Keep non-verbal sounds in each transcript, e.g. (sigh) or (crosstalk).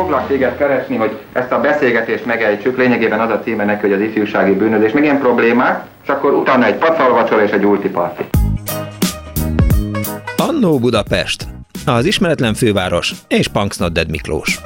Foglak téged keresni, hogy ezt a beszélgetést megejtsük, lényegében az a címe neki, hogy az ifjúsági bűnözés, meg ilyen problémák, és akkor utána egy pacalvacsora és egy ultiparti. Annó Budapest, az ismeretlen főváros és Punksnodded Miklós.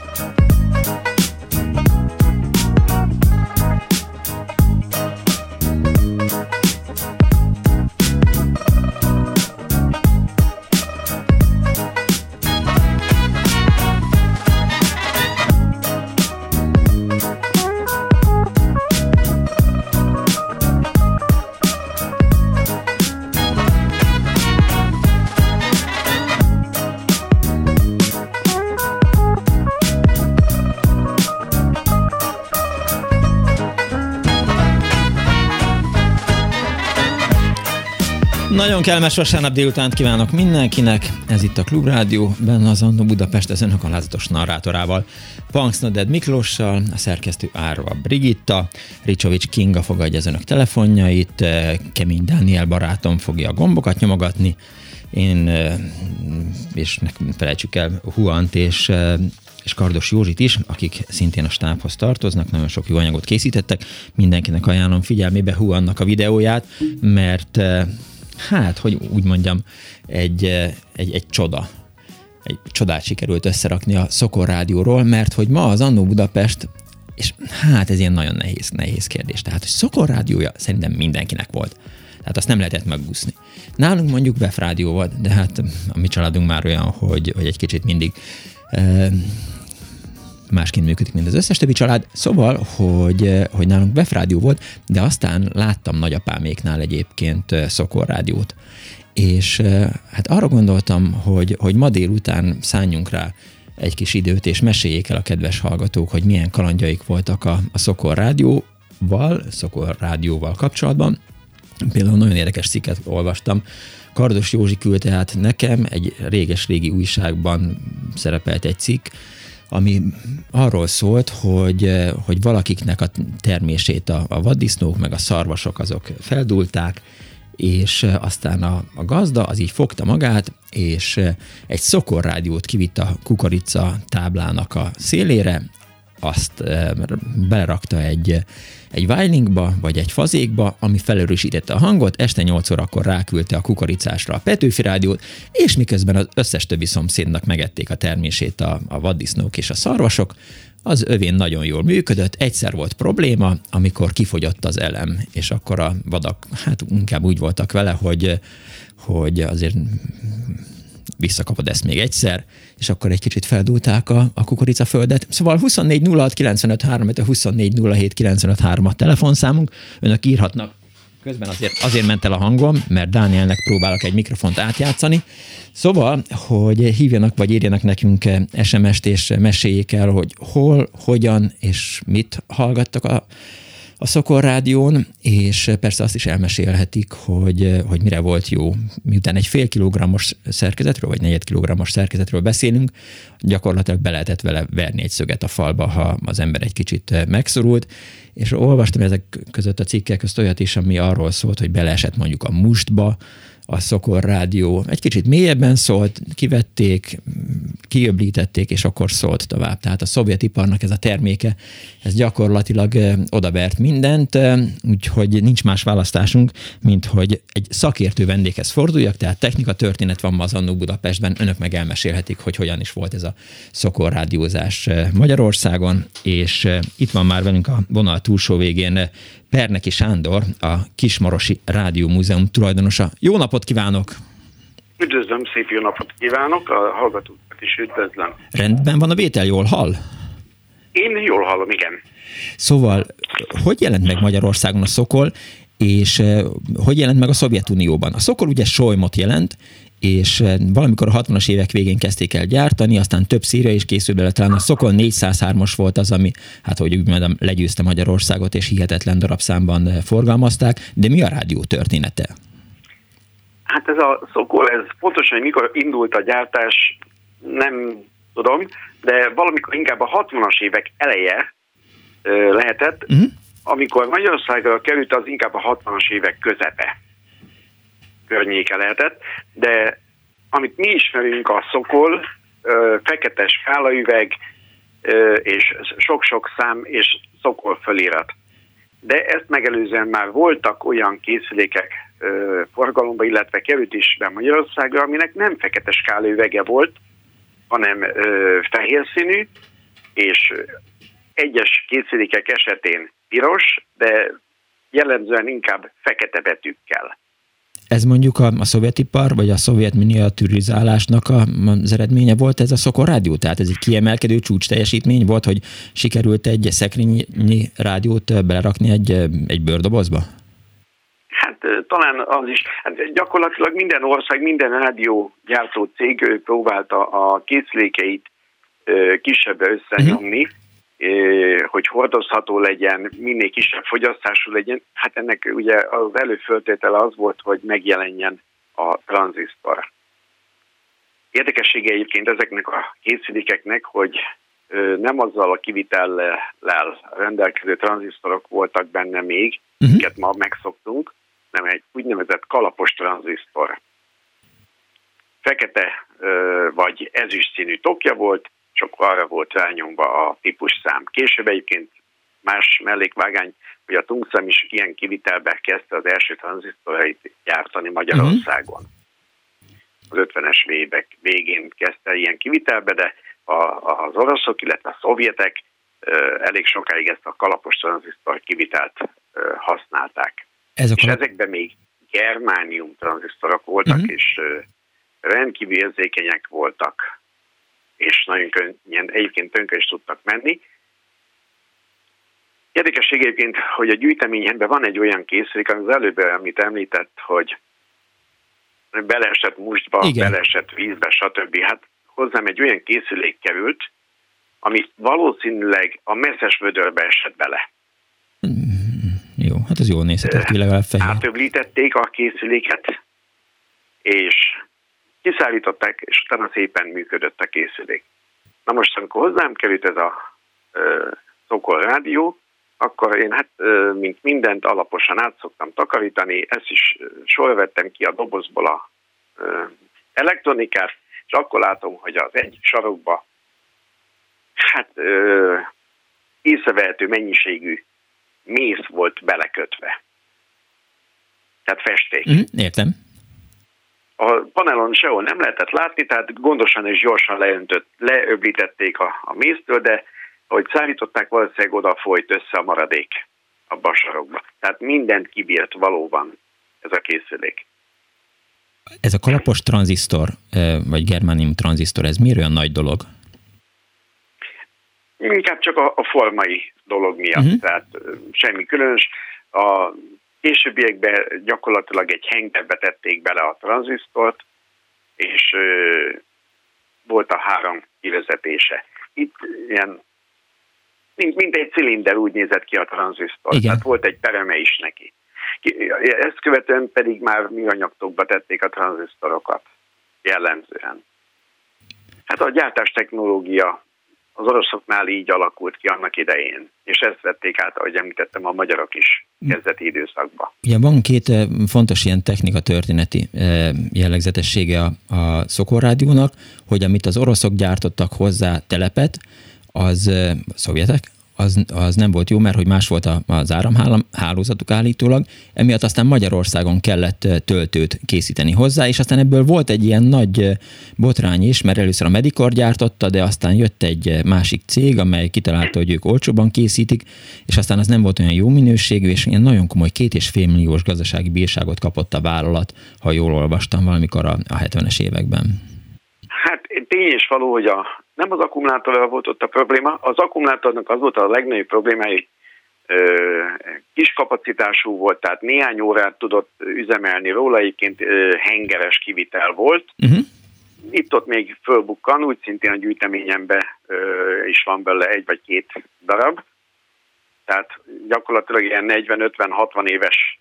Kellemes vasárnap délután kívánok mindenkinek. Ez itt a Klubrádió, benne az Annó Budapest az önök alázatos narrátorával. Punks Noded Miklóssal, a szerkesztő Árva Brigitta, Ricsovics Kinga fogadja az önök telefonjait, eh, Kemény Dániel barátom fogja a gombokat nyomogatni, én, eh, és ne felejtsük el, Huant és eh, és Kardos Józsit is, akik szintén a stábhoz tartoznak, nagyon sok jó anyagot készítettek. Mindenkinek ajánlom figyelmébe Huannak a videóját, mert hát, hogy úgy mondjam, egy, eh, egy, egy csoda. Egy csodát sikerült összerakni a Szokor Rádióról, mert hogy ma az Annó Budapest és hát ez ilyen nagyon nehéz, nehéz kérdés. Tehát, hogy Szokor rádiója szerintem mindenkinek volt. Tehát azt nem lehetett megúszni. Nálunk mondjuk Bef rádió volt, de hát a mi családunk már olyan, hogy, hogy egy kicsit mindig e, másként működik, mint az összes többi család. Szóval, hogy, eh, hogy nálunk rádió volt, de aztán láttam nagyapáméknál egyébként eh, Szokor rádiót. És eh, hát arra gondoltam, hogy, hogy ma délután szálljunk rá egy kis időt, és meséljék el a kedves hallgatók, hogy milyen kalandjaik voltak a, a Szokor rádióval, Szokor rádióval kapcsolatban. Például nagyon érdekes cikket olvastam, Kardos Józsi küldte át nekem, egy réges-régi újságban szerepelt egy cikk, ami arról szólt, hogy, eh, hogy valakiknek a termését a, a vaddisznók meg a szarvasok azok feldulták, és eh, aztán a, a gazda az így fogta magát, és eh, egy szokorrádiót kivitt a kukorica táblának a szélére, azt belerakta egy, egy vájlinkba, vagy egy fazékba, ami felerősítette a hangot, este 8 órakor ráküldte a kukoricásra a Petőfi rádiót, és miközben az összes többi szomszédnak megették a termését a, a vaddisznók és a szarvasok, az övén nagyon jól működött, egyszer volt probléma, amikor kifogyott az elem, és akkor a vadak, hát inkább úgy voltak vele, hogy, hogy azért visszakapod ezt még egyszer, és akkor egy kicsit feldúlták a, a kukoricaföldet. Szóval 24 06 95 3, 24 07 95 3 a telefonszámunk. Önök írhatnak Közben azért, azért ment el a hangom, mert Dánielnek próbálok egy mikrofont átjátszani. Szóval, hogy hívjanak vagy írjanak nekünk SMS-t, és meséljék el, hogy hol, hogyan és mit hallgattak a a Szokor Rádión, és persze azt is elmesélhetik, hogy, hogy mire volt jó. Miután egy fél kilogrammos szerkezetről, vagy negyed kilogrammos szerkezetről beszélünk, gyakorlatilag be lehetett vele verni egy szöget a falba, ha az ember egy kicsit megszorult, és olvastam ezek között a cikkek közt olyat is, ami arról szólt, hogy beleesett mondjuk a mustba, a Szokor Rádió egy kicsit mélyebben szólt, kivették, kiöblítették, és akkor szólt tovább. Tehát a szovjetiparnak ez a terméke, ez gyakorlatilag odavert mindent, úgyhogy nincs más választásunk, mint hogy egy szakértő vendéghez forduljak, tehát technika történet van ma az Annó Budapestben, önök meg elmesélhetik, hogy hogyan is volt ez a Szokor rádiózás Magyarországon, és itt van már velünk a vonal túlsó végén Perneki Sándor, a Kismarosi Rádió Múzeum tulajdonosa. Jó napot kívánok! Üdvözlöm, szép jó napot kívánok, a hallgatókat is üdvözlöm. Rendben van a vétel, jól hall? Én jól hallom, igen. Szóval, hogy jelent meg Magyarországon a Szokol, és eh, hogy jelent meg a Szovjetunióban? A Szokol ugye Solymot jelent, és eh, valamikor a 60-as évek végén kezdték el gyártani, aztán több szíria is készült bele, talán a Szokol 403-as volt az, ami, hát hogy úgy mondom, legyőzte Magyarországot, és hihetetlen darabszámban eh, forgalmazták, de mi a rádió története? Hát ez a Szokol, ez pontosan, hogy mikor indult a gyártás, nem tudom, de valamikor inkább a 60-as évek eleje lehetett, uh-huh. amikor Magyarországra került, az inkább a 60-as évek közepe környéke lehetett, de amit mi ismerünk a szokol, fekete skálaüveg, és sok-sok szám és szokol fölirat. De ezt megelőzően már voltak olyan készülékek forgalomba, illetve került is be Magyarországra, aminek nem fekete skálővege volt, hanem fehér színű, és egyes készülékek esetén piros, de jellemzően inkább fekete betűkkel. Ez mondjuk a, a szovjetipar, vagy a szovjet miniaturizálásnak a, az eredménye volt ez a Szokor rádió? Tehát ez egy kiemelkedő csúcs teljesítmény volt, hogy sikerült egy szekrényi rádiót belerakni egy, egy bőrdobozba? Hát talán az is. Hát gyakorlatilag minden ország, minden rádiógyártó cég próbálta a készlékeit kisebbre összenyomni, uh-huh hogy hordozható legyen, minél kisebb fogyasztású legyen, hát ennek ugye az előföltétele az volt, hogy megjelenjen a tranzisztor. Érdekessége egyébként ezeknek a készülékeknek, hogy nem azzal a kivitellel rendelkező tranzisztorok voltak benne még, uh-huh. ma megszoktunk, nem egy úgynevezett kalapos tranzisztor. Fekete vagy ezüst színű tokja volt, és akkor arra volt rányomva a típusszám. Később egyébként más mellékvágány, hogy a tungszem is ilyen kivitelbe kezdte az első tranzisztorait gyártani Magyarországon. Az 50-es évek végén kezdte ilyen kivitelbe, de a, az oroszok, illetve a szovjetek elég sokáig ezt a kalapos tranzisztor kivitelt használták. Ez és kalap... ezekben még germánium tranzisztorok voltak, uh-huh. és rendkívül érzékenyek voltak és nagyon könnyen egyébként tönkre is tudtak menni. Érdekesség egyébként, hogy a gyűjteményemben van egy olyan készülék, az előbb, amit említett, hogy beleesett mustba, Igen. beleesett vízbe, stb. Hát hozzám egy olyan készülék került, ami valószínűleg a messzes vödörbe esett bele. Mm, jó, hát ez jól nézhetett ki legalább fehér. Átöblítették a készüléket, és kiszállították, és utána szépen működött a készülék. Na most, amikor hozzám került ez a ö, rádió, akkor én hát, mint mindent alaposan át szoktam takarítani, ezt is sorvettem ki a dobozból a elektronikát, és akkor látom, hogy az egyik sarokba hát ö, észrevehető mennyiségű mész volt belekötve. Tehát festék. Mm, értem a panelon sehol nem lehetett látni, tehát gondosan és gyorsan leöntött, leöblítették a, a méztől, de ahogy szállították, valószínűleg oda folyt össze a maradék a basarokba. Tehát mindent kibírt valóban ez a készülék. Ez a kalapos tranzisztor, vagy germánium tranzisztor, ez miért olyan nagy dolog? Inkább csak a, a formai dolog miatt, uh-huh. tehát semmi különös. A Későbbiekben gyakorlatilag egy hengerbe tették bele a tranzisztort, és ö, volt a három kivezetése. Itt ilyen, mint, mint egy cilinder úgy nézett ki a tranzisztor, Igen. tehát volt egy pereme is neki. Ezt követően pedig már műanyagtokba tették a tranzisztorokat jellemzően. Hát a gyártás technológia az oroszoknál így alakult ki annak idején, és ezt vették át, ahogy említettem, a magyarok is kezdeti időszakban. Ugye van két eh, fontos ilyen technika történeti eh, jellegzetessége a, a Szokorrádiónak, hogy amit az oroszok gyártottak hozzá telepet, az a eh, szovjetek, az, az nem volt jó, mert hogy más volt az áramhálózatuk állítólag, emiatt aztán Magyarországon kellett töltőt készíteni hozzá, és aztán ebből volt egy ilyen nagy botrány is, mert először a Medikor gyártotta, de aztán jött egy másik cég, amely kitalálta, hogy ők olcsóban készítik, és aztán az nem volt olyan jó minőségű, és ilyen nagyon komoly két és fél milliós gazdasági bírságot kapott a vállalat, ha jól olvastam valamikor a, a 70-es években. Tény és való, hogy a nem az akkumulátorral volt ott a probléma, az akkumulátornak az volt a legnagyobb problémája, kis kapacitású volt, tehát néhány órát tudott üzemelni róla, egyébként hengeres kivitel volt. Uh-huh. Itt-ott még fölbukkan, úgy szintén a gyűjteményemben is van belőle egy vagy két darab. Tehát gyakorlatilag ilyen 40-50-60 éves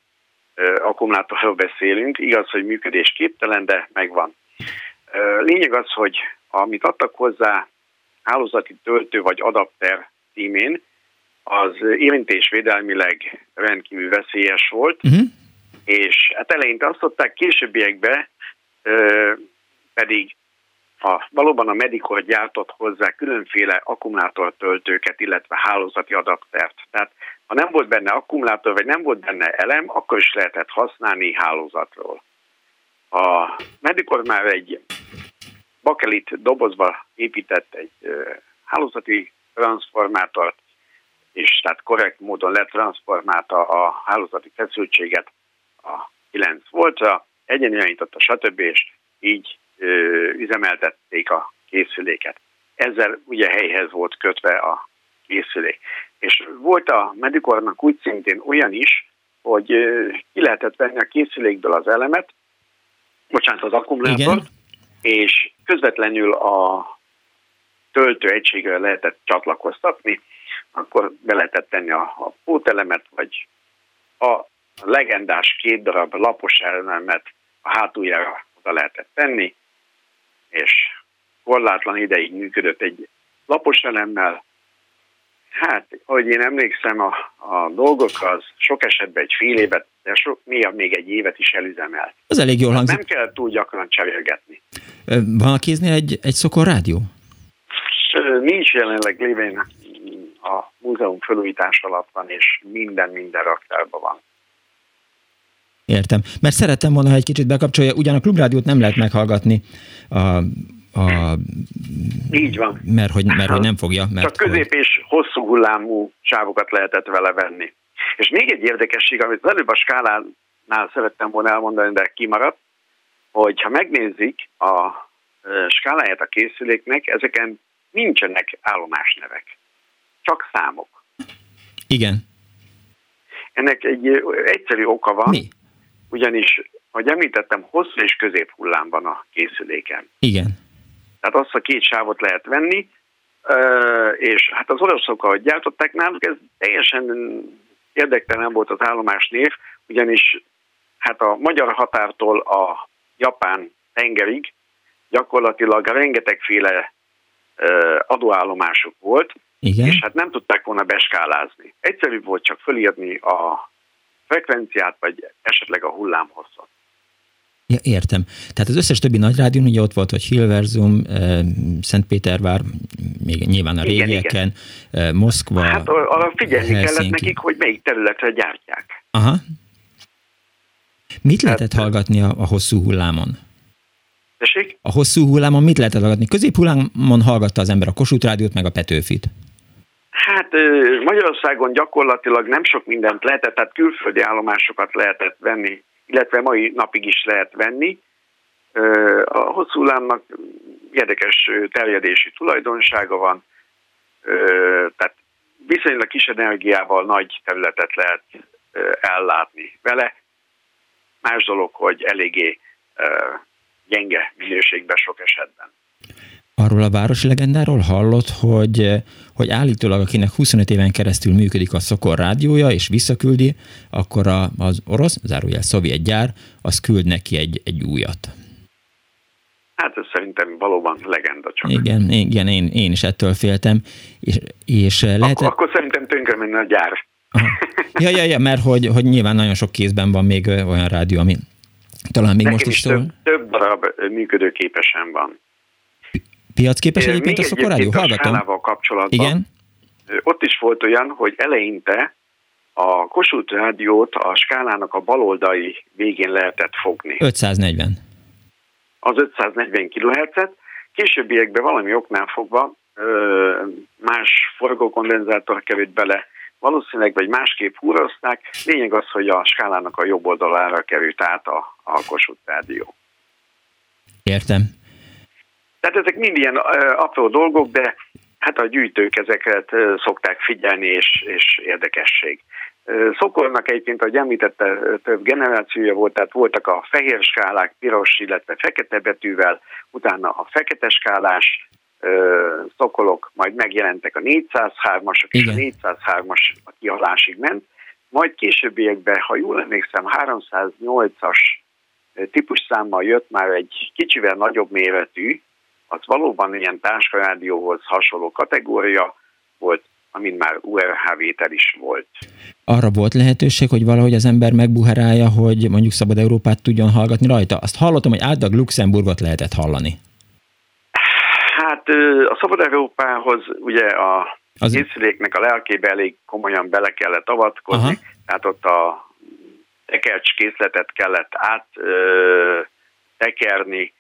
akkumulátorról beszélünk. Igaz, hogy működésképtelen, de megvan. Lényeg az, hogy amit adtak hozzá hálózati töltő vagy adapter címén, az érintésvédelmileg rendkívül veszélyes volt, uh-huh. és hát eleinte azt adták, későbbiekben ö, pedig a, valóban a Medicor gyártott hozzá különféle akkumulátortöltőket, illetve hálózati adaptert. Tehát ha nem volt benne akkumulátor, vagy nem volt benne elem, akkor is lehetett használni hálózatról. A Medicor már egy bakelit dobozba épített egy hálózati transformátort, és tehát korrekt módon letranszformálta a hálózati feszültséget a 9 voltra, egyenirányította, stb. és így ö, üzemeltették a készüléket. Ezzel ugye helyhez volt kötve a készülék. És volt a Medikornak úgy szintén olyan is, hogy ö, ki lehetett venni a készülékből az elemet, bocsánat, az akkumulátor, és közvetlenül a töltő egységre lehetett csatlakoztatni, akkor be lehetett tenni a, a pótelemet, vagy a legendás két darab lapos elemet a hátuljára oda lehetett tenni, és korlátlan ideig működött egy lapos elemmel. Hát, ahogy én emlékszem a, a dolgokra, az sok esetben egy fél évet, de sok, néha még egy évet is elüzemelt. Az elég jól hangzik. Nem kell túl gyakran cserélgetni. Van a kéznél egy, egy szokor rádió? Nincs jelenleg lévén a múzeum felújítás alatt van, és minden, minden raktárban van. Értem. Mert szerettem volna, ha egy kicsit bekapcsolja, ugyan a klubrádiót nem lehet meghallgatni a, a, Így van. Mert hogy, mert hogy nem fogja. Mert Csak közép hogy... és hosszú hullámú sávokat lehetett vele venni. És még egy érdekesség, amit az előbb a skálánál szerettem volna elmondani, de kimaradt, hogy ha megnézik a skáláját a készüléknek, ezeken nincsenek állomásnevek csak számok. Igen. Ennek egy egyszerű oka van, Mi? ugyanis, ahogy említettem, hosszú és középhullám van a készüléken. Igen. Tehát azt a két sávot lehet venni, és hát az oroszok, ahogy gyártották náluk, ez teljesen érdektelen volt az állomás név, ugyanis hát a magyar határtól a japán tengerig gyakorlatilag rengetegféle adóállomások volt, igen. És hát nem tudták volna beskálázni. Egyszerű volt csak fölírni a frekvenciát, vagy esetleg a hullámhosszat. Ja, értem. Tehát az összes többi nagy rádió, ugye ott volt, hogy Hilverzum, eh, Szentpétervár, még nyilván a igen, régieken, igen. Eh, Moszkva, Hát arra figyelni Helsinki. kellett nekik, hogy melyik területre gyártják. Aha. Mit lehetett hát, hallgatni a, a hosszú hullámon? Tessék? A hosszú hullámon mit lehetett hallgatni? Középhullámon hallgatta az ember a Kossuth rádiót, meg a Petőfit. Hát Magyarországon gyakorlatilag nem sok mindent lehetett, tehát külföldi állomásokat lehetett venni, illetve mai napig is lehet venni. A hosszú hullámnak érdekes terjedési tulajdonsága van, tehát viszonylag kis energiával nagy területet lehet ellátni vele. Más dolog, hogy eléggé gyenge minőségben sok esetben. Arról a városi legendáról hallott, hogy, hogy állítólag akinek 25 éven keresztül működik a Szokor rádiója, és visszaküldi, akkor a, az orosz, zárójel szovjet gyár, az küld neki egy, egy újat. Hát ez szerintem valóban legenda csak. Igen, igen én, én is ettől féltem. És, és lehet... akkor, akkor szerintem tönkre menne a gyár. Ja, ja, ja, mert hogy, hogy nyilván nagyon sok kézben van még olyan rádió, ami talán még Nekem most is, is. Több, több darab működőképesen van. Piacképes egyébként a Szokorádió? Hallgatom. kapcsolatban. Igen? Ott is volt olyan, hogy eleinte a Kossuth rádiót a skálának a baloldali végén lehetett fogni. 540. Az 540 kHz-et. Későbbiekben valami oknál fogva más forgókondenzátor került bele, valószínűleg vagy másképp húrozták. Lényeg az, hogy a skálának a jobb oldalára került át a, a Kossuth rádió. Értem. Tehát ezek mind ilyen apró dolgok, de hát a gyűjtők ezeket szokták figyelni, és, és érdekesség. Szokornak egyébként, ahogy említette, több generációja volt, tehát voltak a fehér skálák, piros, illetve fekete betűvel, utána a fekete skálás szokolok, majd megjelentek a 403-asok, és a 403-as a kihalásig ment, majd későbbiekben, ha jól emlékszem, 308-as típus számmal jött már egy kicsivel nagyobb méretű, az valóban ilyen táskarádióhoz hasonló kategória volt, amin már URH vétel is volt. Arra volt lehetőség, hogy valahogy az ember megbuherálja, hogy mondjuk Szabad Európát tudjon hallgatni rajta? Azt hallottam, hogy átlag Luxemburgot lehetett hallani. a Szabad Európához ugye a az... készüléknek a lelkébe elég komolyan bele kellett avatkozni, Aha. tehát ott a tekercs készletet kellett át ö, tekerni,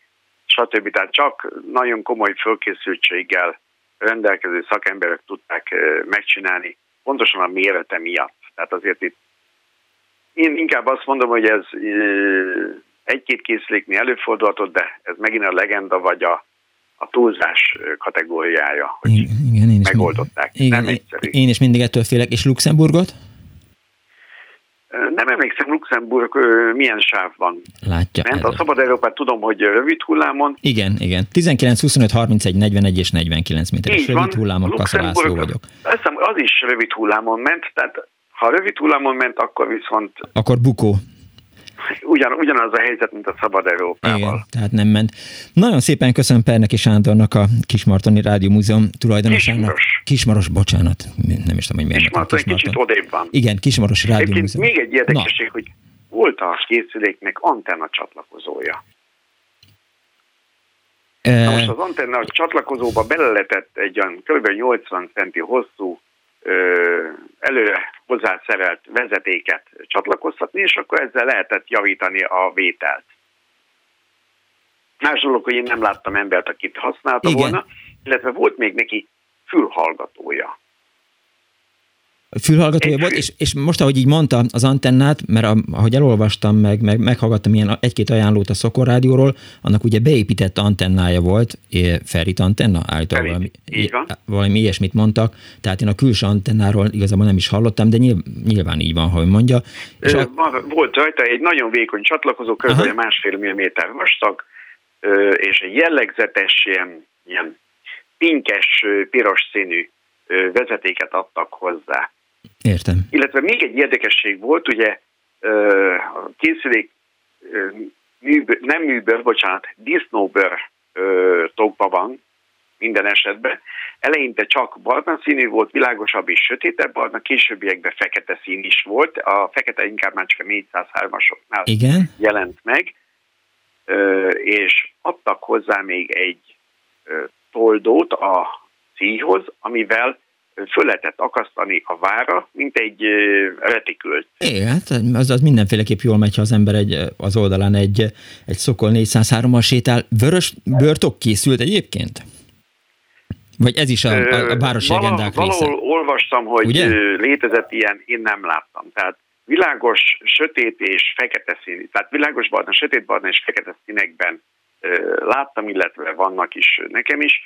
stb. Tehát csak nagyon komoly fölkészültséggel rendelkező szakemberek tudták megcsinálni, pontosan a mérete miatt. Tehát azért itt én inkább azt mondom, hogy ez egy-két készüléknél előfordulhatott, de ez megint a legenda vagy a, a túlzás kategóriája, hogy igen, én is megoldották. Igen, Nem egyszerű. Én is mindig ettől félek. És Luxemburgot? Nem emlékszem, Luxemburg milyen sávban Látja. Ment a Szabad Európát tudom, hogy rövid hullámon. Igen, igen. 19, 25, 31, 41 és 49 méteres rövid hullámon kaszalászló vagyok. Azt hiszem, az is rövid hullámon ment, tehát ha rövid hullámon ment, akkor viszont... Akkor bukó. Ugyan, ugyanaz a helyzet, mint a Szabad Európával. Igen, tehát nem ment. Nagyon szépen köszönöm Perneki Sándornak, a Kismartoni Rádió Múzeum tulajdonosának. Kismaros. Kismaros, bocsánat. Nem is tudom, hogy miért Kismarton, egy kicsit odébb van. Igen, Kismaros Rádió Múzeum. még egy érdekesség, Na. hogy volt a készüléknek antenna csatlakozója. Na most az antenna csatlakozóba beleletett egy olyan kb. 80 centi hosszú előre hozzászerelt vezetéket csatlakoztatni, és akkor ezzel lehetett javítani a vételt. Más dolog, hogy én nem láttam embert, akit használta Igen. volna, illetve volt még neki fülhallgatója fülhallgatója volt, és, és most, ahogy így mondta az antennát, mert ahogy elolvastam, meg, meg meghallgattam ilyen egy-két ajánlót a Szokor Rádióról, annak ugye beépített antennája volt, Ferit antenna, állítólag valami, valami ilyesmit mondtak, tehát én a külső antennáról igazából nem is hallottam, de nyilván így van, hogy mondja. És a... Volt rajta egy nagyon vékony csatlakozó, kb. másfél milliméter vastag, és egy jellegzetes ilyen, ilyen pinkes, piros színű vezetéket adtak hozzá. Értem. Illetve még egy érdekesség volt, ugye a készülék nem műbőr, bocsánat, disznóbőr tokba van minden esetben. Eleinte csak barna színű volt, világosabb és sötétebb barna, későbbiekben fekete szín is volt. A fekete inkább már csak a 403-asoknál Igen? jelent meg, és adtak hozzá még egy toldót a szíjhoz, amivel föl lehetett akasztani a vára, mint egy retikült. Igen, hát az, az mindenféleképp jól megy, ha az ember egy, az oldalán egy, egy Szokol 403-mal sétál. Vörös börtok készült egyébként? Vagy ez is a, a, a városi Val- legendák része? Valahol olvastam, hogy Ugye? létezett ilyen, én nem láttam. Tehát világos, sötét és fekete szín, tehát világos barna, sötét barna és fekete színekben láttam, illetve vannak is nekem is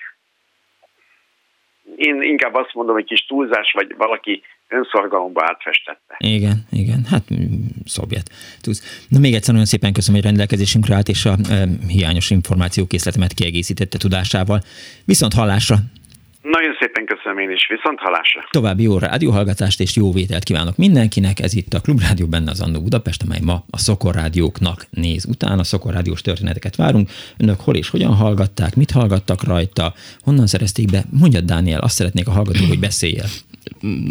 én inkább azt mondom, hogy kis túlzás, vagy valaki önszorgalomba átfestette. Igen, igen, hát szovjet. Tudsz. Na még egyszer nagyon szépen köszönöm, hogy rendelkezésünkre állt, és a e, hiányos információkészletemet kiegészítette tudásával. Viszont hallásra! Nagyon szépen köszönöm én is, viszont hallásra. További jó rádióhallgatást és jó vételt kívánok mindenkinek. Ez itt a Klubrádió benne az Annó Budapest, amely ma a Szokorrádióknak néz után. A Szokorrádiós történeteket várunk. Önök hol és hogyan hallgatták, mit hallgattak rajta, honnan szerezték be? Mondjad, Dániel, azt szeretnék a hallgató, hogy beszéljél.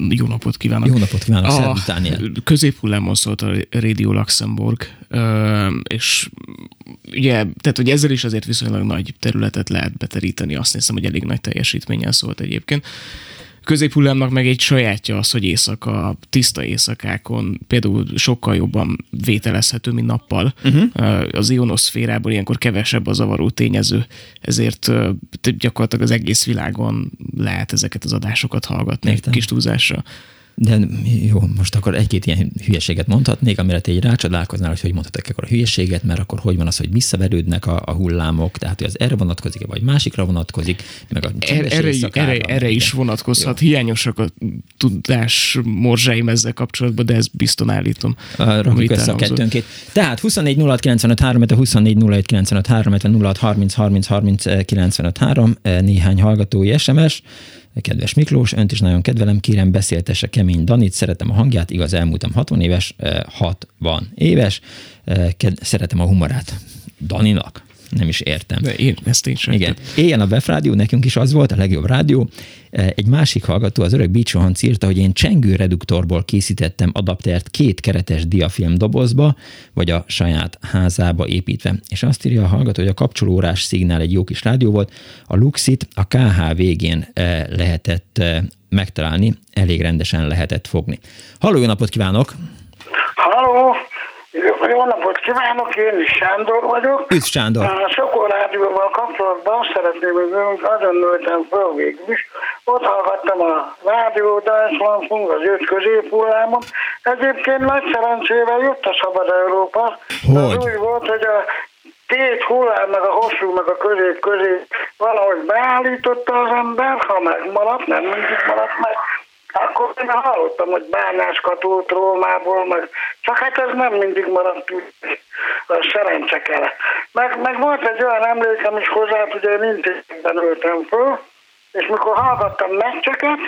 Jó napot kívánok! Jó napot kívánok, a Középhullámon szólt a Radio Luxemburg, és ugye, tehát hogy ezzel is azért viszonylag nagy területet lehet beteríteni, azt hiszem, hogy elég nagy teljesítménnyel szólt egyébként középhullámnak meg egy sajátja az, hogy éjszaka, tiszta éjszakákon például sokkal jobban vételezhető, mint nappal. Uh-huh. Az ionoszférából ilyenkor kevesebb a zavaró tényező, ezért gyakorlatilag az egész világon lehet ezeket az adásokat hallgatni Értem. kis túlzásra. De jó, most akkor egy-két ilyen hülyeséget mondhatnék, amire te egy rácsodálkoznál, hogy hogy mondhatok akkor a hülyeséget, mert akkor hogy van az, hogy visszaverődnek a, a hullámok, tehát hogy az erre vonatkozik, vagy másikra vonatkozik, meg a erre, erre, erre, erre is vonatkozhat. Jó. Hiányosak a tudás morzsáim ezzel kapcsolatban, de ezt bizton állítom. Rakjuk össze a kettőnkét. Tehát 24 06 95 3, 24 07 95 3, 06 30 30 30 95 3, néhány hallgatói SMS, Kedves Miklós, önt is nagyon kedvelem, kérem beszéltesse kemény Danit, szeretem a hangját, igaz elmúltam 60 éves, 60 éves, szeretem a humorát. Daninak. Nem is értem. De én ezt én sem. Igen. Éljen a Befrádió, nekünk is az volt a legjobb rádió. Egy másik hallgató, az öreg Bicsohanc írta, hogy én csengő reduktorból készítettem adaptert két keretes diafilm dobozba, vagy a saját házába építve. És azt írja a hallgató, hogy a kapcsolórás szignál egy jó kis rádió volt, a Luxit a KH végén lehetett megtalálni, elég rendesen lehetett fogni. Halló, jó napot kívánok! Jó napot kívánok, én is Sándor vagyok. Üdv Sándor! A Rádióval kapcsolatban nagyon hogy azon nőttem föl végül is. Ott hallgattam a rádió Deutschlandfunk, az öt középhullámon. Egyébként nagy szerencsével jött a Szabad Európa. Hogy? Az úgy volt, hogy a két hullám, meg a hosszú, meg a közép közé valahogy beállította az ember, ha megmaradt, nem mindig maradt meg, akkor én hallottam, hogy Bánás Katult Rómából, meg csak hát ez nem mindig maradt a szerencse kell. Meg, meg volt egy olyan emlékem is hozzá, hogy én intézben ültem föl, és mikor hallgattam meccseket,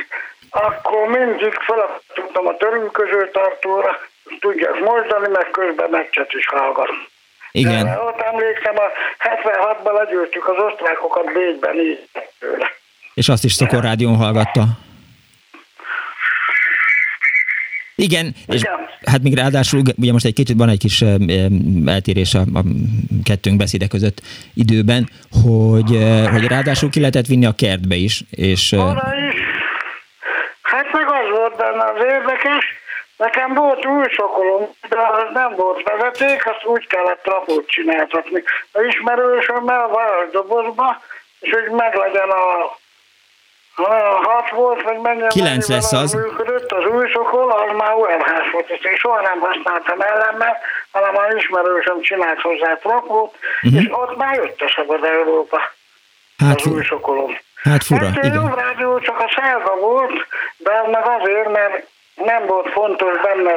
akkor mindig feladtam a törülköző tartóra, tudják mozdani, meg közben meccset is hallgatom. Igen. De ott emlékszem, a 76-ban legyőztük az osztrákokat Bécsben így. És azt is Szokor Rádión hallgatta. Igen, és Igen. hát még ráadásul, ugye most egy kicsit van egy kis eltérés a, a kettőnk beszéde között időben, hogy, eh, hogy ráadásul ki lehetett vinni a kertbe is, és eh, Oda is. Hát meg az volt benne az érdekes, nekem volt új sokolom, de az nem volt vezeték, azt úgy kellett trapót csináltatni. A ismerősömmel a dobozba, és hogy meglegyen a hat volt, vagy mennyi Kilenc lesz az. Működött, az új sokol, az már UMH-s volt, és én soha nem használtam ellenben, hanem az ismerősöm csinált hozzá trapót, és ott már jött a Szabad Európa, hát, az új sokolom. hát fura, Hát igen. rádió csak a sárga volt, de meg azért, mert nem volt fontos benne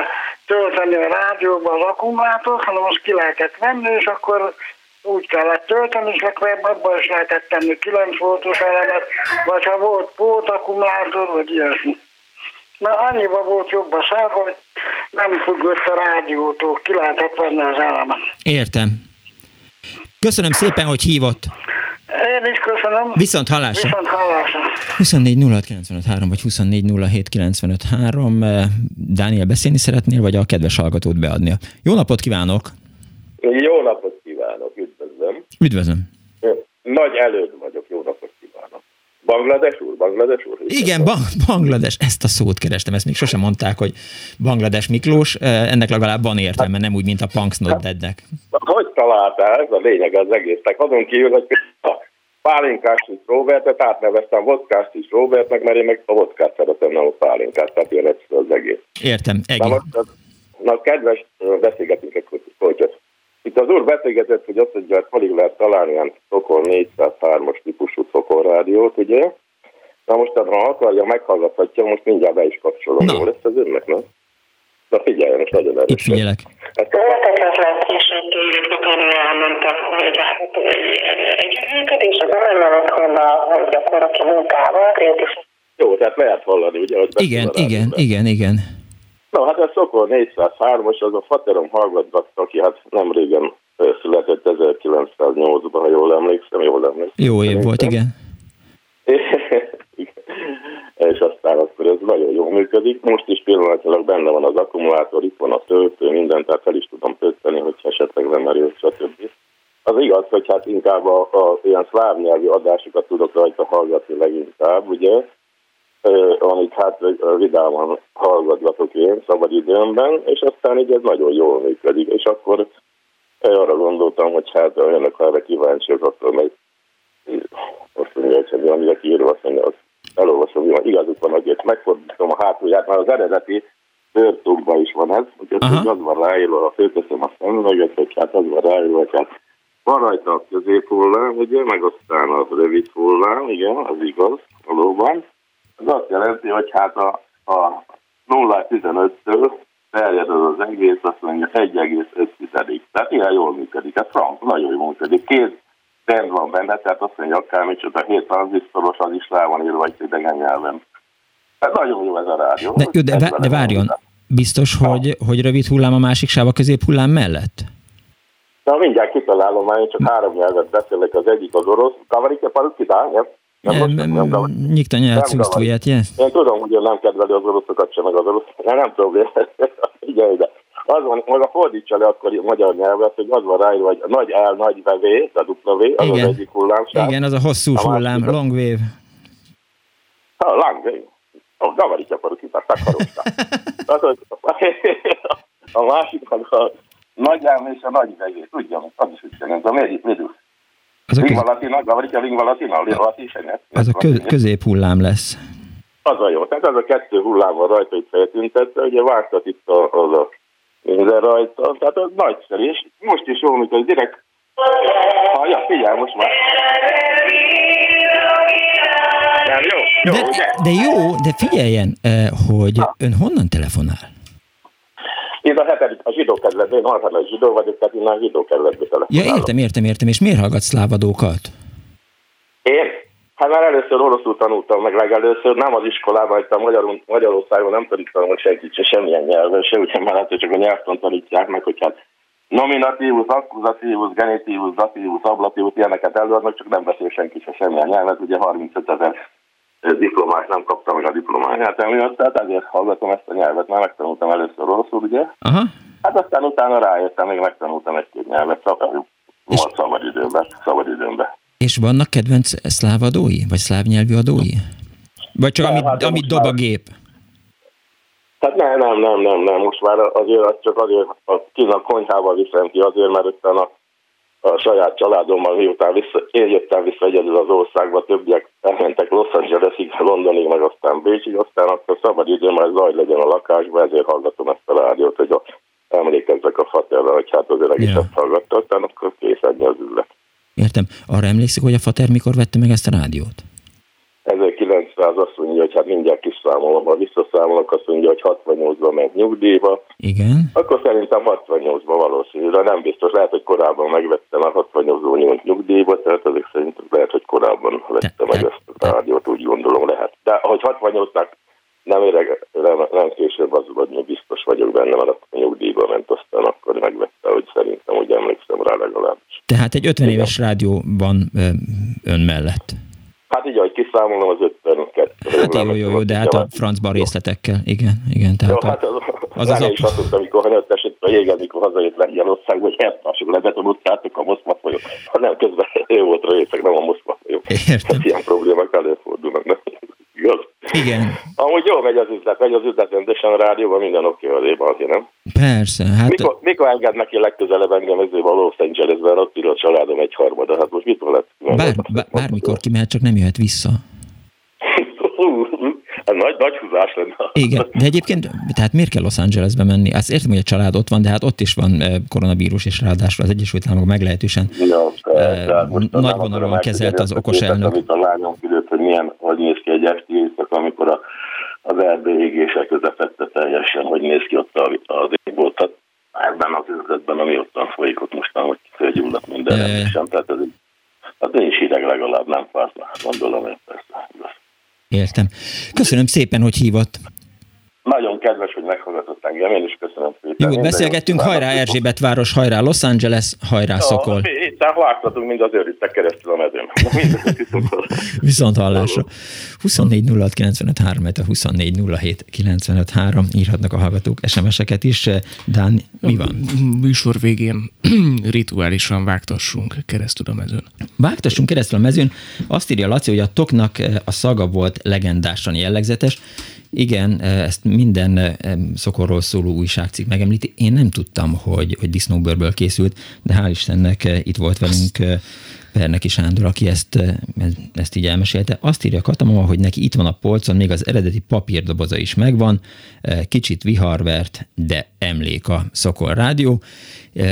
tölteni a rádióba az akkumulátort, hanem azt ki lehetett venni, és akkor úgy kellett tölteni, és legfeljebb abban is lehetett tenni 9 voltos elemet, vagy ha volt pót akkumulátor, vagy ilyesmi. Mert annyiba volt jobb a sárga, hogy nem függött a rádiótól, ki lehetett venni az elemet. Értem. Köszönöm szépen, hogy hívott. Én is köszönöm. Viszont hallásra. Viszont hallásra. 24 vagy 24 Eh, Dániel, beszélni szeretnél, vagy a kedves hallgatót beadnia? Jó napot kívánok! Jó napot üdvözlöm. Nagy előd vagyok, jó napot kívánok. Bangladesh úr, Bangladesh úr? Igen, Bang- Banglades, ezt a szót kerestem, ezt még sosem mondták, hogy Banglades Miklós, ennek legalább van értelme, nem úgy, mint a Punks Not Deadnek. Hogy találtál? Ez a lényeg az egésznek. Azon kívül, hogy a pálinkás is Robertet átneveztem vodkás is Robertnek, mert én meg a vodkát szeretem, nem a pálinkát, tehát egyszerű az egész. Értem, Na, most, az- na kedves, beszélgetünk egy kicsit. Itt az úr beszélgetett, hogy azt, hogy hát alig lehet találni ilyen Szokor 403-as típusú Szokorrádiót, ugye? Na most, ha akarja, meghallgathatja, most mindjárt be is kapcsolom. Na. Jó lesz az önnek, nem? Na figyeljen, most nagyon erős. Itt figyelek. Hát, Lehetetlen később utána az munkával, jó, tehát lehet hallani, ugye? Hogy Igen, igen, rádióban. igen, igen. Na, hát a Szokor 403-as, az a Faterom hallgatgatta, aki hát nem régen született 1908-ban, ha jól emlékszem, jól emlékszem. Jó év volt, igen. (laughs) és aztán akkor ez nagyon jól működik. Most is pillanatilag benne van az akkumulátor, itt van a töltő, mindent, tehát fel is tudom tölteni, hogyha esetleg lemerül, stb. Az igaz, hogy hát inkább a, a ilyen szláv nyelvű adásokat tudok rajta hallgatni leginkább, ugye, amit hát vidáman hallgatgatok én szabad időmben, és aztán így ez nagyon jól működik, és akkor arra gondoltam, hogy hát önök ha erre kíváncsiak, akkor meg azt mondja, hogy mi amire kiírva, azt mondja, azt elolvasom, hogy igazuk van, azért megfordítom a hátulját, mert az eredeti bőrtokban is van ez, úgyhogy az van ráírva, a főteszem a szemüveget, hogy hát az van ráírva, hogy hát van rajta a középhullám, ugye, meg aztán a rövid hullám, igen, az igaz, valóban. Ez azt jelenti, hogy hát a, a 0-15-től terjed az az egész, azt mondja 1,5 Tehát ilyen jól működik, ez frank, nagyon jól működik. Két band van benne, tehát azt mondja, akármicsoda, 7 tranzisztoros, az is rá van írva egy idegen nyelven. Tehát nagyon jó ez a rádió. De, de, vele de várjon, biztos, hogy, hogy rövid hullám a másik sáv a közép hullám mellett? Na, mindjárt kitalálom, már én csak három nyelvet beszélek, az egyik az orosz. Kavarike parukita, nem, nem, nem, nem, Nikt anyja cúsztóját, yes? Én tudom, hogy nem kedveli az oroszokat sem, meg az oroszokat, hát nem probléma. Figyelj ide. Az van, maga fordítsa le akkor magyar nyelvet, hogy az van ráírva, hogy nagy L, nagy V, a dupla V, az Igen. az egyik hullámsáv. Igen, az a hosszú hullám, long wave. Ha, long wave. A gavarit akarok itt, azt akarok. A másik, az a nagy elm és a nagy vegé. Tudjam, az is úgy szerintem. Miért, miért az a, Lingua köz, latina, gavarítja lingua latina, latina. az a kö, középhullám lesz. Az a jó. Tehát az a kettő hullám van rajta, hogy feltüntette, ugye vártat itt a, az a minden rajta, tehát az nagyszerű, és most is jó, amikor direkt Hallja, figyelj, most már. Nem, jó, jó, De, de jó, de figyeljen, eh, hogy ön honnan telefonál? Én a hetedik, a zsidó kerületben, én harmadik zsidó vagyok, tehát én a zsidó kerületben Ja, telefonálok. értem, értem, értem. És miért hallgat szlávadókat? Én? Hát már először oroszul tanultam meg legelőször, nem az iskolában, itt a Magyar, Magyarországon nem tanítottam hogy senkit se semmilyen nyelven, se, úgyhogy már hát csak a nyelvtan tanítják meg, hogy hát nominatívus, akkuzativus, genitívus, datívus, ablatívus, ilyeneket előadnak, csak nem beszél senki se semmilyen nyelvet, ugye 35 ezer diplomát nem kaptam meg a diplomáját emiatt, tehát ezért hallgatom ezt a nyelvet, már megtanultam először oroszul, ugye? Aha. Hát aztán utána rájöttem, még megtanultam egy-két nyelvet, szabad, volt szabadidőben, szabadidőmben. És vannak kedvenc szlávadói? Vagy szlávnyelvű adói? Vagy csak Nem, amit, hát amit most dob a gép? Hát nem, nem, nem, nem, nem. Most már azért az csak azért a kint a konyhával viszem ki, azért, mert utána a saját családommal, miután vissza, én jöttem vissza egyedül az országba, többiek elmentek Los Angelesig, Londonig, meg aztán Bécsig, aztán akkor szabad időm, hogy zaj legyen a lakásban, ezért hallgatom ezt a rádiót, hogy a, emlékezzek a faterre, hogy hát az öreg is Ja. ezt hallgatta, aztán akkor kész ennyi az üzlet. Értem. Arra emlékszik, hogy a fater mikor vette meg ezt a rádiót? 1900 azt mondja, hogy hát mindjárt kiszámolom, ha visszaszámolok, azt mondja, hogy 68-ban ment nyugdíjba, Igen. Akkor szerintem 68-ban valószínű, de nem biztos. Lehet, hogy korábban megvettem a 68-ban nyújt nyugdíjba, tehát ezek szerint lehet, hogy korábban vette meg ezt a rádiót, úgy gondolom lehet. De hogy 68-nak nem öreg, nem, nem később az vagy biztos vagyok benne, mert akkor nyugdíjba ment, aztán akkor megvette, hogy szerintem, úgy emlékszem rá legalábbis. Tehát egy 50 éves rádió van ö, ön mellett. Hát így, ahogy kiszámolom, az 52. Hát jó, jó, jó, de hát a francban részletekkel. Igen, igen. Jó, Tehát hát a, az, az az, az is azt mondta, amikor hanyat esett a jégen, mikor hazajött Lengyelországba, hogy eltársuk lebetonultátok a Moszkva folyó. Ha nem, közben (laughs) jó volt a részek, nem a Moszkva folyó. Értem. Hát ilyen problémák előfordulnak, nem? Igen, Amúgy jó megy az üzlet, megy az üzlet rendesen a rádióban, minden oké azért, azért nem? persze. Hát Mikor, mikor enged neki legközelebb engem ezzel a Los Angelesben, ott ül a családom egy harmada, hát most mit lett? bár, bár, bármikor kimehet, csak nem jöhet vissza. Ez (laughs) nagy, nagy húzás lenne. Igen, de egyébként, tehát miért kell Los Angelesbe menni? Azt értem, hogy a család ott van, de hát ott is van eh, koronavírus, és ráadásul az Egyesült Államok meglehetősen Ja, Eh, most nagy akarom kezelt az okos elnök. Amit a lányom küldött, hogy milyen, hogy néz ki egy esti éjszaka, amikor a, az erdő égése közepette teljesen, hogy néz ki ott az égbolt. Tehát ebben az üzletben, ami ottan folyik, ott mostan, hogy fölgyulladt minden ja. rendesen. Tehát ez hát nincs hideg legalább, nem fázna, gondolom én persze. Értem. Köszönöm szépen, hogy hívott. Nagyon kedves, hogy meghallgatott engem, én is köszönöm szépen. Jó, Minden beszélgettünk, hajrá. Erzsébet város, hajrá Los Angeles, hajrá Szokol. Ja, itt láthatunk, mind az őritek keresztül a mezőn. (laughs) Viszont hallásra. Viszont hallásra. 24 06 95 3, 24 07 95 3, írhatnak a hallgatók SMS-eket is. Dán, mi van? Műsor végén (clears throat) rituálisan vágtassunk keresztül a mezőn. Vágtassunk keresztül a mezőn. Azt írja Laci, hogy a toknak eh, a szaga volt legendásan jellegzetes. Igen, eh, ezt minden eh, szokorról szóló újságcikk megemlíti. Én nem tudtam, hogy, hogy disznóbőrből készült, de hál' Istennek itt volt velünk Perneki Sándor, aki ezt, ezt így elmesélte. Azt írja Katamama, hogy neki itt van a polcon, még az eredeti papírdoboza is megvan, kicsit viharvert, de emlék a Szokol Rádió.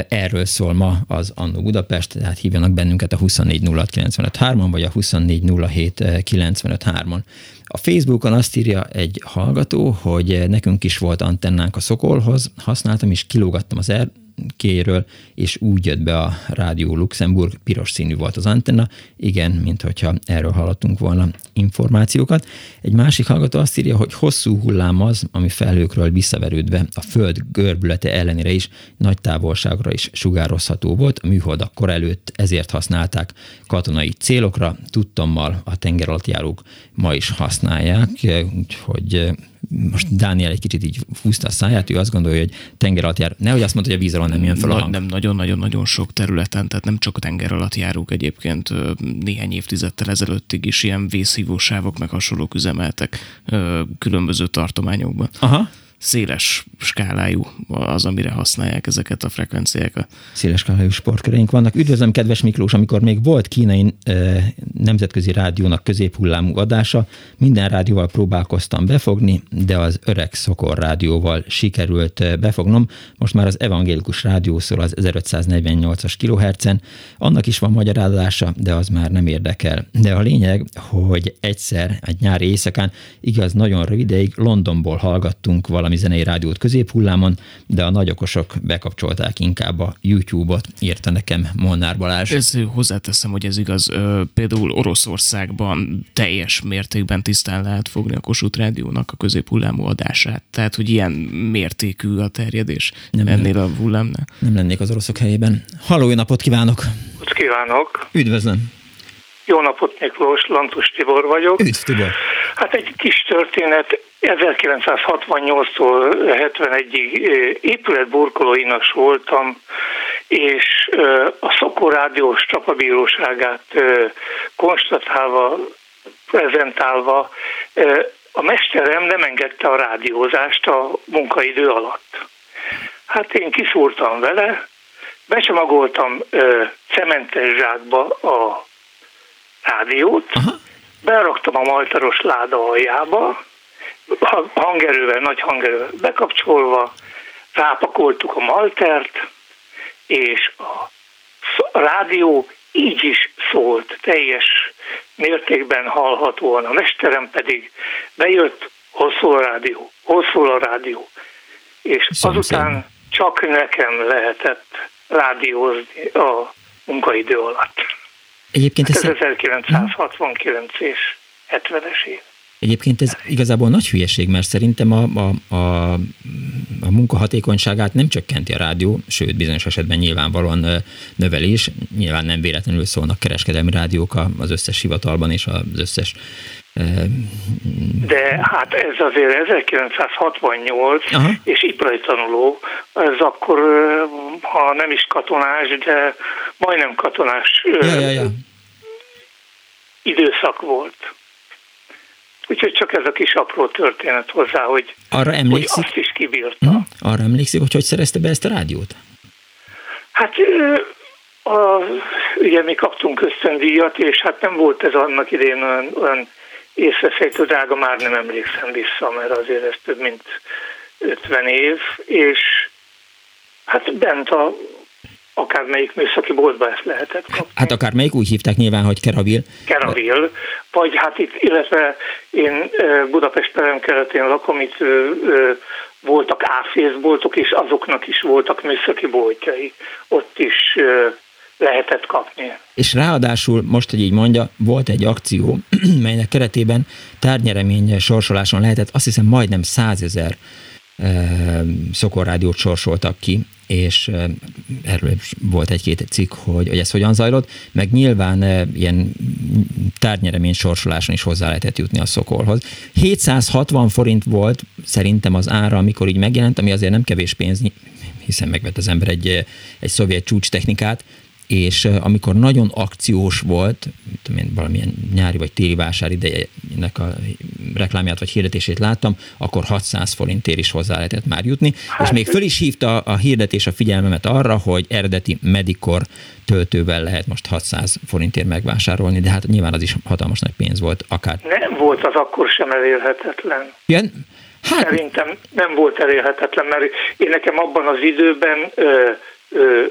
Erről szól ma az Annó Budapest, tehát hívjanak bennünket a 24 06 95 3-on, vagy a 24 07 95 3-on. A Facebookon azt írja egy hallgató, hogy nekünk is volt antennánk a Szokolhoz, használtam és kilógattam az er- kéről, és úgy jött be a Rádió Luxemburg, piros színű volt az antenna, igen, mint hogyha erről hallottunk volna információkat. Egy másik hallgató azt írja, hogy hosszú hullám az, ami felhőkről visszaverődve a föld görbülete ellenére is nagy távolságra is sugározható volt. A műhold akkor előtt ezért használták katonai célokra, tudtommal a tengeralattjárók ma is használják, úgyhogy most Dániel egy kicsit így húzta a száját, ő azt gondolja, hogy tenger alatt jár. Nehogy azt mondta, hogy a víz alól nem jön fel a hang. Nem, nagyon-nagyon-nagyon sok területen, tehát nem csak a tenger alatt járók egyébként néhány évtizeddel ezelőttig is ilyen vészhívósávok meg hasonlók üzemeltek különböző tartományokban. Aha széles skálájú az, amire használják ezeket a frekvenciákat. Széles skálájú sportköreink vannak. Üdvözlöm, kedves Miklós, amikor még volt kínai nemzetközi rádiónak középhullámú adása, minden rádióval próbálkoztam befogni, de az öreg Szokor rádióval sikerült befognom. Most már az evangélikus rádió szól az 1548-as kilohertzen. Annak is van magyarázása, de az már nem érdekel. De a lényeg, hogy egyszer, egy nyári éjszakán, igaz, nagyon rövideig Londonból hallgattunk valami zenei rádiót középhullámon, de a nagyokosok bekapcsolták inkább a YouTube-ot, írta nekem Molnár Balázs. Ez hozzáteszem, hogy ez igaz. Például Oroszországban teljes mértékben tisztán lehet fogni a Kossuth Rádiónak a középhullámú adását. Tehát, hogy ilyen mértékű a terjedés nem ennél a hullámnál. Nem lennék az oroszok helyében. Halló, napot kívánok! Kívánok! Üdvözlöm! Jó napot, Miklós, Lantus Tibor vagyok. Üdv, Tibor! Hát egy kis történet. 1968-tól 71-ig épületburkolóinas voltam, és a Szokó Rádiós csapabíróságát konstatálva, prezentálva a mesterem nem engedte a rádiózást a munkaidő alatt. Hát én kiszúrtam vele, becsomagoltam cementes zsákba a rádiót, Aha. beraktam a maltaros láda aljába, hangerővel, nagy hangerővel bekapcsolva, rápakoltuk a maltert, és a rádió így is szólt, teljes mértékben hallhatóan. A mesterem pedig bejött, hol szól a rádió, hol szól a rádió. És azután csak nekem lehetett rádiózni a munkaidő alatt. Egyébként hát ez 1969 és 70-es év. Egyébként ez igazából nagy hülyeség, mert szerintem a, a, a, a munkahatékonyságát nem csökkenti a rádió, sőt bizonyos esetben nyilvánvalóan növelés. Nyilván nem véletlenül szólnak kereskedelmi rádiók az összes hivatalban és az összes de hát ez azért 1968, Aha. és ipari tanuló, ez akkor, ha nem is katonás, de majdnem katonás ja, ja, ja. időszak volt. Úgyhogy csak ez a kis apró történet hozzá, hogy, Arra emlékszik? hogy azt is kibírta. Hmm. Arra emlékszik, hogy hogy szerezte be ezt a rádiót? Hát a, ugye mi kaptunk ösztöndíjat, és hát nem volt ez annak idén olyan, olyan észrefejtő drága, már nem emlékszem vissza, mert azért ez több mint 50 év, és hát bent a akármelyik műszaki boltba ezt lehetett kapni. Hát akármelyik úgy hívták nyilván, hogy Keravil. Keravil, vagy hát itt, illetve én Budapest keretén lakom, itt voltak áfészboltok, és azoknak is voltak műszaki boltjai. Ott is lehetett kapni. És ráadásul, most, hogy így mondja, volt egy akció, (clears throat) melynek keretében tárnyeremény sorsoláson lehetett, azt hiszem majdnem százezer szokorrádiót sorsoltak ki, és erről volt egy-két cikk, hogy, hogy ez hogyan zajlott, meg nyilván ilyen tárnyeremény sorsoláson is hozzá lehetett jutni a szokolhoz. 760 forint volt szerintem az ára, amikor így megjelent, ami azért nem kevés pénz, hiszen megvett az ember egy, egy szovjet csúcs technikát, és amikor nagyon akciós volt, tudom én, valamilyen nyári vagy téli vásár idejének a reklámját vagy hirdetését láttam, akkor 600 forintért is hozzá lehetett már jutni, hát, és még föl is hívta a hirdetés a figyelmemet arra, hogy eredeti Medikor töltővel lehet most 600 forintért megvásárolni, de hát nyilván az is hatalmas nagy pénz volt, akár. Nem volt az akkor sem elérhetetlen. Igen? Hát... Szerintem nem volt elérhetetlen, mert én nekem abban az időben ö, ö,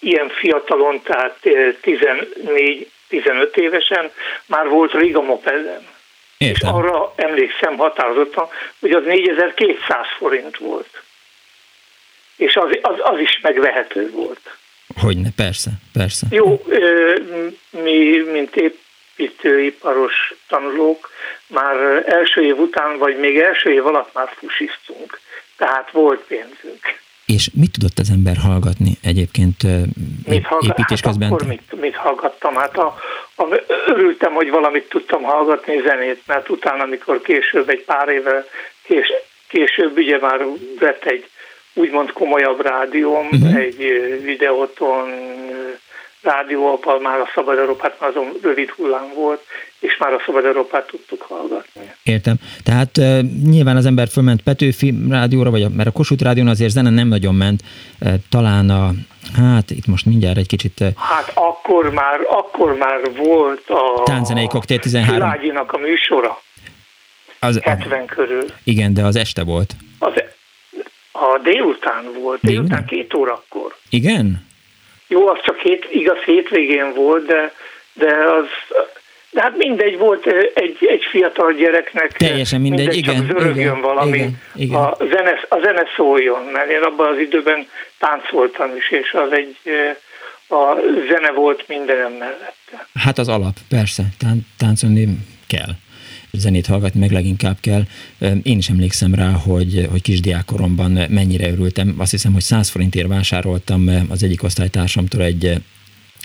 ilyen fiatalon, tehát 14-15 évesen már volt Riga mopedem. És arra emlékszem határozottan, hogy az 4200 forint volt. és az, az, az is megvehető volt. Hogyne, persze, persze. Jó, mi, mint építőiparos tanulók, már első év után, vagy még első év alatt már fusisztunk. Tehát volt pénzünk. És mit tudott az ember hallgatni egyébként mit hallgat, építés közben? Hát akkor mit, mit hallgattam? Hát a, a, örültem, hogy valamit tudtam hallgatni zenét, mert utána, amikor később, egy pár éve kés, később ugye már vett egy úgymond komolyabb rádióm, uh-huh. egy videóton rádióapal már a Szabad Európát, már azon rövid hullám volt, és már a Szabad Európát tudtuk hallgatni. Értem. Tehát uh, nyilván az ember fölment Petőfi rádióra, vagy a, mert a Kossuth rádión azért zene nem nagyon ment, uh, talán a Hát itt most mindjárt egy kicsit... Hát akkor már, akkor már volt a... Tánzenei koktél 13. Világyinak a műsora. Az, 70 körül. Igen, de az este volt. Az, a délután volt, délután, délután két órakor. Igen? Jó, az csak hét, igaz hétvégén volt, de, de az de hát mindegy volt egy, egy fiatal gyereknek. Teljesen mindegy, mindegy igen. Csak igen, valami, igen, igen. A, zene, a zene szóljon, mert én abban az időben táncoltam is, és az egy, a zene volt mindenem mellette. Hát az alap, persze, tán, táncolni kell zenét hallgatni meg leginkább kell. Én is emlékszem rá, hogy, hogy kisdiákoromban mennyire örültem. Azt hiszem, hogy 100 forintért vásároltam az egyik osztálytársamtól egy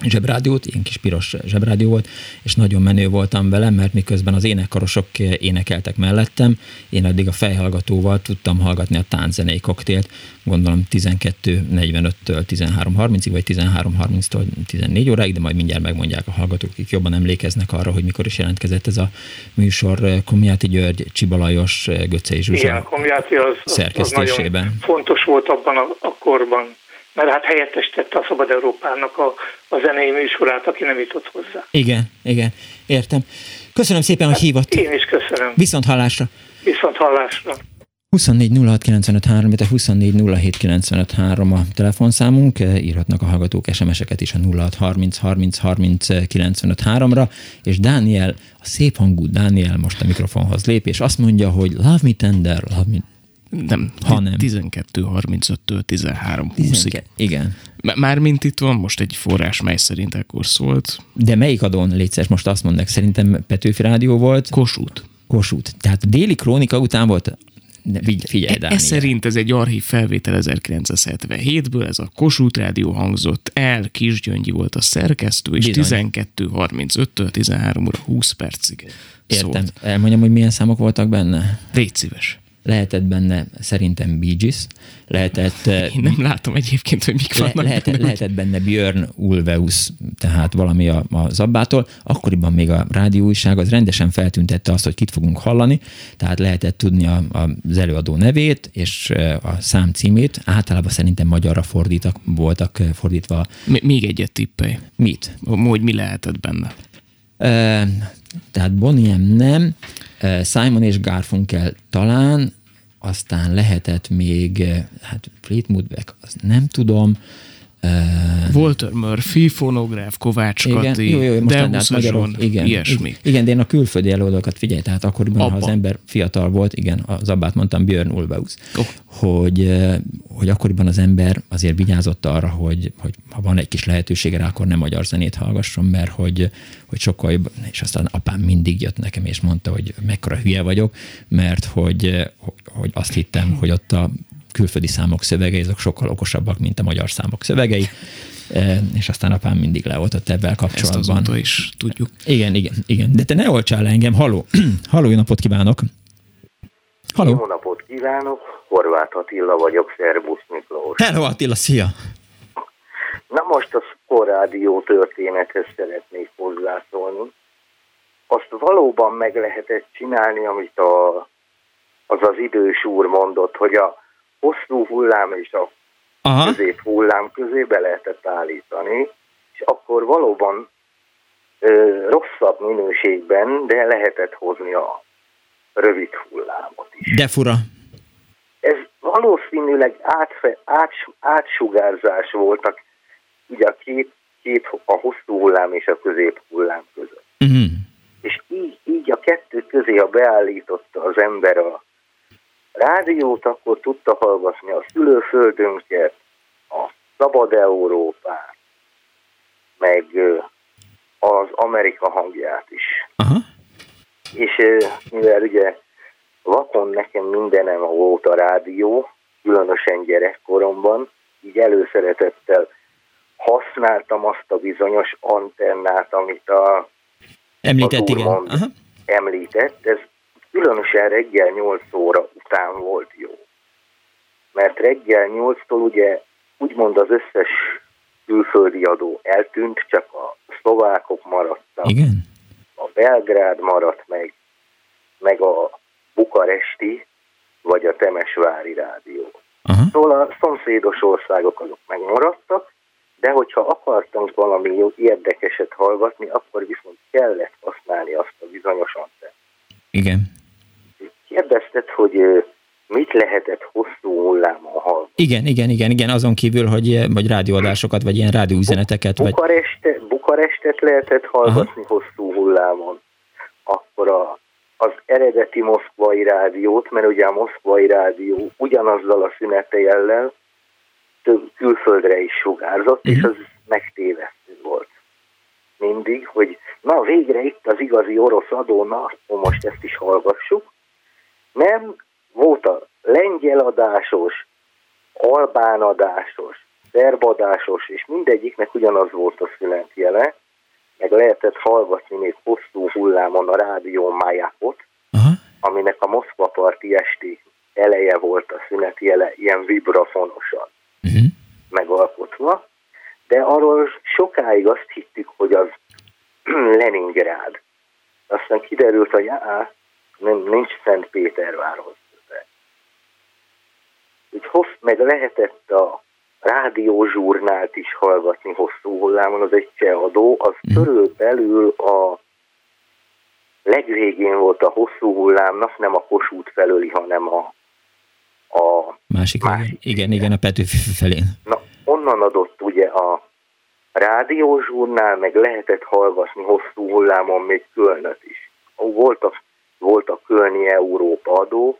zsebrádiót, ilyen kis piros zsebrádió volt, és nagyon menő voltam vele, mert miközben az énekkarosok énekeltek mellettem, én addig a fejhallgatóval tudtam hallgatni a tánczenei koktélt, gondolom 12.45-től 13.30-ig, vagy 13.30-tól 14 óráig, de majd mindjárt megmondják a hallgatók, akik jobban emlékeznek arra, hogy mikor is jelentkezett ez a műsor Komjáti György, Csibalajos, Göcei Zsuzsa Igen, Komjáti az, szerkesztésében. Az fontos volt abban a, a korban mert hát helyettesítette a Szabad Európának a, a zenei műsorát, aki nem jutott hozzá. Igen, igen, értem. Köszönöm szépen, hát hogy hívott. Én is köszönöm. Viszont hallásra. Viszont hallásra. 24 06 95 24 a telefonszámunk, írhatnak a hallgatók SMS-eket is a 06 30 30 30 ra és Dániel, a szép hangú Dániel most a mikrofonhoz lép, és azt mondja, hogy love me tender, love me nem, hanem 12.35-től 13.20-ig. Igen. Mármint itt van most egy forrás, mely szerint ekkor szólt. De melyik adón létszes? Most azt mondnak, szerintem Petőfi Rádió volt. Kossuth. Kossuth. Tehát a déli krónika után volt de figyelj, e, Ez szerint ez egy archív felvétel 1977-ből, ez a Kossuth Rádió hangzott el, Kisgyöngyi volt a szerkesztő, és 12.35-től 13 óra 20 percig Értem. Szólt. Elmondjam, hogy milyen számok voltak benne? Légy szíves lehetett benne szerintem Bee Gees, lehetett... (laughs) Én nem látom egyébként, hogy mik vannak le, lehetett, benne. Lehetett benne Björn Ulveus, tehát valami a, a Zabbától. Akkoriban még a rádióújság az rendesen feltüntette azt, hogy kit fogunk hallani, tehát lehetett tudni a, a, az előadó nevét és a szám címét. Általában szerintem magyarra fordítak, voltak fordítva. Még egyet tippelj. Mit? Hogy mi lehetett benne? tehát Boniem nem, Simon és Garfunkel talán, aztán lehetett még, hát Fleetwood Mac, azt nem tudom, Walter Murphy, fonográf, Kovács igen, Kati, jó, jó, most Deusz magyarok, igen, ilyesmi. Igen, de én a külföldi előadókat figyelj, tehát akkoriban, Abba. ha az ember fiatal volt, igen, az abbát mondtam, Björn Ulvaeus, oh. hogy, hogy akkoriban az ember azért vigyázott arra, hogy, hogy ha van egy kis lehetősége rá, akkor nem magyar zenét hallgasson, mert hogy, hogy sokkal jobb, és aztán apám mindig jött nekem, és mondta, hogy mekkora hülye vagyok, mert hogy, hogy azt hittem, hogy ott a külföldi számok szövegei, azok sokkal okosabbak, mint a magyar számok szövegei, e, és aztán apám mindig leoltott ebben kapcsolatban. Ezt is tudjuk. Igen, igen, igen. De te ne olcsál le engem. Haló, (clears throat) haló, jó napot kívánok. Haló. Jó napot kívánok, Horváth Attila vagyok, Szerbusz Miklós. Hello Attila, szia! Na most a Sporádió történethez szeretnék hozzászólni. Azt valóban meg lehetett csinálni, amit a, az az idős úr mondott, hogy a hosszú hullám és a Aha. közép hullám közé be lehetett állítani, és akkor valóban ö, rosszabb minőségben, de lehetett hozni a rövid hullámot is. De fura. Ez valószínűleg átfe, áts, átsugárzás voltak ugye a két, két a hosszú hullám és a közép hullám között. Uh-huh. És így, így a kettő közé, ha beállította az ember a rádiót, akkor tudta hallgatni a szülőföldünket, a Szabad Európát, meg az Amerika hangját is. Aha. És mivel ugye vakon nekem mindenem volt a rádió, különösen gyerekkoromban, így előszeretettel használtam azt a bizonyos antennát, amit a Említett, igen. Aha. említett. Ez különösen reggel 8 óra után volt jó. Mert reggel 8-tól ugye úgymond az összes külföldi adó eltűnt, csak a szlovákok maradtak. Igen. A Belgrád maradt meg, meg a bukaresti, vagy a Temesvári rádió. Aha. Szóval a szomszédos országok azok megmaradtak, de hogyha akartunk valami érdekeset hallgatni, akkor viszont kellett használni azt a bizonyos antennát. Igen. Kérdezted, hogy mit lehetett hosszú hullámon hallgatni? Igen, igen, igen, igen, azon kívül, hogy vagy rádióadásokat, vagy ilyen rádióüzeneteket, vagy... Bukareste, Bukarestet lehetett hallgatni Aha. hosszú hullámon. Akkor a, az eredeti moszkvai rádiót, mert ugye a moszkvai rádió ugyanazzal a szünetejellel több külföldre is sugárzott, uh-huh. és mhm. az megtévesztő volt. Mindig, hogy na végre itt az igazi orosz adó, na most ezt is hallgassuk. Nem, volt a lengyel adásos, albán adásos, szerbadásos, és mindegyiknek ugyanaz volt a szünetjele, meg lehetett hallgatni még hosszú hullámon a rádió Majakot, uh-huh. aminek a Moszkva parti esti eleje volt a szünetjele, ilyen vibrafonosan uh-huh. megalkotva, de arról sokáig azt hittük, hogy az (clears throat) Leningrád. Aztán kiderült, hogy á, nem, nincs Szentpétervárhoz. Úgy hossz, meg lehetett a rádiózsurnált is hallgatni hosszú hullámon, az egy adó, az mm. körülbelül a legvégén volt a hosszú hullámnak, nem a Kossuth felőli, hanem a, a másik, másik igen, igen, a Petőfi felén. Na, onnan adott ugye a rádiózsurnál, meg lehetett hallgatni hosszú hullámon még Kölnöt is. Volt a, volt a Kölni Európa adó,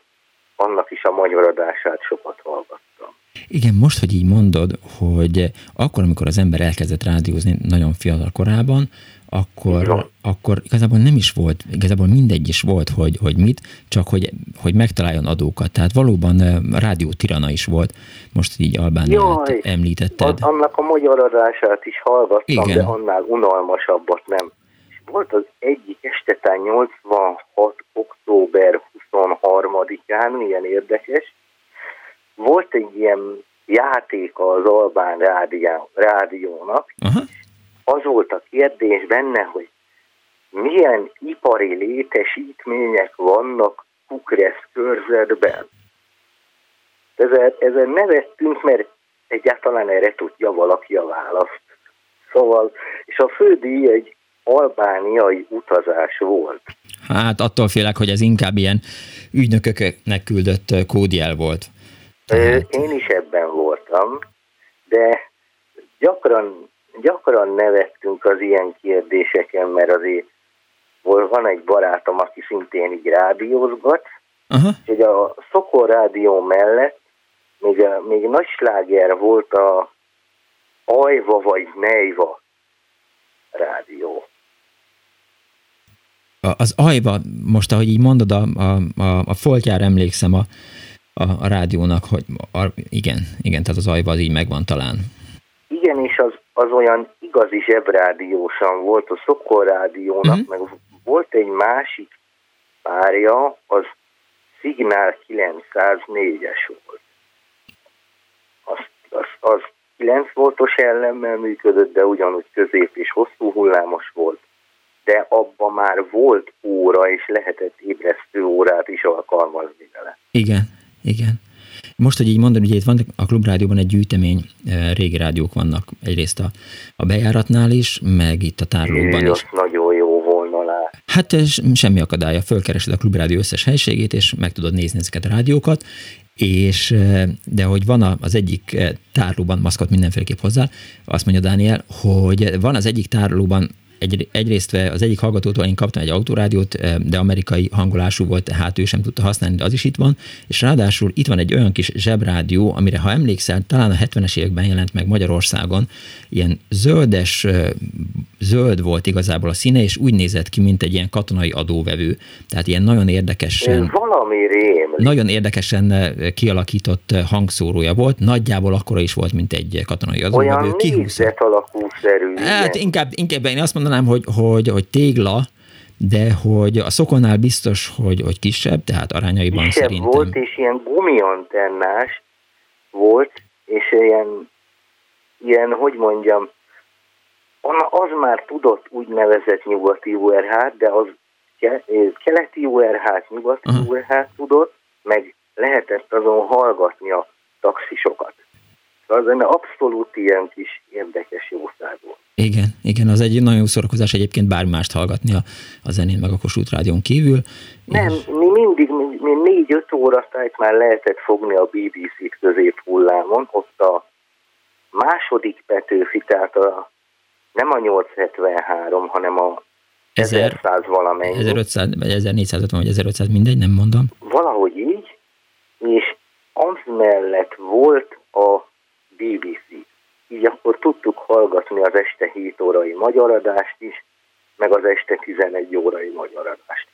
annak is a magyar adását sokat hallgattam. Igen, most, hogy így mondod, hogy akkor, amikor az ember elkezdett rádiózni nagyon fiatal korában, akkor, akkor igazából nem is volt, igazából mindegy is volt, hogy, hogy mit, csak hogy, hogy megtaláljon adókat. Tehát valóban rádió tirana is volt, most így Albániát említetted. Annak a magyar adását is hallgattam, Igen. de annál unalmasabbat nem. Volt az egyik estetán 86. október 23-án, milyen érdekes, volt egy ilyen játék az Albán rádió, rádiónak, Aha. az volt a kérdés benne, hogy milyen ipari létesítmények vannak Kukresz körzetben. Ezen, ezen nevettünk, mert egyáltalán erre tudja valaki a választ. Szóval, és a fődíj egy albániai utazás volt. Hát attól félek, hogy ez inkább ilyen ügynököknek küldött kódjel volt. Tehát... Én is ebben voltam, de gyakran, gyakran nevettünk az ilyen kérdéseken, mert azért van egy barátom, aki szintén így rádiózgat, uh-huh. és a Szokor rádió mellett még, a, még nagy sláger volt a Ajva vagy Nejva rádió. Az Ajva, most ahogy így mondod, a, a, a, a foltjára emlékszem, a, a, a rádiónak, hogy a, igen, igen, tehát az ajva az így megvan talán. Igen, és az, az olyan igazi zsebrádiósan volt, a Szokor rádiónak, uh-huh. meg volt egy másik párja, az Signál 904-es volt. Az, az, az 9 voltos ellemmel működött, de ugyanúgy közép és hosszú hullámos volt, de abban már volt óra, és lehetett ébresztő órát is alkalmazni vele. Igen, igen. Most, hogy így mondod, ugye itt van a Klubrádióban egy gyűjtemény, eh, régi rádiók vannak egyrészt a, a bejáratnál is, meg itt a tárlóban Jé, is. nagyon jó volna lá. Hát semmi akadálya, fölkeresed a Klubrádió összes helységét, és meg tudod nézni ezeket a rádiókat, és eh, de hogy van az egyik eh, tárlóban, maszkot mindenféleképp hozzá, azt mondja Dániel, hogy van az egyik tárlóban egy, egyrészt az egyik hallgatótól én kaptam egy autorádiót, de amerikai hangolású volt, tehát ő sem tudta használni, de az is itt van, és ráadásul itt van egy olyan kis zsebrádió, amire ha emlékszel, talán a 70-es években jelent meg Magyarországon, ilyen zöldes, zöld volt igazából a színe, és úgy nézett ki, mint egy ilyen katonai adóvevő. Tehát ilyen nagyon érdekesen... Valami rém. Nagyon érdekesen kialakított hangszórója volt, nagyjából akkora is volt, mint egy katonai adóvevő. Olyan négyzet alakú szerű. Hát inkább, inkább én azt mondanám, hogy, hogy, hogy tégla, de hogy a szokonnál biztos, hogy, hogy kisebb, tehát arányaiban kisebb szerintem. volt, és ilyen gumiantennás volt, és ilyen, ilyen, hogy mondjam, az már tudott úgynevezett nyugati URH, de az keleti URH-t, nyugati Aha. URH tudott, meg lehetett azon hallgatni a taxisokat. Az egy abszolút ilyen kis érdekes jószág volt. Igen, igen, az egy nagyon jó szórakozás egyébként bármi mást hallgatni a, a zenén meg a Kossuth Rádión kívül. Nem, és... mi mindig, mi, mi négy-öt óra tájt már lehetett fogni a BBC-t közép hullámon, ott a második Petőfi, tehát a, nem a 873, hanem a 1100 valamennyi. 1500, vagy 1450, vagy 1500, mindegy, nem mondom. Valahogy így, és az mellett volt a BBC. Így akkor tudtuk hallgatni az este 7 órai magyar adást is, meg az este 11 órai magyar adást.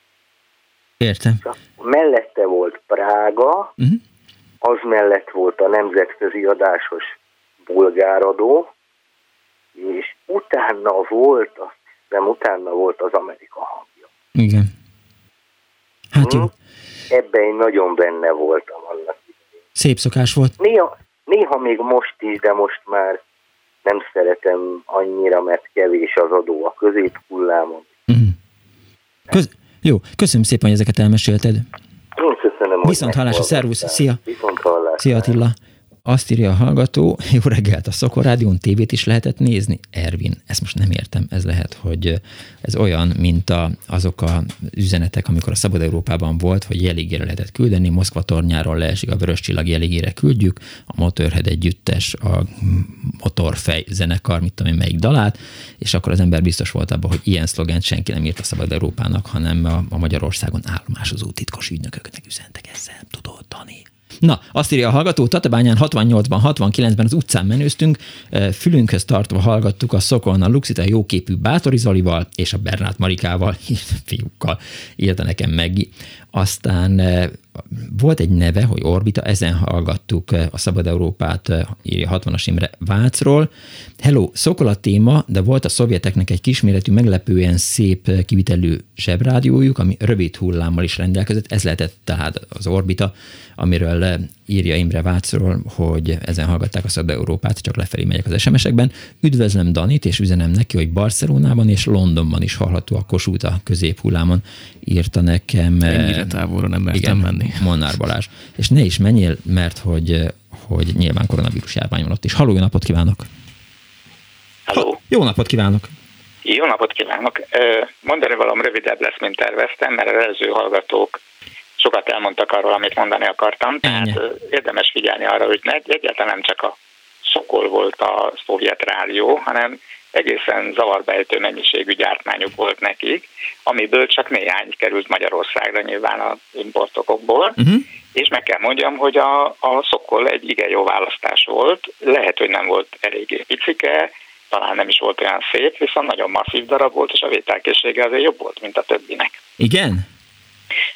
Értem. Mellette volt Prága, uh-huh. az mellett volt a nemzetközi adásos bulgáradó, és utána volt, azt hiszem, utána volt az Amerika hangja. Igen. Hát jó. Hm? Ebben én nagyon benne voltam annak idején. Szép szokás volt. Néha, néha még most is, de most már nem szeretem annyira, mert kevés az adó a középhullámon. Uh-huh. Köz- jó, köszönöm szépen, hogy ezeket elmesélted. Én köszönöm, Viszont hallásra, szervusz, szia! Viszont hallásra. Szia Attila! Azt írja a hallgató, (laughs) jó reggelt, a Szokorádión tévét is lehetett nézni? Ervin, ezt most nem értem, ez lehet, hogy ez olyan, mint a, azok a üzenetek, amikor a Szabad Európában volt, hogy jeligére lehetett küldeni, Moszkva tornyáról leesik a vörös csillag jeligére küldjük, a Motorhead együttes, a Motorfej zenekar, mit tudom én, melyik dalát, és akkor az ember biztos volt abban, hogy ilyen szlogent senki nem írt a Szabad Európának, hanem a, a Magyarországon állomásozó titkos ügynököknek üzentek ezzel. Na, azt írja a hallgató, Tatabányán 68-ban, 69-ben az utcán menőztünk, fülünkhöz tartva hallgattuk a Szokon a Luxita jóképű Bátori Zolival és a Bernát Marikával, (laughs) fiúkkal, írta nekem meg. Aztán volt egy neve, hogy Orbita, ezen hallgattuk a Szabad Európát, írja 60-as Imre Vácról. Hello, Szokol a téma, de volt a szovjeteknek egy kisméretű, meglepően szép kivitelű zsebrádiójuk, ami rövid hullámmal is rendelkezett, ez lehetett tehát az Orbita, amiről írja Imre Vácról, hogy ezen hallgatták a Szabad Európát, csak lefelé megyek az SMS-ekben. Üdvözlöm Danit, és üzenem neki, hogy Barcelonában és Londonban is hallható a Kossuth a középhullámon, írta nekem. Ennyire távolra nem mertem menni. Molnár Balázs. És ne is menjél, mert hogy, hogy nyilván koronavírus járvány van ott is. Halló, jó napot kívánok! Halló! Jó napot kívánok! Jó napot kívánok! Mondani valam rövidebb lesz, mint terveztem, mert az előző hallgatók sokat elmondtak arról, amit mondani akartam. Tehát Ennyi. érdemes figyelni arra, hogy ne, egyáltalán nem csak a Szokol volt a szovjet rádió, hanem egészen zavarbejtő mennyiségű gyártmányuk volt nekik, amiből csak néhány került Magyarországra nyilván a importokokból, uh-huh. és meg kell mondjam, hogy a, a Szokol egy igen jó választás volt, lehet, hogy nem volt eléggé picike, talán nem is volt olyan szép, viszont nagyon masszív darab volt, és a vételkészsége azért jobb volt, mint a többinek. Igen?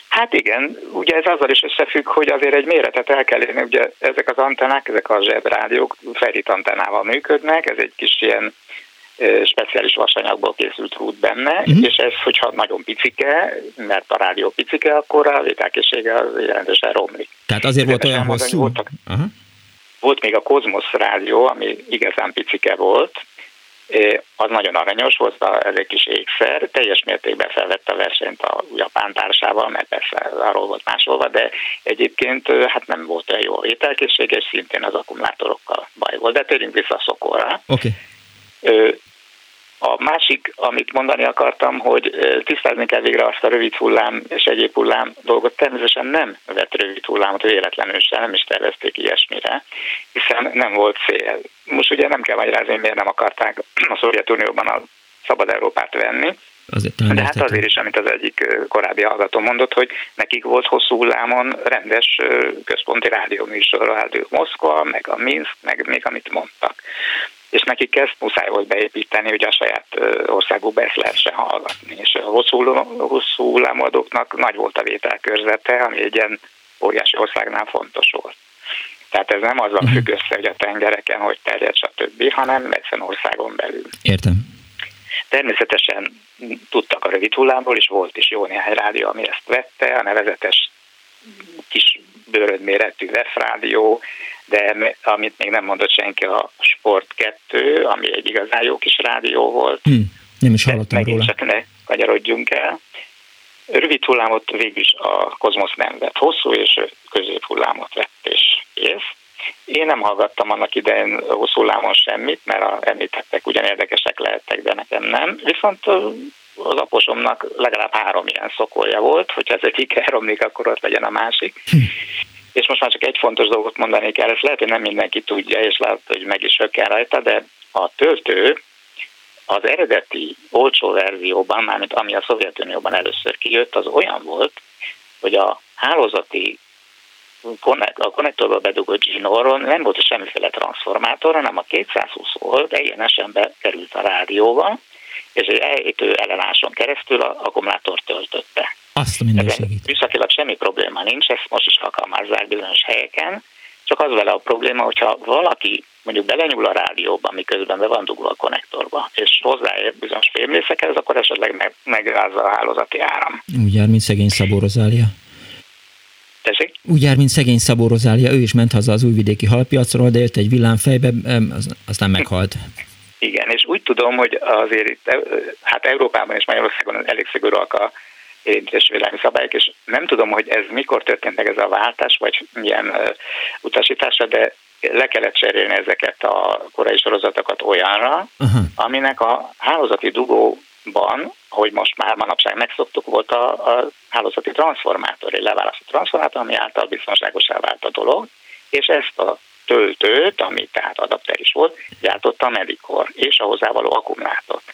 Hát igen, ugye ez azzal is összefügg, hogy azért egy méretet el kell érni, ugye ezek az antennák, ezek a zsebrádiók ferit antennával működnek, ez egy kis ilyen speciális vasanyagból készült rút benne, uh-huh. és ez, hogyha nagyon picike, mert a rádió picike, akkor a vételkészsége jelentősen romlik. Tehát azért volt olyan hosszú? Voltak, uh-huh. Volt még a Kozmosz rádió, ami igazán picike volt, az nagyon aranyos volt, ez egy kis ékszer, teljes mértékben felvette a versenyt a japán társával, mert persze arról volt másolva, de egyébként hát nem volt olyan jó ételkészség, és szintén az akkumulátorokkal baj volt. De térjünk vissza a szokorra. Okay. A másik, amit mondani akartam, hogy tisztázni kell végre azt a rövid hullám és egyéb hullám dolgot. Természetesen nem vett rövid hullámot véletlenül sem, nem is tervezték ilyesmire, hiszen nem volt cél. Most ugye nem kell magyarázni, miért nem akarták a Szovjetunióban a szabad Európát venni. Azért De hát azért is, amit az egyik korábbi hallgató mondott, hogy nekik volt hosszú hullámon rendes központi rádióműsor, a Rádió Moszkva, meg a Minsk, meg még amit mondtak. És nekik ezt muszáj volt beépíteni, hogy a saját országukba ezt lehessen hallgatni. És a hosszú, hosszú hullámadóknak nagy volt a vételkörzete, ami egy ilyen óriási országnál fontos volt. Tehát ez nem azzal függ össze, hogy a tengereken hogy terjed, stb., hanem egyszerűen országon belül. Értem. Természetesen tudtak a rövid hullámból, és volt is jó néhány rádió, ami ezt vette, a nevezetes kis bőrödméretű VEF rádió, de amit még nem mondott senki, a Sport 2, ami egy igazán jó kis rádió volt. Hmm, nem is hallottam Megint róla. csak ne kanyarodjunk el. Rövid hullámot végül is a Kozmosz nem vett, hosszú és középhullámot vett, és kész. Én nem hallgattam annak idején hosszú hullámon semmit, mert a említettek ugyan érdekesek lehettek, de nekem nem. Viszont az aposomnak legalább három ilyen szokolja volt, hogyha ez egyik elromlik, akkor ott legyen a másik. Hm. És most már csak egy fontos dolgot mondani kell, ezt lehet, hogy nem mindenki tudja, és lehet, hogy meg is kell rajta, de a töltő az eredeti olcsó verzióban, mármint ami a Szovjetunióban először kijött, az olyan volt, hogy a hálózati a konnektorba bedugott zsinóron nem volt semmiféle transformátor, hanem a 220 volt egyenesen bekerült a rádióba, és egy elejtő ellenáson keresztül a akkumulátor töltötte. Azt a. Műszakilag semmi probléma nincs, ezt most is alkalmazzák bizonyos helyeken, csak az vele a probléma, hogyha valaki mondjuk belenyúl a rádióba, miközben be van dugva a konnektorba, és hozzáér bizonyos fémrészekhez, akkor esetleg meg, megrázza a hálózati áram. Úgy jár, mint szegény Szabó Rozália. Tessék? Úgy jár, mint szegény Szabó Rozália, ő is ment haza az újvidéki halpiacról, de élt egy villámfejbe, aztán meghalt. Igen, és úgy tudom, hogy azért itt, hát Európában és Magyarországon elég szigorúak a érintésvédelmi szabályok, és nem tudom, hogy ez mikor történt meg ez a váltás, vagy milyen utasítása, de le kellett cserélni ezeket a korai sorozatokat olyanra, uh-huh. aminek a hálózati dugóban, hogy most már manapság megszoktuk, volt a, a hálózati transformátor, egy leválasztott transformátor, ami által biztonságosá vált a dolog, és ezt a töltőt, ami tehát adapter is volt, gyártotta a Medicor, és a hozzávaló akkumulátort.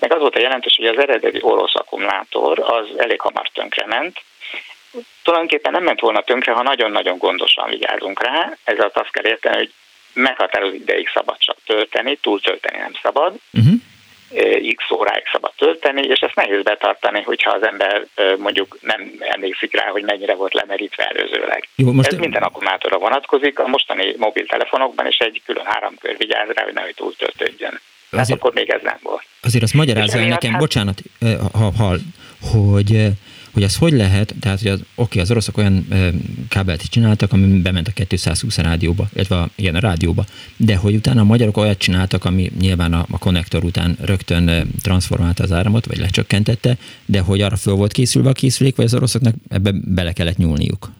Meg az volt a jelentős, hogy az eredeti orosz akkumulátor az elég hamar tönkrement, tulajdonképpen nem ment volna tönkre, ha nagyon-nagyon gondosan vigyázunk rá. Ezzel azt kell érteni, hogy meghatározó ideig szabad csak tölteni, túl tölteni nem szabad. Uh-huh. X óráig szabad tölteni, és ezt nehéz betartani, hogyha az ember mondjuk nem emlékszik rá, hogy mennyire volt lemerítve előzőleg. Jó, most Ez minden akkumulátorra vonatkozik, a mostani mobiltelefonokban is egy külön háromkör vigyáz rá, hogy nehogy túl töltődjön. Hát azért, akkor még ez nem volt. Azért azt magyarázza el nekem, hát... bocsánat, ha, ha, hogy hogy az hogy lehet, tehát hogy az, oké, az oroszok olyan e, kábelt is csináltak, ami bement a 220 rádióba, illetve a, igen, a rádióba, de hogy utána a magyarok olyat csináltak, ami nyilván a, a konnektor után rögtön e, transformálta az áramot, vagy lecsökkentette, de hogy arra föl volt készülve a készülék, vagy az oroszoknak ebbe bele kellett nyúlniuk?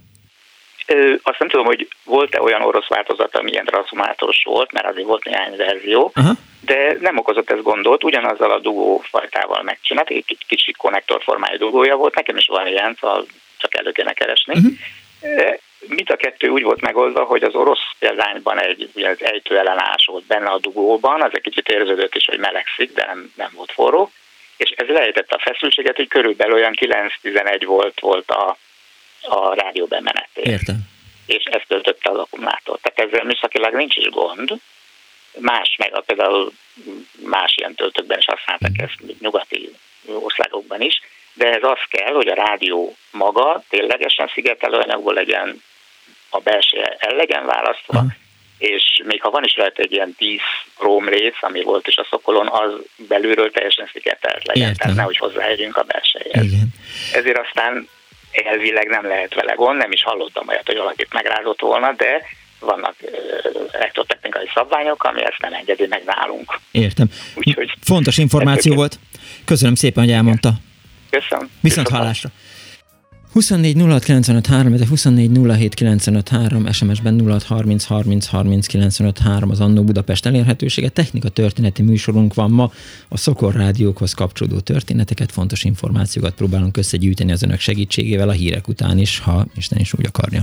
Ö, azt nem tudom, hogy volt-e olyan orosz változat, ami ilyen transformátoros volt, mert azért volt néhány verzió, Aha. de nem okozott ez gondot, ugyanazzal a dugó fajtával megcsinált, egy kicsi konnektorformájú dugója volt, nekem is van ilyen, szóval csak elő kéne keresni. Uh-huh. Mind a kettő úgy volt megoldva, hogy az orosz példányban egy ugye az ejtő ellenállás volt benne a dugóban, az egy kicsit érződött is, hogy melegszik, de nem, nem volt forró, és ez lejtette a feszültséget, hogy körülbelül olyan 9-11 volt, volt a a rádió bemenetét. Értem. És ezt töltötte az akkumulátor. Tehát ezzel műszakilag nincs is gond. Más, meg a, például más ilyen töltőkben is használtak ezt, nyugati országokban is, de ez az kell, hogy a rádió maga ténylegesen szigetelő anyagból legyen, a belső el legyen választva, uh-huh. és még ha van is rajta egy ilyen 10 rész, ami volt is a szokolon, az belülről teljesen szigetelt legyen, Értem. tehát nehogy hozzáérjünk a belsejéhez. Ezért aztán elvileg nem lehet vele gond, nem is hallottam olyat, hogy valakit megrázott volna, de vannak elektrotechnikai szabványok, ami ezt nem engedi meg nálunk. Értem. Úgyhogy Fontos információ volt. Köszönöm szépen, hogy elmondta. Köszönöm. Viszont hallásra. 24 06 de 24 SMS-ben 06 30 30 30 az Annó Budapest elérhetősége. Technika történeti műsorunk van ma. A Szokor rádiókhoz kapcsolódó történeteket, fontos információkat próbálunk összegyűjteni az önök segítségével a hírek után is, ha Isten is úgy akarja.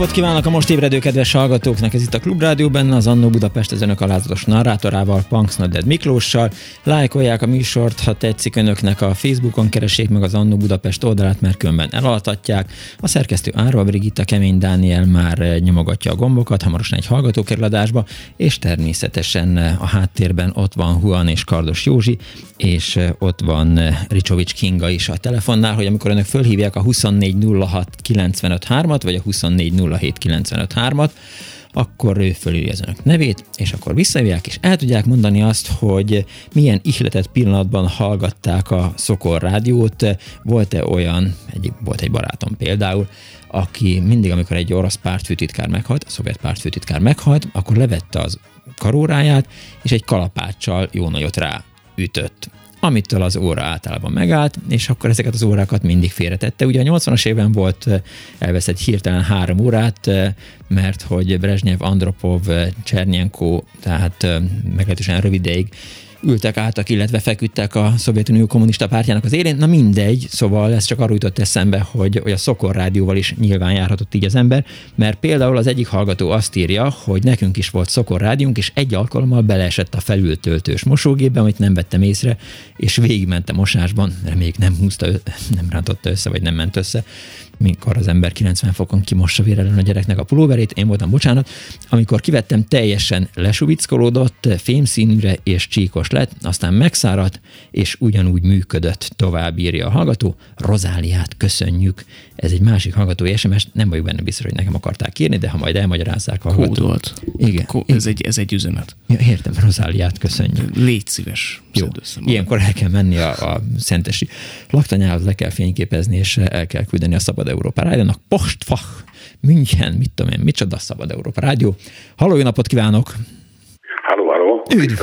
Napot kívánok a most ébredő kedves hallgatóknak! Ez itt a Klubrádió benne, az Annó Budapest az önök alázatos narrátorával, Punks Nodded Miklóssal. Lájkolják a műsort, ha tetszik önöknek a Facebookon, keressék meg az Annó Budapest oldalát, mert különben elaltatják. A szerkesztő Árva Brigitta, Kemény Dániel már eh, nyomogatja a gombokat, hamarosan egy hallgatókerladásba, és természetesen eh, a háttérben ott van Huan és Kardos Józsi, és eh, ott van Ricsovics Kinga is a telefonnál, hogy amikor önök fölhívják a 2406 953-at, vagy a 24 0795 at akkor ő fölülje az önök nevét, és akkor visszajövják, és el tudják mondani azt, hogy milyen ihletett pillanatban hallgatták a Szokor rádiót. Volt-e olyan, egy, volt egy barátom például, aki mindig, amikor egy orosz pártfőtitkár meghalt, a szovjet pártfőtitkár meghalt, akkor levette az karóráját, és egy kalapáccsal jó nagyot rá ütött amitől az óra általában megállt, és akkor ezeket az órákat mindig félretette. Ugye a 80-as évben volt elveszett hirtelen három órát, mert hogy Brezsnyev, Andropov, Csernyenko, tehát meglehetősen rövid ideig ültek, álltak, illetve feküdtek a Szovjetunió kommunista pártjának az élén. Na mindegy, szóval ez csak arról jutott eszembe, hogy, hogy a Szokor rádióval is nyilván járhatott így az ember, mert például az egyik hallgató azt írja, hogy nekünk is volt Szokor rádiónk, és egy alkalommal beleesett a felültöltős mosógépbe, amit nem vettem észre, és végigment a mosásban, reméljük nem húzta, nem rántotta össze, vagy nem ment össze, mikor az ember 90 fokon kimossa vérelen a gyereknek a pulóverét, én voltam, bocsánat, amikor kivettem, teljesen lesuvickolódott, fémszínűre és csíkos lett, aztán megszáradt, és ugyanúgy működött, tovább írja a hallgató. Rozáliát köszönjük. Ez egy másik hallgatói SMS, nem vagyok benne biztos, hogy nekem akarták írni, de ha majd elmagyarázzák a Kód volt. Igen. Kó- ez, egy, ez egy üzenet. Ja, értem, Rozáliát köszönjük. Légy szíves. Jó. Ilyenkor el kell menni a, a szentesi laktanyához, le kell fényképezni, és el kell küldeni a Szabad Európa Rádiónak. Postfach, München, mit tudom én, micsoda Szabad Európa Rádió. Halló, jó napot kívánok! Halló, halló! Üdv!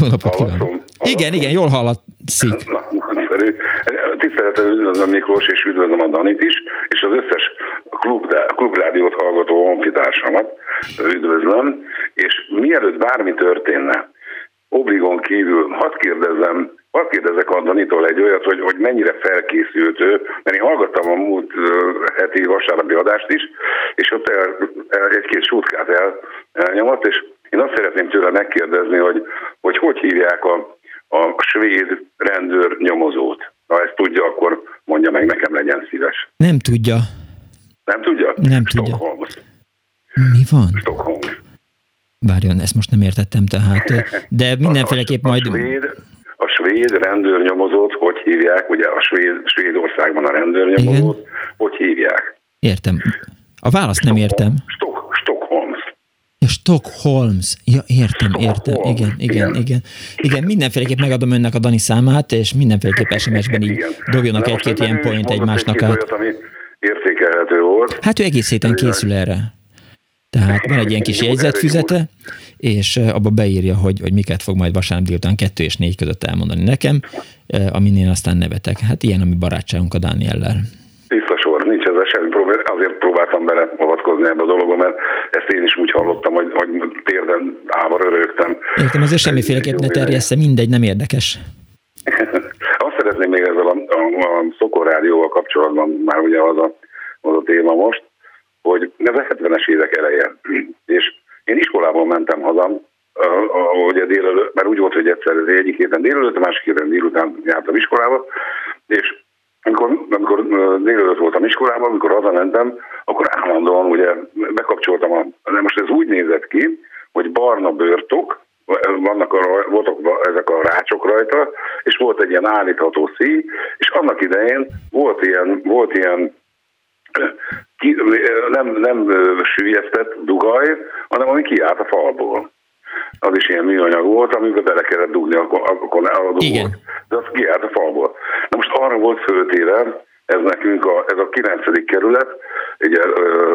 Jó napot kívánok! Igen, igen, jól hallatszik. Nagyszerű. Tisztelettel üdvözlöm Miklós, és üdvözlöm a Danit is, és az összes klub, klubrádiót hallgató honfitársamat üdvözlöm, és mielőtt bármi történne, obligon kívül, hadd kérdezzem, hadd kérdezek a Danitól egy olyat, hogy, hogy mennyire felkészült ő, mert én hallgattam a múlt heti vasárnapi adást is, és ott el, el, egy-két sútkát el, elnyomott, és én azt szeretném tőle megkérdezni, hogy hogy, hogy hívják a, a svéd rendőr nyomozót. Ha ezt tudja, akkor mondja meg nekem, legyen szíves. Nem tudja. Nem tudja? Nem tudja. Mi van? Stockholm. Várjon, ezt most nem értettem tehát, de (laughs) mindenféleképp majd... A svéd, a svéd rendőrnyomozót hogy hívják, ugye a svéd, Svédországban a rendőrnyomozót, Igen. hogy hívják? Értem. A választ nem értem. Stock, Stockholms. Ja, Stockholms. Ja, értem, értem. Igen, igen, igen, igen. Igen, mindenféleképp megadom önnek a Dani számát, és mindenféleképp SMS-ben így dobjanak egy-két ilyen point egymásnak át. Olyat, ami értékelhető volt. Hát ő egész héten készül erre. Tehát van egy ilyen kis jegyzetfüzete, és abba beírja, hogy, hogy miket fog majd vasárnap délután kettő és négy között elmondani nekem, amin én aztán nevetek. Hát ilyen a mi barátságunk a Dániellel. Tiszta sor, nincs ezzel semmi probléma. Azért próbáltam bele avatkozni ebbe a dologba, mert ezt én is úgy hallottam, hogy, hogy térden állva rögtem. Értem, azért semmiféleképp ne terjessze, mindegy, nem érdekes. (laughs) Azt szeretném még ezzel a, a, a Szokor rádióval kapcsolatban, már ugye az a, az a téma most, hogy ez a 70-es évek eleje, (clears throat) és én iskolából mentem haza, ugye délelőtt, mert úgy volt, hogy egyszer az egyik héten délelőtt, a másik héten délután jártam iskolába, és amikor, amikor délelőtt voltam iskolában, amikor hazamentem, akkor állandóan ugye bekapcsoltam a, de most ez úgy nézett ki, hogy barna bőrtok, vannak a, voltak ezek a rácsok rajta, és volt egy ilyen állítható szíj, és annak idején volt ilyen, volt ilyen nem, nem sűjesztett dugaj, hanem ami kiállt a falból. Az is ilyen műanyag volt, amiben bele kellett dugni, akkor, akkor a Igen. volt. De az kiállt a falból. Na most arra volt föltéve, ez nekünk a, ez a 9. kerület, ugye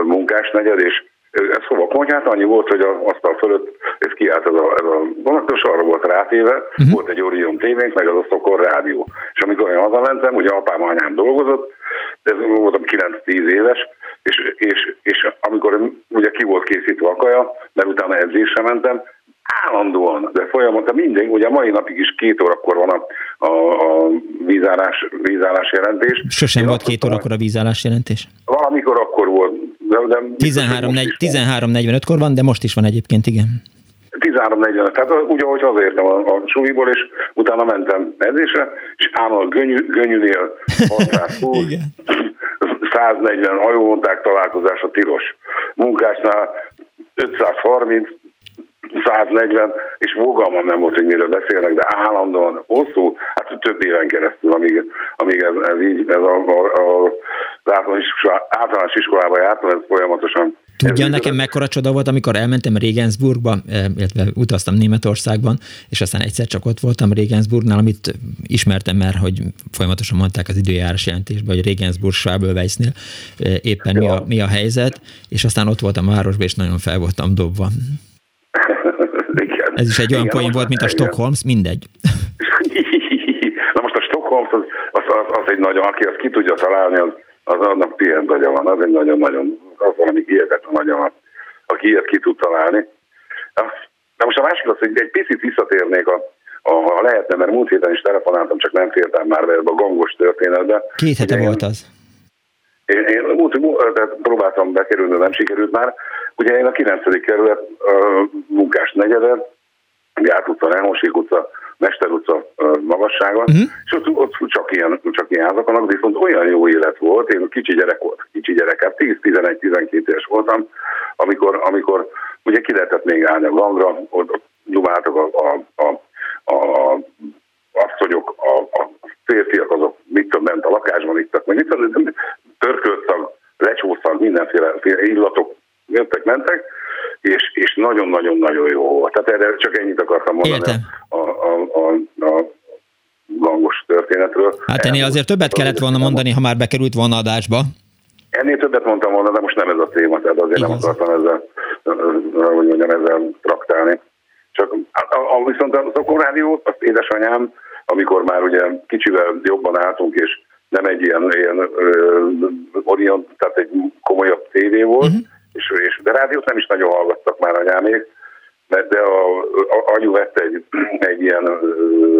munkás negyed, és ez hova konyhát, annyi volt, hogy a asztal fölött ez kiállt ez a, ez a vonatos, arra volt rátéve, uh-huh. volt egy Orion tévénk, meg az a szokor rádió. És amikor én hazamentem, ugye apám, anyám dolgozott, ez voltam 9-10 éves, és, és, és amikor ugye ki volt készítve a kaja, mert utána edzésre mentem, állandóan, de folyamatosan minden, ugye mai napig is két órakor van a, a, a vízállás, vízállás jelentés. Sosem Én volt két órakor a vízállás jelentés? Valamikor akkor volt. De, de 13.45-kor van, de most is van egyébként, igen. 13.45, tehát úgy, ahogy hazértem a, a suliból, és utána mentem edzésre, és állandóan gönyű, gönyűnél 620, 140 hajóvonták találkozása tilos. Munkásnál 530, 140, és fogalmam nem volt, hogy miről beszélnek, de állandóan hosszú, hát több éven keresztül, amíg, amíg ez, ez így, ez a, a, a, az általános, általános iskolába jártam, ez folyamatosan Tudja, nekem mekkora csoda volt, amikor elmentem Regensburgba, eh, illetve utaztam Németországban, és aztán egyszer csak ott voltam Regensburgnál, amit ismertem már, hogy folyamatosan mondták az időjárás jelentésben, hogy Regensburg Schwabelweissnél eh, éppen mi a, mi a helyzet, és aztán ott voltam a városban, és nagyon fel voltam dobva. (laughs) Igen. Ez is egy olyan poén volt, mint a Stockholms, mindegy. (laughs) Na most a Stockholms az, az, az, az egy nagyon, aki azt ki tudja találni, az, az annak pihent agya van, az egy nagyon-nagyon, az valami hihetetlen agya van, aki ilyet ki tud találni. De most a másik az, hogy egy picit visszatérnék a, a, ha lehetne, mert múlt héten is telefonáltam, csak nem fértem már be ebbe a gangos történetbe. Két hete volt az. Én, én múlt, tehát próbáltam bekerülni, nem sikerült már. Ugye én a 9. kerület uh, munkás negyeden, Gát utca, Nelmosik utca, Mester utca uh, magassága, uh-huh. és ott, ott csak, ilyen, csak ilyen házak vannak, viszont olyan jó élet volt, én kicsi gyerek volt, kicsi gyerek, hát 10-11-12 éves voltam, amikor, amikor ugye ki lehetett még állni a gangra, ott, nyomáltak a, a, a, a, asszonyok, a, a férfiak azok mit tudom, bent a lakásban ittak, meg mit tudom, törköltszag, lecsószag, mindenféle illatok jöttek, mentek, és, és nagyon-nagyon-nagyon jó volt. Tehát erre csak ennyit akartam mondani Értem. a, a, a, a gangos történetről. Hát ennél azért többet kellett volna mondani, ha már bekerült volna adásba. Ennél többet mondtam volna, de most nem ez a téma, tehát azért Igaz. nem akartam ezzel, hogy mondjam, ezzel traktálni. Csak a, a, viszont az Okorádiót, azt édesanyám, amikor már ugye kicsivel jobban álltunk, és nem egy ilyen, ilyen ö, orient, tehát egy komolyabb tévé volt, uh-huh. És, és, de rádiót nem is nagyon hallgattak már anyámék, de, de a, a, anyu vette egy, (clears throat) egy ilyen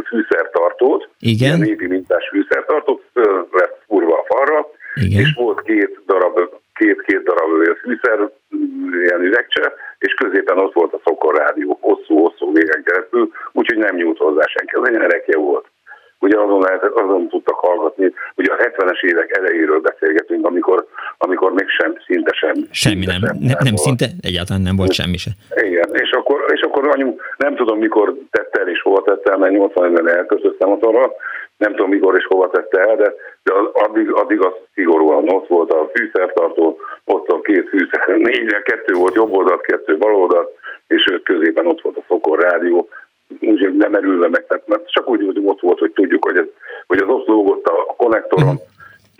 fűszertartót, Igen. ilyen népi mintás fűszertartót, lett furva a falra, Igen. és volt két darab, két-két darab fűszer, ilyen üvegcse, és középen ott volt a szokor rádió, hosszú-hosszú végen keresztül, úgyhogy nem nyújt hozzá senki, az egy erekje volt ugye azon, lehet, azon tudtak hallgatni. Ugye a 70-es évek elejéről beszélgetünk, amikor, amikor még sem, szinte sem. Semmi nem, sem, nem, nem szinte, egyáltalán nem volt semmi se. Igen, és akkor, és akkor anyu, nem tudom mikor tette el és hova tette el, mert 80-ben elköltöztem otthonra, nem tudom mikor és hova tette el, de, de addig, addig az szigorúan ott volt a fűszertartó, ott a két fűszer, (laughs) négy, kettő volt jobb oldalt, kettő bal oldalt, és középen ott volt a Fokor rádió, úgyhogy nem erülve meg, tehát mert csak úgy, hogy ott volt, hogy tudjuk, hogy, ez, hogy az ott lógott a konnektoron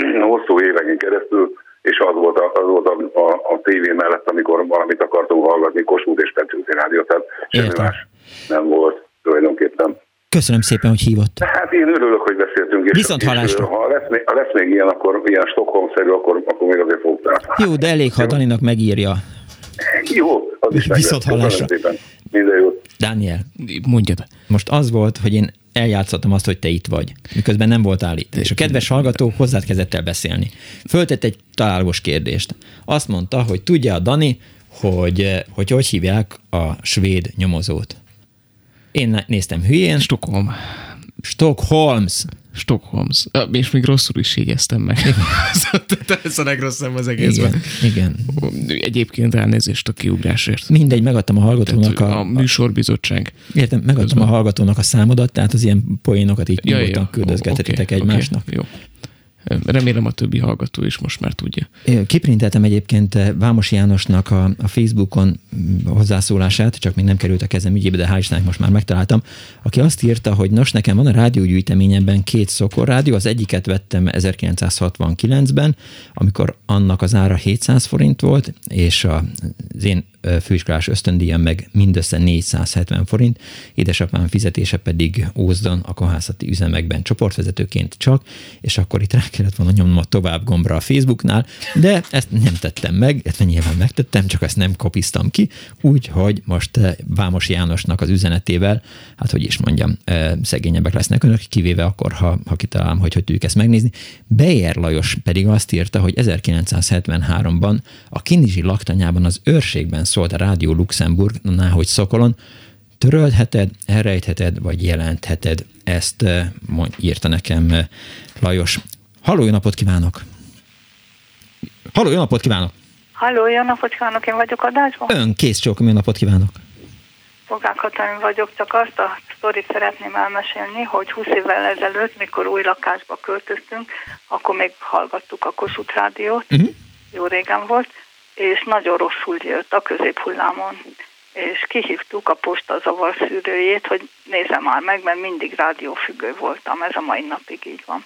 uh-huh. hosszú éveken keresztül, és az volt a, az volt a, a, a tévé mellett, amikor valamit akartunk hallgatni, Kossuth és Petőfi Rádió, tehát semmi Értem. más nem volt tulajdonképpen. Köszönöm szépen, hogy hívott. Hát én örülök, hogy beszéltünk. És, Viszont hallásra. ha lesz, még- ha lesz még ilyen, akkor ilyen Stockholm-szerű, akkor, akkor még azért fogok. Jó, de elég, ha Daninak megírja. Jó, az is Viszont hallásra. Minden jót. Dániel, Mondjad. most az volt, hogy én eljátszottam azt, hogy te itt vagy, miközben nem voltál itt. És a kedves hallgató hozzád kezdett el beszélni. Föltett egy találós kérdést. Azt mondta, hogy tudja a Dani, hogy eh, hogy, hogy hívják a svéd nyomozót. Én néztem hülyén. Stockholm. Stockholms. Stockholms. És még rosszul is jegyeztem meg. (laughs) Ez a legrosszabb az egészben. Igen, igen. Egyébként elnézést a kiugrásért. Mindegy, megadtam a hallgatónak Tehát a... a műsorbizottság. Értem, megadtam Közben. a hallgatónak a számodat, tehát az ilyen poénokat így Ja, nyugodtan ja, küldözgethetitek oké, egymásnak. oké, Jó. Remélem a többi hallgató is most már tudja. Kiprinteltem egyébként eh, Vámos Jánosnak a, a Facebookon mm, hozzászólását, csak még nem került a kezem ügyébe, de hál' most már megtaláltam, aki azt írta, hogy nos, nekem van a rádiógyűjteményemben két szokorrádió, az egyiket vettem 1969-ben, amikor annak az ára 700 forint volt, és az én főiskolás ösztöndíjam meg mindössze 470 forint, édesapám fizetése pedig Ózdon a kohászati üzemekben csoportvezetőként csak, és akkor itt rá kellett volna nyomnom a tovább gombra a Facebooknál, de ezt nem tettem meg, illetve nyilván megtettem, csak ezt nem kopiztam ki, úgyhogy most Vámos Jánosnak az üzenetével, hát hogy is mondjam, szegényebbek lesznek önök, kivéve akkor, ha, ha kitalálom, hogy hogy tudjuk ezt megnézni. Beyer Lajos pedig azt írta, hogy 1973-ban a Kinizsi laktanyában az őrségben szólt a Rádió Luxemburgnál, hogy Szokolon, törölheted, elrejtheted, vagy jelentheted. Ezt eh, mond, írta nekem eh, Lajos. Halló, jó napot kívánok! Halló, jó napot kívánok! Halló, jó napot kívánok, én vagyok adásban. Ön, kész csókom, jó napot kívánok! Katalin vagyok, csak azt a sztorit szeretném elmesélni, hogy 20 évvel ezelőtt, mikor új lakásba költöztünk, akkor még hallgattuk a Kossuth rádiót, uh-huh. jó régen volt, és nagyon rosszul jött a középhullámon. És kihívtuk a posta zavarszűrőjét, hogy nézem már meg, mert mindig rádiófüggő voltam, ez a mai napig így van.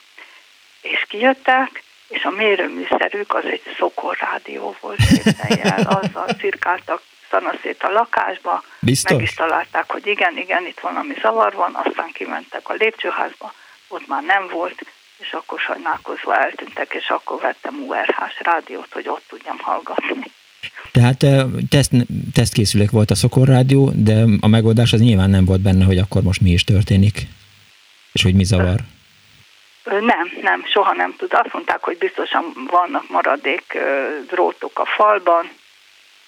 És kijöttek, és a mérőműszerük az egy szokorrádió volt, jel, (laughs) azzal cirkáltak szanaszét a lakásba, Biztos? meg is találták, hogy igen, igen, itt valami zavar van, aztán kimentek a lépcsőházba, ott már nem volt, és akkor sajnálkozva eltűntek, és akkor vettem URH-s rádiót, hogy ott tudjam hallgatni. Tehát eh, teszt, tesztkészülék volt a szokorrádió, de a megoldás az nyilván nem volt benne, hogy akkor most mi is történik, és hogy mi zavar. Nem, nem, soha nem tud. Azt mondták, hogy biztosan vannak maradék drótok a falban,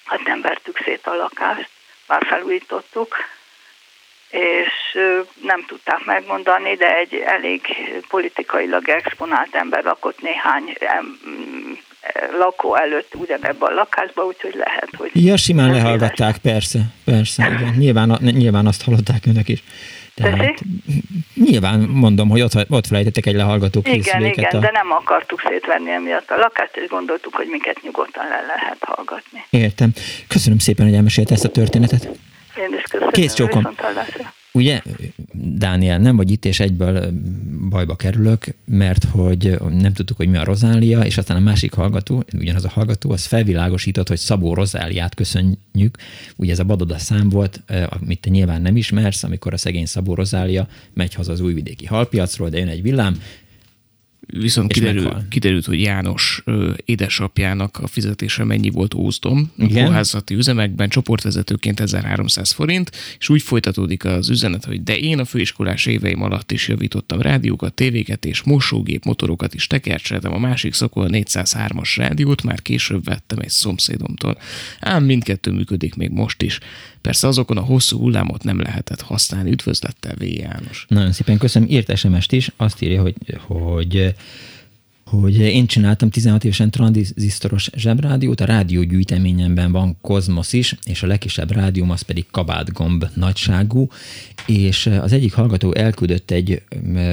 hát nem vertük szét a lakást, már felújítottuk, és nem tudták megmondani, de egy elég politikailag exponált ember lakott néhány mm, lakó előtt ugyanebben a lakásban, úgyhogy lehet, hogy... Ja, simán lehallgatták, persze, persze, igen. Nyilván, nyilván azt hallották önök is. Tehát, nyilván mondom, hogy ott, ott felejtettek egy lehallgató Igen, készüléket. igen, a... de nem akartuk szétvenni emiatt a lakást, és gondoltuk, hogy minket nyugodtan le lehet hallgatni. Értem. Köszönöm szépen, hogy elmesélte ezt a történetet. Én is köszönöm. Kész csókom. Ugye, Dániel, nem vagy itt, és egyből bajba kerülök, mert hogy nem tudtuk, hogy mi a Rozália, és aztán a másik hallgató, ugyanaz a hallgató, az felvilágosított, hogy Szabó Rozáliát köszönjük. Ugye ez a Badoda szám volt, amit te nyilván nem ismersz, amikor a szegény Szabó Rozália megy haza az újvidéki halpiacról, de jön egy villám, Viszont kiderül, kiderült, hogy János ö, édesapjának a fizetése mennyi volt Ózdon, a kohászati üzemekben, csoportvezetőként 1300 forint, és úgy folytatódik az üzenet, hogy de én a főiskolás éveim alatt is javítottam rádiókat, tévéket és mosógép motorokat is tekercseltem, a másik szokol 403-as rádiót már később vettem egy szomszédomtól. Ám mindkettő működik még most is. Persze azokon a hosszú hullámot nem lehetett használni. Üdvözlettel, V. János. Nagyon szépen köszönöm. Írt SMS-t is, azt írja, hogy, hogy hogy én csináltam 16 évesen tranzisztoros zsebrádiót, a rádiógyűjteményemben van Kozmosz is, és a legkisebb rádióm az pedig kabátgomb nagyságú, és az egyik hallgató elküldött egy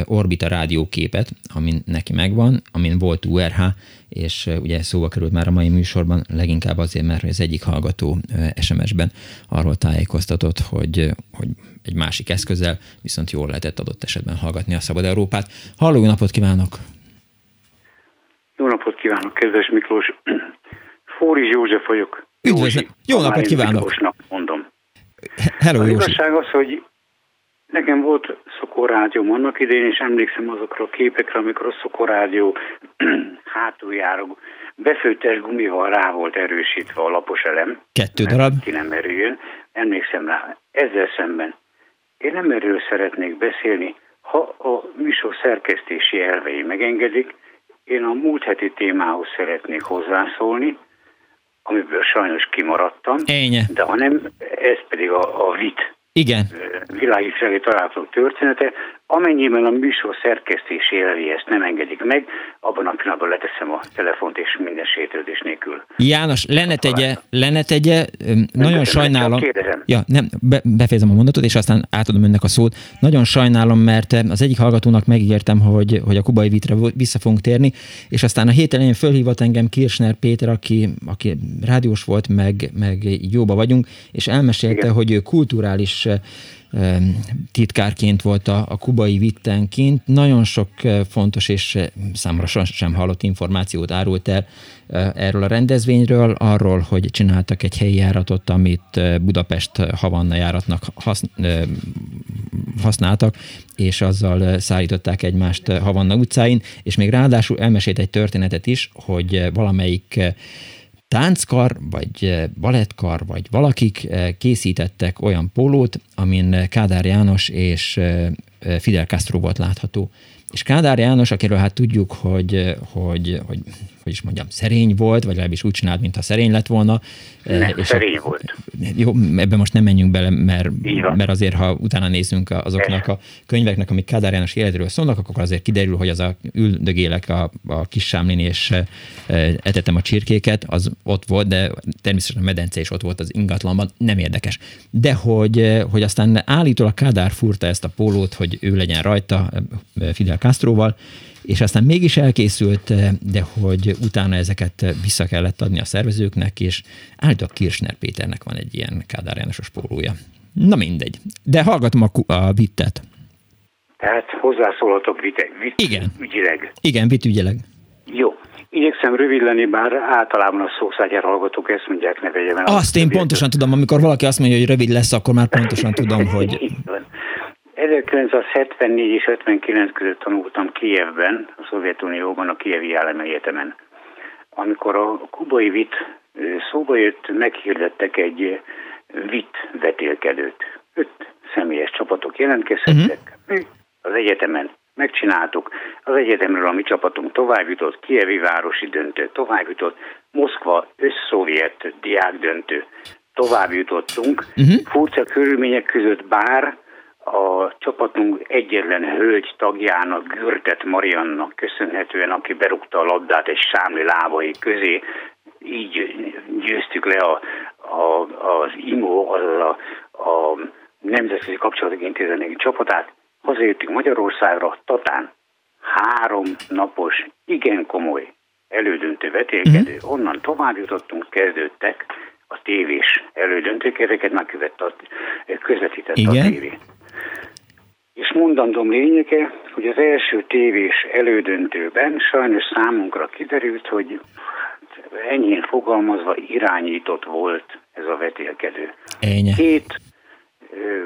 Orbita rádióképet, amin neki megvan, amin volt URH, és ugye szóba került már a mai műsorban, leginkább azért, mert az egyik hallgató SMS-ben arról tájékoztatott, hogy, hogy egy másik eszközzel viszont jól lehetett adott esetben hallgatni a Szabad Európát. Halló, napot kívánok! Jó napot kívánok, kedves Miklós. (clears throat) Fóris József vagyok. Üdvözlöm! Jó napot kívánok! Miklósnak mondom. Hello, az igazság az, hogy nekem volt szokorrádióm annak idején, és emlékszem azokra a képekre, amikor a szokorrádió (clears throat) hátuljára befőttes gumival rá volt erősítve a lapos elem. Kettő darab. Ki nem erüljön. Emlékszem rá. Ezzel szemben én nem erről szeretnék beszélni. Ha a műsor szerkesztési elvei megengedik, én a múlt heti témához szeretnék hozzászólni, amiből sajnos kimaradtam. Ennyi. De ha nem, ez pedig a, a VIT Igen. világisregi találkozók története, Amennyiben a műsor szerkesztési elvi ezt nem engedik meg, abban a pillanatban leteszem a telefont és minden sétődés nélkül. János, lenne tegye, lenne tegye, nagyon sajnálom. Ja, nem, be, befejezem a mondatot, és aztán átadom önnek a szót. Nagyon sajnálom, mert az egyik hallgatónak megígértem, hogy, hogy a kubai vitre vissza fogunk térni, és aztán a hét elején fölhívott engem Kirchner Péter, aki, aki rádiós volt, meg, meg jóba vagyunk, és elmesélte, Igen. hogy ő kulturális titkárként volt a, a kubai vittenként. Nagyon sok fontos és számomra sem hallott információt árult el erről a rendezvényről, arról, hogy csináltak egy helyi járatot, amit Budapest Havanna járatnak használtak, és azzal szállították egymást Havanna utcáin, és még ráadásul elmesélt egy történetet is, hogy valamelyik tánckar, vagy balettkar, vagy valakik készítettek olyan pólót, amin Kádár János és Fidel Castro volt látható. És Kádár János, akiről hát tudjuk, hogy, hogy, hogy hogy is mondjam, szerény volt, vagy legalábbis úgy csinált, mintha szerény lett volna. Nem, eh, és szerény a, volt. Jó, ebben most nem menjünk bele, mert, mert azért, ha utána nézzünk azoknak a könyveknek, amik Kádár János életről szólnak, akkor azért kiderül, hogy az a üldögélek a, a kis sámlin és eh, etetem a csirkéket, az ott volt, de természetesen a medence is ott volt az ingatlanban, nem érdekes. De hogy, eh, hogy aztán állítólag Kádár furta ezt a pólót, hogy ő legyen rajta Fidel Castroval, és aztán mégis elkészült, eh, de hogy utána ezeket vissza kellett adni a szervezőknek, és állítólag Kirchner Péternek van egy ilyen Kádár Jánosos pólója. Na mindegy. De hallgatom a, a vittet. Tehát hozzászólhatok vite, vit, Igen. ügyileg. Igen, vitügyileg. Jó. Igyekszem rövid lenni, bár általában a szószágyár hallgatók ezt mondják, ne vegyem el. Azt én pontosan tudom, amikor valaki azt mondja, hogy rövid lesz, akkor már pontosan tudom, hogy (laughs) 1974 és 59 között tanultam Kijevben, a Szovjetunióban, a Kijevi Állami Egyetemen. Amikor a kubai vit szóba jött, meghirdettek egy vit vetélkedőt. Öt személyes csapatok jelentkezhettek. Uh-huh. Mi az egyetemen megcsináltuk. Az egyetemről a mi csapatunk tovább jutott, Kievi városi döntő tovább jutott, Moszkva összszovjet diák döntő tovább jutottunk. Uh-huh. Furcsa körülmények között bár a csapatunk egyetlen hölgy tagjának, Görtet Mariannak köszönhetően, aki berúgta a labdát egy sámli lábai közé, így győztük le a, a, az IMO, az a, a Nemzetközi Kapcsolatok Intézetének csapatát. Hazajöttünk Magyarországra, Tatán három napos, igen komoly elődöntő vetélkedő. Mm-hmm. Onnan tovább jutottunk, kezdődtek a tévés elődöntők, ezeket megkövette a, közvetített Igen. a tévé. És mondandom lényege, hogy az első tévés elődöntőben sajnos számunkra kiderült, hogy enyhén fogalmazva irányított volt ez a vetélkedő. Ennyi. Két ö,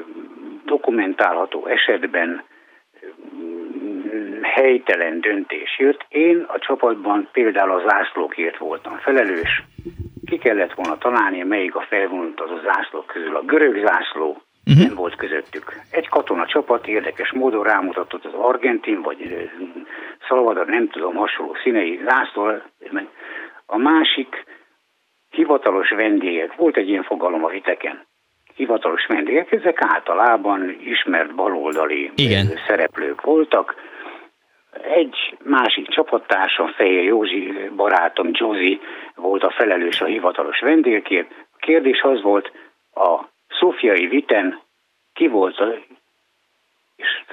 dokumentálható esetben helytelen döntés jött. Én a csapatban például a zászlókért voltam felelős. Ki kellett volna találni, melyik a felvonult az a zászlók közül. A görög zászló, uh-huh. nem volt közöttük. Egy katona csapat érdekes módon rámutatott az argentin, vagy Salvador, nem tudom, hasonló színei zászló. A másik hivatalos vendégek. Volt egy ilyen fogalom a viteken. Hivatalos vendégek, ezek általában ismert baloldali Igen. szereplők voltak. Egy másik csapattársam, Fehér Józsi barátom, Josi volt a felelős a hivatalos vendégekért. A kérdés az volt, a Szófiai Viten ki volt a, és,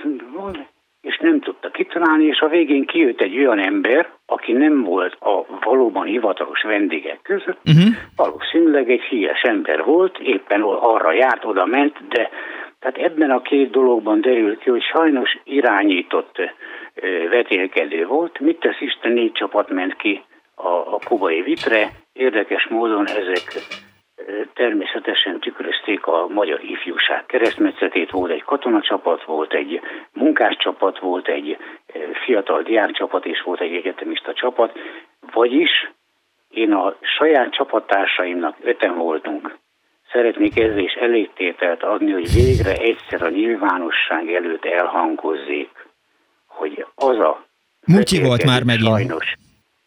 és nem tudta kitalálni, és a végén kijött egy olyan ember, aki nem volt a valóban hivatalos vendégek között, uh-huh. valószínűleg egy híres ember volt, éppen arra járt, oda ment, de tehát ebben a két dologban derül ki, hogy sajnos irányított vetélkedő volt. Mit tesz Isten, négy csapat ment ki a, a kubai vitre. Érdekes módon ezek természetesen tükrözték a magyar ifjúság keresztmetszetét, volt egy katonacsapat, volt egy munkáscsapat, volt egy fiatal diákcsapat, és volt egy egyetemista csapat, vagyis én a saját csapattársaimnak öten voltunk. Szeretnék ezzel is elégtételt adni, hogy végre egyszer a nyilvánosság előtt elhangozzék, hogy az a Mutyi volt már megint. Sajnos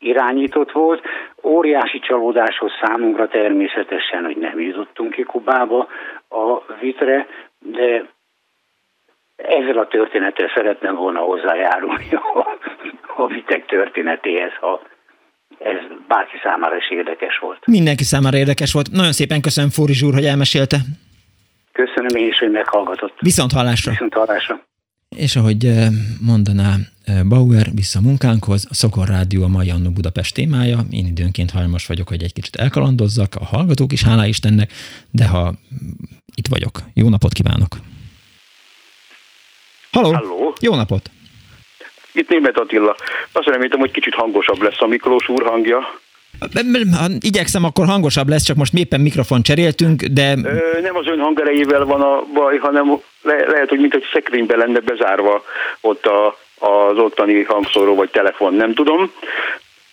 irányított volt. Óriási csalódáshoz számunkra természetesen, hogy nem jutottunk ki Kubába a vitre, de ezzel a történettel szeretném volna hozzájárulni a, a vitek történetéhez, ha ez bárki számára is érdekes volt. Mindenki számára érdekes volt. Nagyon szépen köszönöm Fóri Zsúr, hogy elmesélte. Köszönöm én is, hogy meghallgatott. Viszont hallásra. Viszont hallásra. És ahogy eh, mondaná eh, Bauer, vissza a munkánkhoz, a Szokor Rádió a mai Annó Budapest témája. Én időnként hajlamos vagyok, hogy egy kicsit elkalandozzak, a hallgatók is, hálá Istennek, de ha itt vagyok. Jó napot kívánok! Halló! Halló. Jó napot! Itt Német Attila. Azt reméltem, hogy kicsit hangosabb lesz a Miklós úr hangja. Igyekszem, akkor hangosabb lesz, csak most éppen mikrofon cseréltünk, de... Ö, nem az ön hangerejével van a baj, hanem le, lehet, hogy mint egy szekrénybe lenne bezárva ott a, az ottani hangszóró vagy telefon, nem tudom.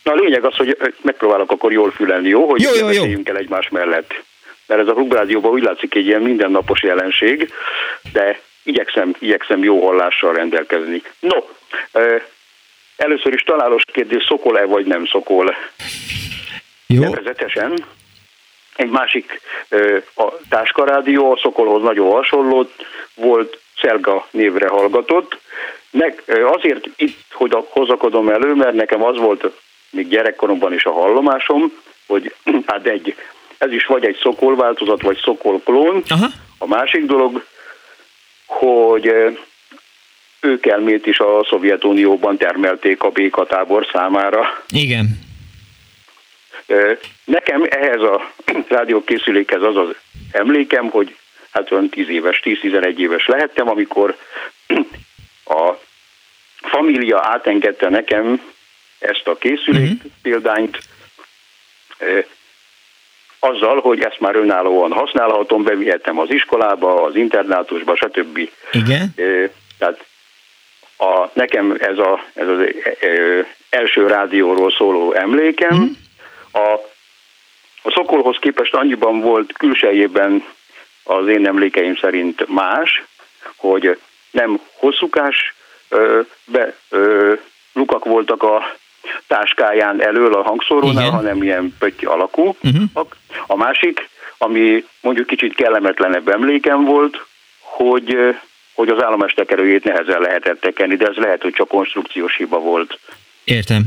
Na a lényeg az, hogy megpróbálok akkor jól fülelni, jó? Hogy jó, jó, jó. el egymás mellett. Mert ez a klubrádióban úgy látszik egy ilyen mindennapos jelenség, de igyekszem, igyekszem jó hallással rendelkezni. No, először is találós kérdés, szokol-e vagy nem szokol? Jó. Nevezetesen egy másik a táskarádió, a Szokolhoz nagyon hasonló volt, Szelga névre hallgatott. Nek, azért itt hogy hozakodom elő, mert nekem az volt még gyerekkoromban is a hallomásom, hogy (clears throat) hát egy, ez is vagy egy szokol változat, vagy szokol klón. Aha. A másik dolog, hogy ők elmét is a Szovjetunióban termelték a békatábor számára. Igen. Nekem ehhez a (clears throat) rádiókészülékhez az az emlékem, hogy hát olyan 10 éves, 10-11 éves lehettem, amikor (clears throat) a família átengedte nekem ezt a készülék uh-huh. példányt, azzal, hogy ezt már önállóan használhatom, bevihetem az iskolába, az internátusba, stb. Igen. Tehát a, nekem ez, a, ez az első rádióról szóló emlékem. Mm. A, a Szokolhoz képest annyiban volt külsejében az én emlékeim szerint más, hogy nem hosszúkás ö, be, ö, lukak voltak a táskáján elől a hangszórónál, Igen. hanem ilyen pötty alakú. Uh-huh. A, másik, ami mondjuk kicsit kellemetlenebb emlékem volt, hogy hogy az állomástekerőjét nehezen lehetett tekerni, de ez lehet, hogy csak konstrukciós hiba volt. Értem.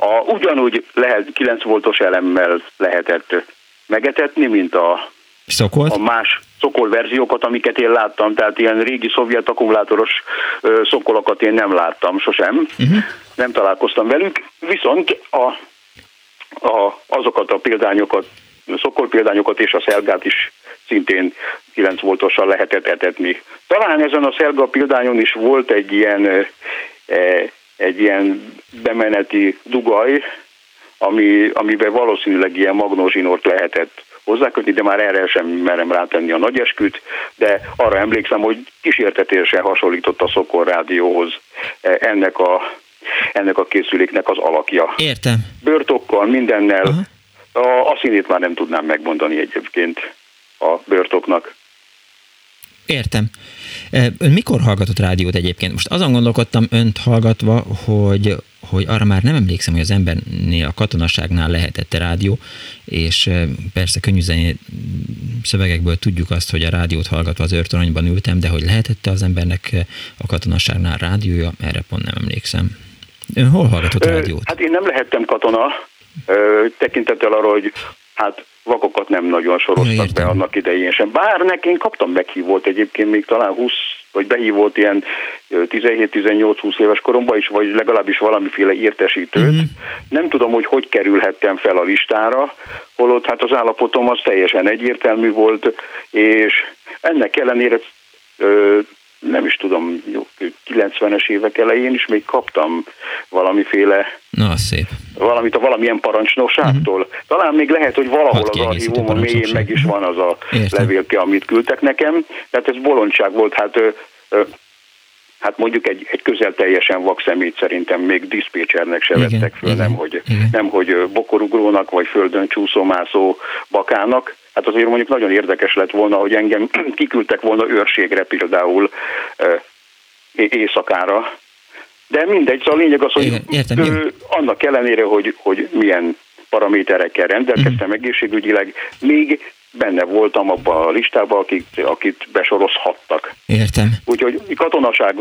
A, ugyanúgy lehet 9 voltos elemmel lehetett megetetni, mint a, Szokol? a más szokol verziókat, amiket én láttam, tehát ilyen régi szovjet akkumulátoros ö, szokolokat én nem láttam sosem, uh-huh. nem találkoztam velük, viszont a, a, azokat a példányokat, szokol példányokat és a szelgát is szintén 9 voltossal lehetett etetni. Talán ezen a Szelga példányon is volt egy ilyen, egy ilyen bemeneti dugaj, ami, amiben valószínűleg ilyen magnózsinort lehetett hozzákötni, de már erre sem merem rátenni a nagyesküt, de arra emlékszem, hogy kísértetésen hasonlított a Szokor rádióhoz ennek a, ennek a készüléknek az alakja. Értem. Börtokkal, mindennel. Uh-huh. A, a színét már nem tudnám megmondani egyébként a börtoknak. Értem. Ön mikor hallgatott rádiót egyébként? Most azon gondolkodtam önt hallgatva, hogy, hogy arra már nem emlékszem, hogy az embernél, a katonaságnál lehetett rádió, és persze könnyű szövegekből tudjuk azt, hogy a rádiót hallgatva az őrtoronyban ültem, de hogy lehetette az embernek a katonaságnál rádiója, erre pont nem emlékszem. Ön hol hallgatott rádiót? Hát én nem lehettem katona, tekintettel arra, hogy hát vakokat nem nagyon soroztak be annak idején sem. Bár nekem kaptam meghívót egyébként még talán 20, vagy behívott ilyen 17-18-20 éves koromban is, vagy legalábbis valamiféle értesítőt. Uh-huh. Nem tudom, hogy hogy kerülhettem fel a listára, holott hát az állapotom az teljesen egyértelmű volt, és ennek ellenére nem is tudom, 90-es évek elején is még kaptam valamiféle Na, szép. valamit a valamilyen parancsnokságtól. Uh-huh. Talán még lehet, hogy valahol az archívum mélyén meg is van az a Értem. levélke, amit küldtek nekem. Tehát ez bolondság volt, hát ö, ö, hát mondjuk egy, egy közel teljesen vak szemét szerintem még diszpécsernek se igen, vettek föl, igen, nem hogy, igen. nem hogy bokorugrónak vagy földön csúszómászó bakának. Hát azért mondjuk nagyon érdekes lett volna, hogy engem (clears throat) kiküldtek volna őrségre például éjszakára. De mindegy, szóval a lényeg az, hogy Igen, értem, ő, annak ellenére, hogy, hogy milyen paraméterekkel rendelkeztem uh-huh. egészségügyileg, még benne voltam abban a listában, akik, akit besorozhattak. Értem. Úgyhogy katonaság,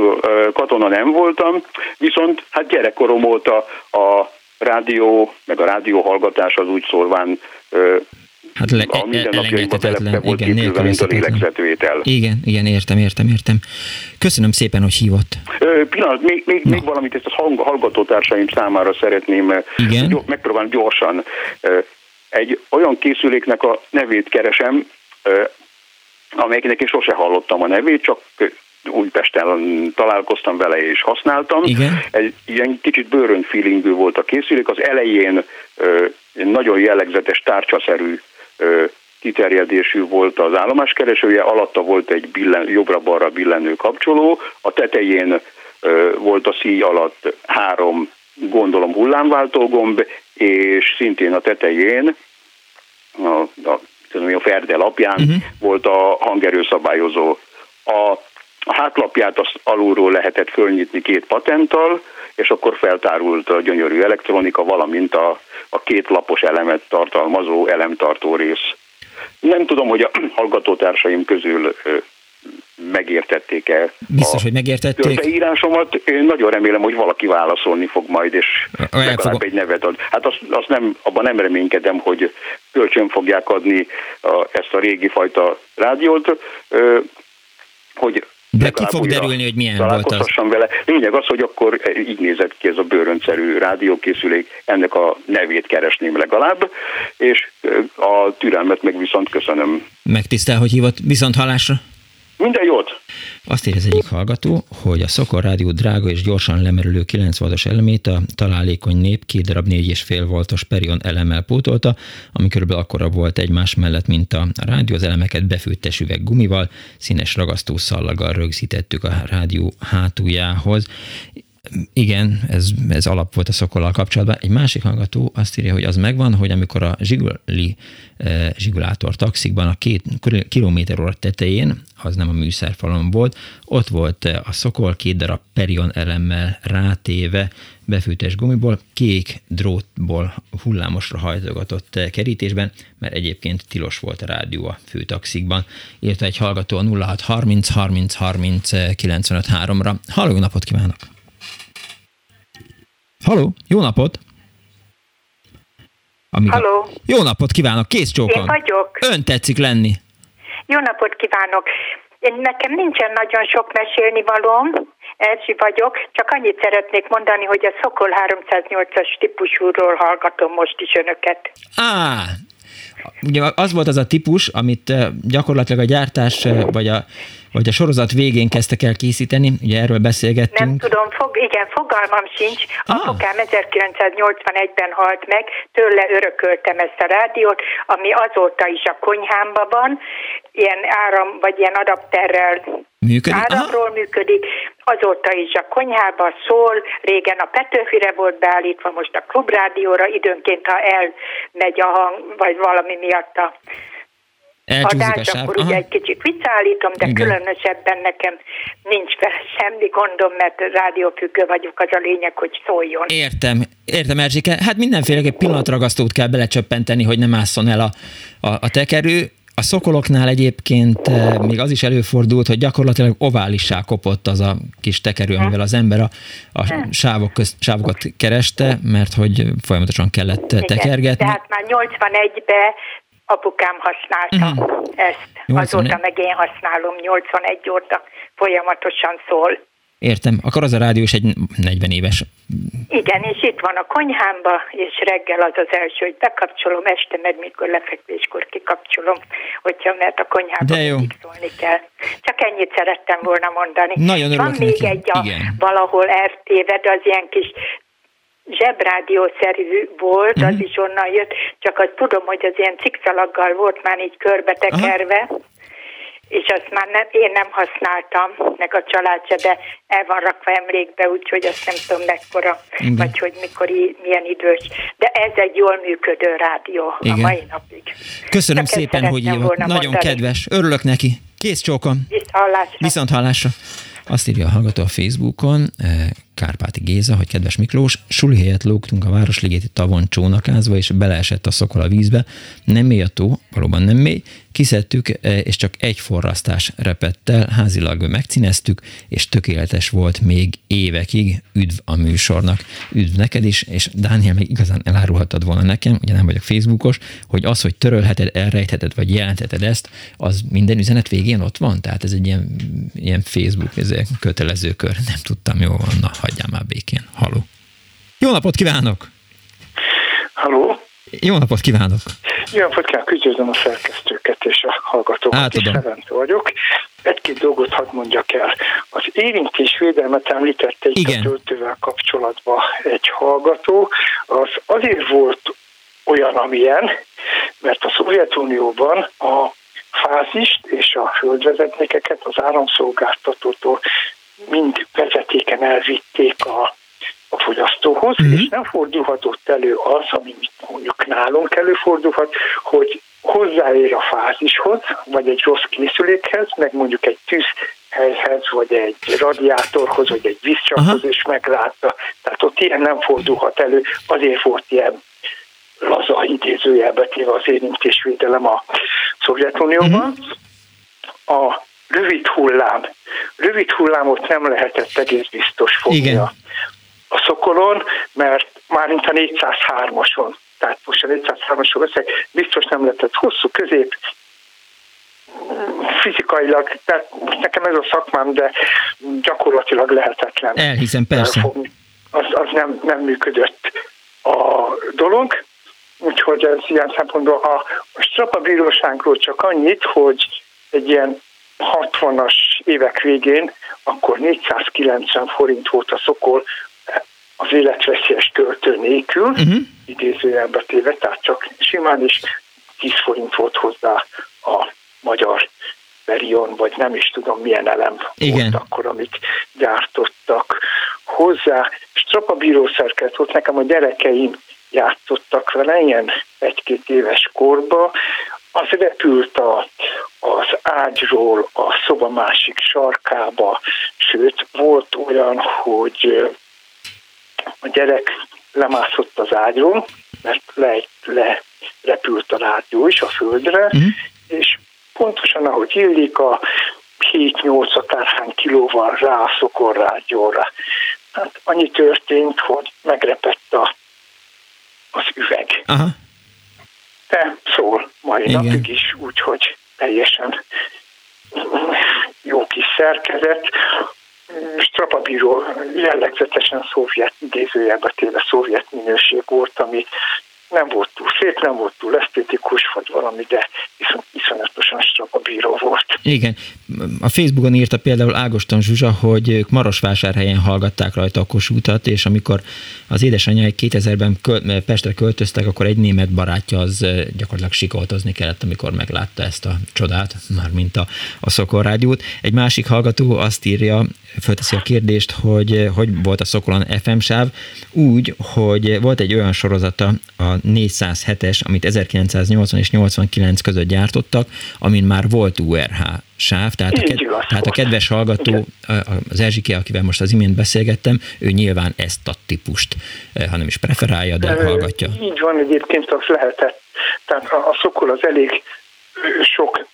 katona nem voltam, viszont hát gyerekkorom óta a rádió, meg a rádióhallgatás az úgy szólván Hát le, a mindennapjainkban bele volt igen, képülve, mint a lélegzetvétel. Igen, igen, értem, értem, értem. Köszönöm szépen, hogy hívott. Ö, pillanat, még, még, még valamit ezt a hallgatótársaim számára szeretném igen? Megpróbálni gyorsan. Egy olyan készüléknek a nevét keresem, amelyiknek én sose hallottam a nevét, csak Újpesten találkoztam vele és használtam. Igen. Egy ilyen kicsit bőrön feelingű volt a készülék. Az elején ö, nagyon jellegzetes tárcsaszerű ö, kiterjedésű volt az állomáskeresője, alatta volt egy billen, jobbra-balra billenő kapcsoló, a tetején ö, volt a szíj alatt három, gondolom hullámváltó gomb, és szintén a tetején a, a, a ferde lapján uh-huh. volt a hangerőszabályozó. A a hátlapját azt alulról lehetett fölnyitni két patenttal, és akkor feltárult a gyönyörű elektronika, valamint a, a két lapos elemet tartalmazó elemtartó rész. Nem tudom, hogy a (clears throat) hallgatótársaim közül megértették-e Biztos, a hogy megértették. írásomat. Én nagyon remélem, hogy valaki válaszolni fog majd, és legalább egy nevet ad. Hát azt, azt nem, abban nem reménykedem, hogy kölcsön fogják adni a, ezt a régi fajta rádiót, hogy de ki fog derülni, hogy milyen volt az? vele. Lényeg az, hogy akkor így nézett ki ez a bőröncerű rádiókészülék, ennek a nevét keresném legalább, és a türelmet meg viszont köszönöm. Megtisztel, hogy hívott viszont hallásra? Minden jót! Azt ír az egyik hallgató, hogy a Szokor Rádió drága és gyorsan lemerülő 9 voltos elemét a találékony nép két darab 4,5 voltos perion elemmel pótolta, ami körülbelül akkora volt egymás mellett, mint a rádió. Az elemeket befűttes üveg gumival, színes ragasztó szallaggal rögzítettük a rádió hátuljához. Igen, ez, ez alap volt a szokollal kapcsolatban. Egy másik hallgató azt írja, hogy az megvan, hogy amikor a zsiguli, eh, zsigulátor taxikban a két kilométer óra tetején, az nem a műszerfalon volt, ott volt eh, a szokol két darab perion elemmel rátéve befűtés gumiból, kék drótból hullámosra hajtogatott eh, kerítésben, mert egyébként tilos volt a rádió a főtaxikban. Írta egy hallgató a 06 30 30 30 95 3-ra. Halló, napot kívánok! Halló, jó napot! Amíg Halló! Jó napot kívánok, kész csókon! Én vagyok. Ön tetszik lenni. Jó napot kívánok! Én, nekem nincsen nagyon sok mesélni valóm, Erzsi vagyok, csak annyit szeretnék mondani, hogy a Szokol 308-as típusúról hallgatom most is önöket. Á, ugye az volt az a típus, amit gyakorlatilag a gyártás, vagy a vagy a sorozat végén kezdtek el készíteni, ugye erről beszélgettünk. Nem tudom, fog, igen, fogalmam sincs. Ah. Apukám 1981-ben halt meg, tőle örököltem ezt a rádiót, ami azóta is a konyhámban van, ilyen áram, vagy ilyen adapterrel működik? áramról Aha. működik, azóta is a konyhába szól, régen a Petőfire volt beállítva, most a klubrádióra, időnként ha elmegy a hang, vagy valami miatt a adás, akkor ugye egy kicsit visszaállítom, de Igen. különösebben nekem nincs vele semmi gondom, mert rádiófüggő vagyok, az a lényeg, hogy szóljon. Értem, értem Erzsike. Hát mindenféleképp pillanatragasztót kell belecsöppenteni, hogy nem ásszon el a, a, a tekerő. A szokoloknál egyébként eh, még az is előfordult, hogy gyakorlatilag oválissá kopott az a kis tekerő, hm. amivel az ember a, a hm. sávok közt, sávokat kereste, mert hogy folyamatosan kellett Igen, tekergetni. Tehát már 81-ben apukám használta uh-huh. ezt. 81. Azóta meg én használom, 81 óta folyamatosan szól. Értem, akkor az a rádió is egy 40 éves. Igen, és itt van a konyhámba, és reggel az az első, hogy bekapcsolom, este meg mikor lefekvéskor kikapcsolom, hogyha mert a konyhába De jó. szólni kell. Csak ennyit szerettem volna mondani. Nagyon Van még neki. egy a, Igen. valahol RTV, de az ilyen kis zsebrádiószerű volt, uh-huh. az mhm. is onnan jött, csak azt tudom, hogy az ilyen cikszalaggal volt már így körbetekerve, uh-huh. és azt már nem, én nem használtam, meg a családja, de el van rakva emlékbe, úgyhogy azt nem tudom mekkora, Igen. vagy hogy mikor, milyen idős. De ez egy jól működő rádió Igen. a mai napig. Köszönöm Csak szépen, hogy jött. Nagyon mondani. kedves. Örülök neki. Kész csókom. Viszont hallásra. Viszont hallásra. Azt írja a hallgató a Facebookon, Kárpáti Géza, hogy kedves Miklós, suli helyett lógtunk a Városligeti tavon csónakázva, és beleesett a szokol a vízbe. Nem mély a tó, valóban nem mély, kiszedtük, e, és csak egy forrasztás repett el, házilag megcineztük, és tökéletes volt még évekig. Üdv a műsornak, üdv neked is, és Dániel még igazán elárulhattad volna nekem, ugye nem vagyok Facebookos, hogy az, hogy törölheted, elrejtheted, vagy jelentheted ezt, az minden üzenet végén ott van? Tehát ez egy ilyen, ilyen Facebook ez egy kötelező kör. Nem tudtam, jó van, na hagyjál már békén. Haló. Jó napot kívánok! Halló! Jó napot kívánok! Jó napot kívánok, üdvözlöm a szerkesztőket és a hallgatókat. Átadom. Levente vagyok. Egy-két dolgot hadd mondjak el. Az érintésvédelmet említette egy Igen. a töltővel kapcsolatban egy hallgató. Az azért volt olyan, amilyen, mert a Szovjetunióban a fázist és a földvezetékeket az áramszolgáltatótól mind vezetéken elvitték a, a fogyasztóhoz, Mhm. mm-hmm. és nem fordulhatott elő az, ami mondjuk nálunk előfordulhat, hogy hozzáér a fázishoz, vagy egy rossz készülékhez, meg mondjuk egy tűzhelyhez, vagy egy radiátorhoz, vagy egy vízcsaphoz, és meglátta. Tehát ott ilyen nem fordulhat elő, azért volt ilyen laza idézőjelbe téve az érintésvédelem a Szovjetunióban. A rövid hullám. Rövid hullámot nem lehetett egész biztos fogni Igen. a, szokolon, mert már mint a 403-ason, tehát most a 403-asról beszélek, biztos nem lehetett hosszú közép, fizikailag, tehát most nekem ez a szakmám, de gyakorlatilag lehetetlen Elhiszem, persze. Az, az nem, nem működött a dolog, úgyhogy ez ilyen szempontból a, a Strapa bíróságról csak annyit, hogy egy ilyen 60-as évek végén akkor 490 forint volt a szokol az életveszélyes töltő nélkül, uh-huh. idézőjelbe téve, tehát csak simán is 10 forint volt hozzá a magyar Verion, vagy nem is tudom milyen elem Igen. volt akkor, amit gyártottak hozzá. Strapa bírószerkezet volt, nekem a gyerekeim játszottak vele, ilyen egy-két éves korba, az repült a, az ágyról a szoba másik sarkába, sőt, volt olyan, hogy a gyerek lemászott az ágyról, mert le, le repült a rádió is a földre, Mhm. és pontosan ahogy illik, a 7-8 akárhány kilóval rá a szokorrádióra. Hát annyi történt, hogy megrepett a, az üveg. Aha. De szól mai Igen. napig is, úgyhogy teljesen jó kis szerkezet. Strapabíró jellegzetesen szovjet, idézőjelbe téve szovjet minőség volt, ami nem volt túl szép, nem volt túl esztétikus, vagy valami, de iszon, iszonyatosan strapabíró volt. Igen. A Facebookon írta például Ágoston Zsuzsa, hogy ők Marosvásárhelyen hallgatták rajta a Kossuthot, és amikor az édesanyjáik 2000-ben köl- Pestre költöztek, akkor egy német barátja az eh, gyakorlatilag sikoltozni kellett, amikor meglátta ezt a csodát, mármint a, a Szokorrádiót. Egy másik hallgató azt írja, fölteszi a kérdést, hogy eh, hogy volt a Szokolon FM sáv, úgy, hogy volt egy olyan sorozata, a 407-es, amit 1980 és 89 között gyártottak, amin már volt URH sáv, tehát a, ked- tehát a kedves hallgató, az Erzsike, akivel most az imént beszélgettem, ő nyilván ezt a típust, eh, ha nem is preferálja, de hallgatja. Így van, egyébként az lehetett. Tehát a, a Szokol az elég sok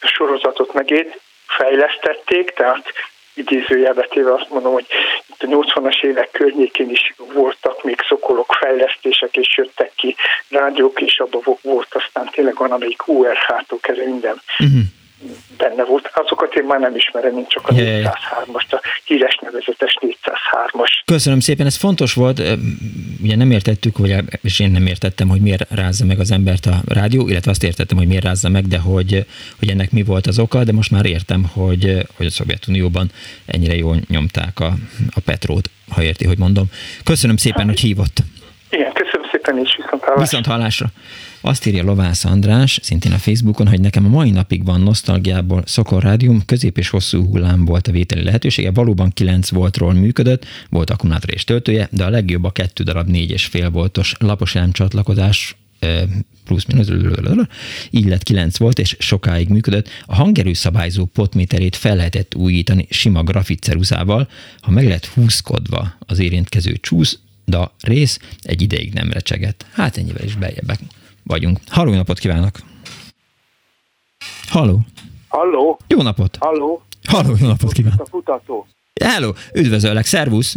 sorozatot megét fejlesztették, tehát idézőjelbe téve azt mondom, hogy itt a 80-as évek környékén is voltak még szokolok fejlesztések, és jöttek ki rádiók, és abban volt aztán tényleg van, amelyik URH-tól kezdve minden Uh-huh. Benne volt. Azokat én már nem ismerem, mint csak a Ja, ja, ja. 403-as, a híres nevezetes 403-as. Köszönöm szépen, ez fontos volt, ugye nem értettük, vagy és én nem értettem, hogy miért rázza meg az embert a rádió, illetve azt értettem, hogy miért rázza meg, de hogy, hogy ennek mi volt az oka, de most már értem, hogy, hogy a Szovjetunióban ennyire jól nyomták a, a Petrót, ha érti, hogy mondom. Köszönöm szépen, hogy hívott. Igen, köszönöm szépen, és viszont hallásra. Viszont hallásra. Azt írja Lovász András, szintén a Facebookon, hogy nekem a mai napig van nosztalgiából Szokor Rádium, közép és hosszú hullám volt a vételi lehetősége, valóban 9 voltról működött, volt akkumulátor és töltője, de a legjobb a kettő darab 4,5 voltos lapos csatlakozás plusz-minusz, így lett 9 volt, és sokáig működött. A hangerő szabályzó potméterét fel lehetett újítani sima grafitceruzával, ha meg lett húzkodva az érintkező csúsz, de rész egy ideig nem recsegett. Hát ennyivel is beljebbek vagyunk. Halló napot kívánok! Halló! Halló! Jó napot! Halló! Halló, jó napot kívánok! A futató. Hello, üdvözöllek, szervusz!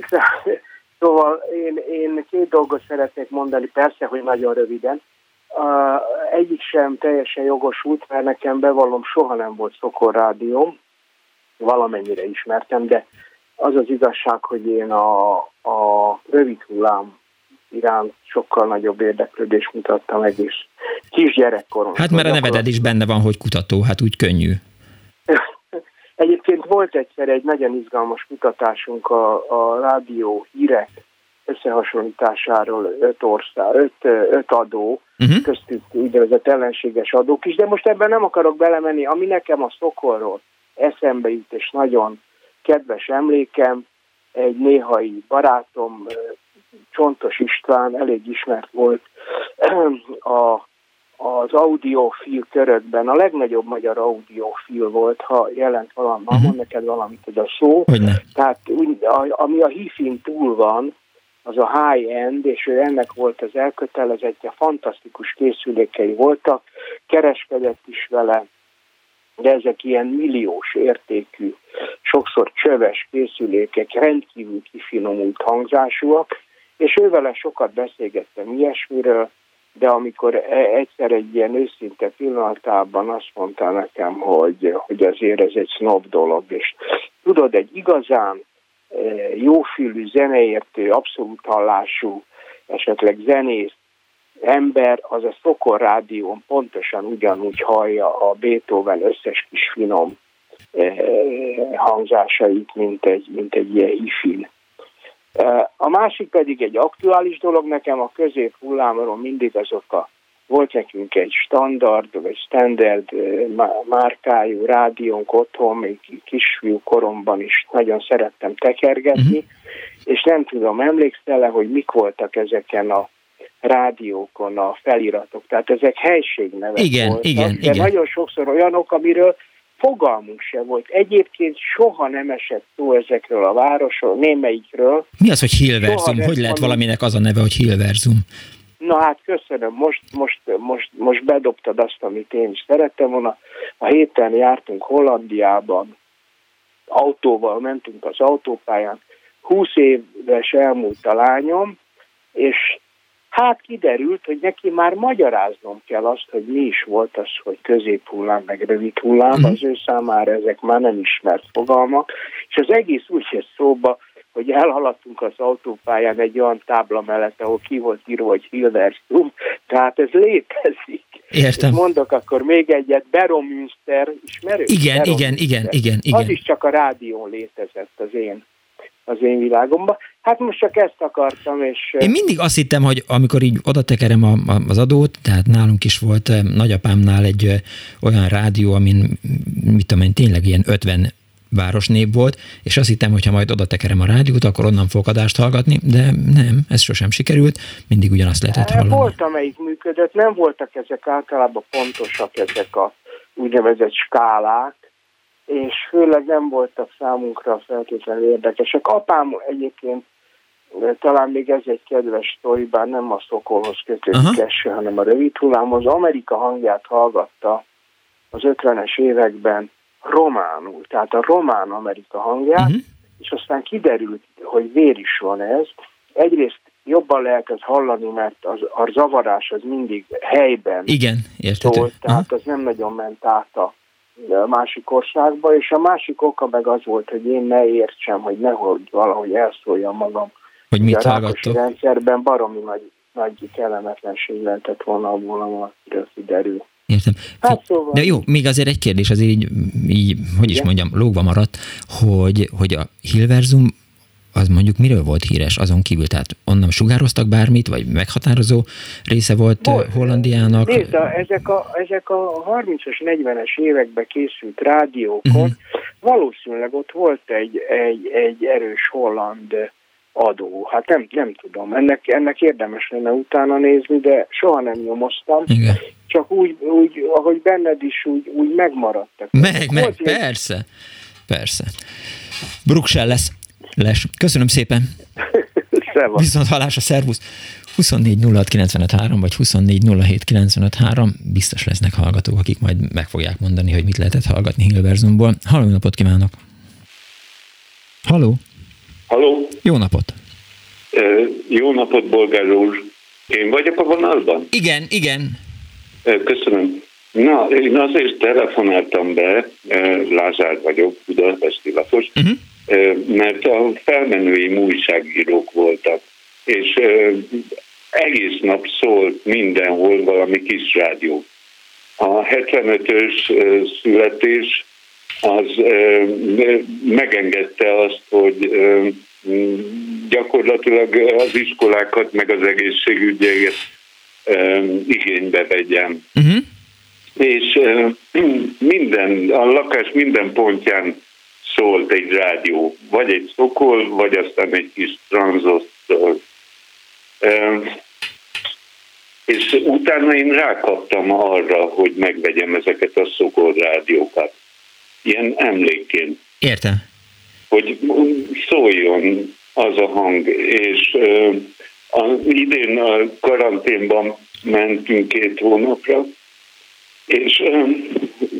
(laughs) Szóval én, én két dolgot szeretnék mondani, persze, hogy nagyon röviden. Uh, egyik sem teljesen jogosult, mert nekem bevallom, soha nem volt Szokor rádió, valamennyire ismertem, de az az igazság, hogy én a, a rövid hullám iránt sokkal nagyobb érdeklődést mutattam meg, és kisgyerekkorom. Hát mert a neveded is benne van, hogy kutató, hát úgy könnyű. (laughs) Egyébként volt egyszer egy nagyon izgalmas kutatásunk a, a rádió hírek összehasonlításáról öt ország, öt, öt adó, uh-huh. köztük úgynevezett ellenséges adók is, de most ebben nem akarok belemenni, ami nekem a szokorról eszembe jut, és nagyon kedves emlékem, egy néhai barátom, Csontos István, elég ismert volt (clears throat) a az audiofil körökben a legnagyobb magyar audiofil volt, ha jelent valami, uh-huh. mond neked valamit ez a szó. Hogyne. Tehát ami a hifin túl van, az a high-end, és ő ennek volt az elkötelezettje, fantasztikus készülékei voltak, kereskedett is vele, de ezek ilyen milliós értékű, sokszor csöves készülékek, rendkívül kifinomult hangzásúak, és ővele sokat beszélgettem ilyesmiről, de amikor e- egyszer egy ilyen őszinte pillanatában azt mondta nekem, hogy, hogy azért ez egy snob dolog, és tudod, egy igazán e, jófülű, zeneértő, abszolút hallású, esetleg zenész ember, az a Szokor rádión pontosan ugyanúgy hallja a Beethoven összes kis finom e, hangzásait, mint egy, mint egy ilyen ifin. A másik pedig egy aktuális dolog nekem, a középhullámról mindig azok a volt nekünk egy standard, vagy standard márkájú rádiónk otthon, még kisfiú koromban is nagyon szerettem tekergetni, uh-huh. és nem tudom, emlékszel hogy mik voltak ezeken a rádiókon a feliratok. Tehát ezek helységnevek igen, voltak, igen, de igen. nagyon sokszor olyanok, amiről fogalmunk se volt. Egyébként soha nem esett szó ezekről a városról, némelyikről. Mi az, hogy Hilverzum? Hogy lehet valaminek az a neve, hogy Hilverzum? Na hát köszönöm, most, most, most, most bedobtad azt, amit én is szerettem volna. A héten jártunk Hollandiában, autóval mentünk az autópályán, 20 éves elmúlt a lányom, és Hát kiderült, hogy neki már magyaráznom kell azt, hogy mi is volt az, hogy középhullám, meg rövid hullám, az ő számára ezek már nem ismert fogalmak, és az egész úgy jött szóba, hogy elhaladtunk az autópályán egy olyan tábla mellett, ahol ki volt írva, hogy Hilversum, tehát ez létezik. Értem. És mondok akkor még egyet, Beromünster, ismerős? Igen, Beromünster. igen, igen, igen, igen. Az is csak a rádión létezett az én az én világomban. Hát most csak ezt akartam, és... Én mindig azt hittem, hogy amikor így oda tekerem a, a, az adót, tehát nálunk is volt nagyapámnál egy olyan rádió, amin, mit tudom én, tényleg ilyen 50 városnév volt, és azt hittem, hogy ha majd oda tekerem a rádiót, akkor onnan fogok adást hallgatni, de nem, ez sosem sikerült, mindig ugyanazt lehetett hallani. Volt, amelyik működött, nem voltak ezek általában pontosak, ezek a úgynevezett skálák, és főleg nem voltak számunkra feltétlenül érdekesek. Apám egyébként talán még ez egy kedves sztori, bár nem a szokolhoz kötődik eső, hanem a rövid hullám, az Amerika hangját hallgatta az 50-es években románul, tehát a román Amerika hangját, uh-huh. és aztán kiderült, hogy vér is van ez. Egyrészt jobban lehet ezt hallani, mert az, a zavarás az mindig helyben Igen, értető. szólt, tehát az nem nagyon ment át a másik országba, és a másik oka meg az volt, hogy én ne értsem, hogy nehogy valahogy elszóljam magam. Hogy mit a hallgattok? rendszerben baromi nagy, nagy kellemetlenség lehetett volna abból, amiről kiderül. Értem. Hát szóval... De jó, még azért egy kérdés, azért így, így hogy is Igen? mondjam, lógva maradt, hogy, hogy a Hilverzum az mondjuk miről volt híres azon kívül? Tehát onnan sugároztak bármit, vagy meghatározó része volt Volt. Hollandiának? Nézd, a, ezek, a, ezek a 30-as, 40-es években készült rádiókon, uh-huh. valószínűleg ott volt egy, egy, egy erős holland adó. Hát nem, nem tudom, ennek, ennek érdemes lenne utána nézni, de soha nem nyomoztam. Igen. Csak úgy, úgy, ahogy benned is, úgy, úgy megmaradtak. Meg, meg, persze. Persze. Bruksel lesz. Les. Köszönöm szépen. Viszont hallásra, szervusz. 24 06 vagy 24 biztos lesznek hallgatók, akik majd meg fogják mondani, hogy mit lehetett hallgatni Hilverzumból. Halló, napot kívánok! Halló! Halló! Jó napot! Uh, jó napot, Bolgár úr! Én vagyok a vonalban? Igen, igen. Köszönöm. Na, én azért telefonáltam be, Lázár vagyok, Budapesti lakos, uh-huh. Mert a felmenői újságírók voltak, és egész nap szólt mindenhol valami kis rádió. A 75-ös születés az megengedte azt, hogy gyakorlatilag az iskolákat, meg az egészségügyeket igénybe vegyem. Uh-huh. És minden, a lakás minden pontján szólt egy rádió, vagy egy szokol, vagy aztán egy kis tranzosztól. És utána én rákaptam arra, hogy megvegyem ezeket a szokol rádiókat. Ilyen emlékként. Értem. Hogy szóljon az a hang, és a, idén a karanténban mentünk két hónapra, és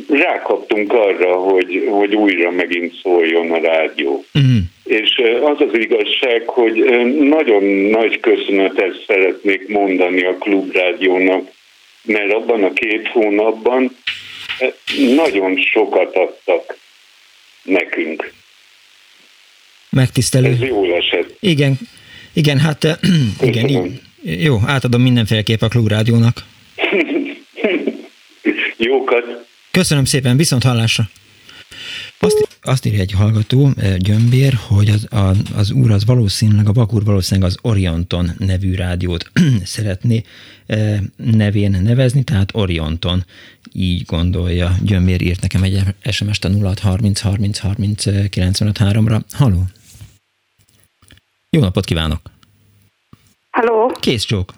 rákaptunk arra, hogy, hogy újra megint szóljon a rádió. Uh-huh. És az az igazság, hogy nagyon nagy köszönetet szeretnék mondani a klubrádiónak, mert abban a két hónapban nagyon sokat adtak nekünk. Megtisztelő. Ez jól esett. Igen, igen, hát (clears throat) igen, így, jó, átadom mindenféleképp a klubrádiónak. (laughs) Jókat. Köszönöm szépen, viszont hallásra. Azt, azt írja egy hallgató, eh, Gyömbér, hogy az, a, az úr az valószínűleg, a Bakur valószínűleg az Orienton nevű rádiót (clears throat) szeretné e, nevén nevezni, tehát Orienton így gondolja. Gyömbér írt nekem egy SMS-t a 0630 30 30 ra Haló! Jó napot kívánok! Halló! Kész csók!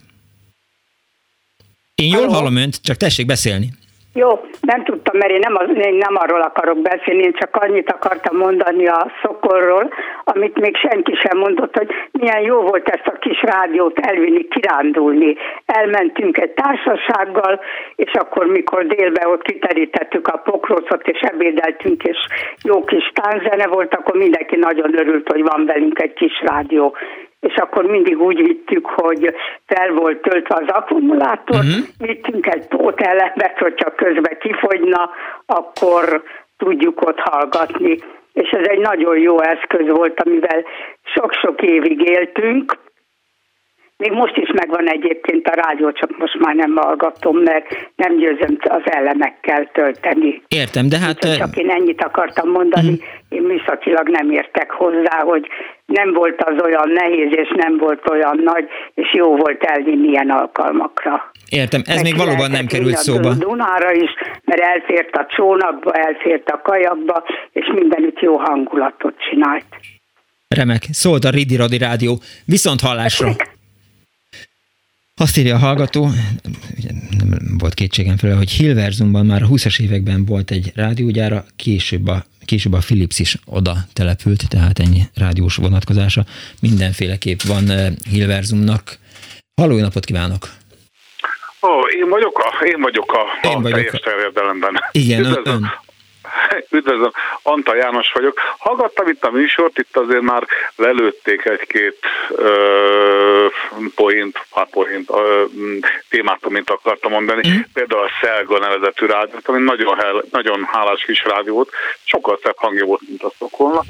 Én jól Halló. hallom önt, csak tessék beszélni. Jó, nem tudtam, mert én nem, az, én nem arról akarok beszélni, én csak annyit akartam mondani a szokorról, amit még senki sem mondott, hogy milyen jó volt ezt a kis rádiót elvinni, kirándulni. Elmentünk egy társasággal, és akkor, mikor délbe ott kiterítettük a pokrócot, és ebédeltünk, és jó kis tánzene volt, akkor mindenki nagyon örült, hogy van velünk egy kis rádió és akkor mindig úgy vittük, hogy fel volt töltve az akkumulátor, uh-huh. vittünk egy elemet, hogy csak közben kifogyna, akkor tudjuk ott hallgatni. És ez egy nagyon jó eszköz volt, amivel sok-sok évig éltünk, még most is megvan egyébként a rádió, csak most már nem hallgatom, mert nem győzöm az elemekkel tölteni. Értem, de hát... Úgyhogy csak én ennyit akartam mondani, uh-huh. én műszakilag nem értek hozzá, hogy nem volt az olyan nehéz, és nem volt olyan nagy, és jó volt elvinni ilyen alkalmakra. Értem, ez Meg még valóban nem került szóba. Dunára is, mert elfért a csónakba, elfért a kajakba, és mindenütt jó hangulatot csinált. Remek, szólt a Ridi Radi Rádió. Viszont hallásra! Azt írja a hallgató, nem volt kétségem fel, hogy Hilverzumban már a 20-as években volt egy rádiógyára, később a, később a Philips is oda települt, tehát ennyi rádiós vonatkozása. Mindenféleképp van eh, Hilverzumnak. Halló, napot kívánok! Ó, én vagyok a, én vagyok a, én a vagyok teljes terjedelemben. Igen, ön, (laughs) Üdvözlöm, Anta János vagyok. Hallgattam itt a műsort, itt azért már lelőtték egy-két ö, point, hát point, ö, témát, amit akartam mondani. Mm. Például a Szelga nevezetű rádiót, ami nagyon, hel, nagyon hálás kis rádió volt, sokkal szebb hangja volt, mint a Szokolnak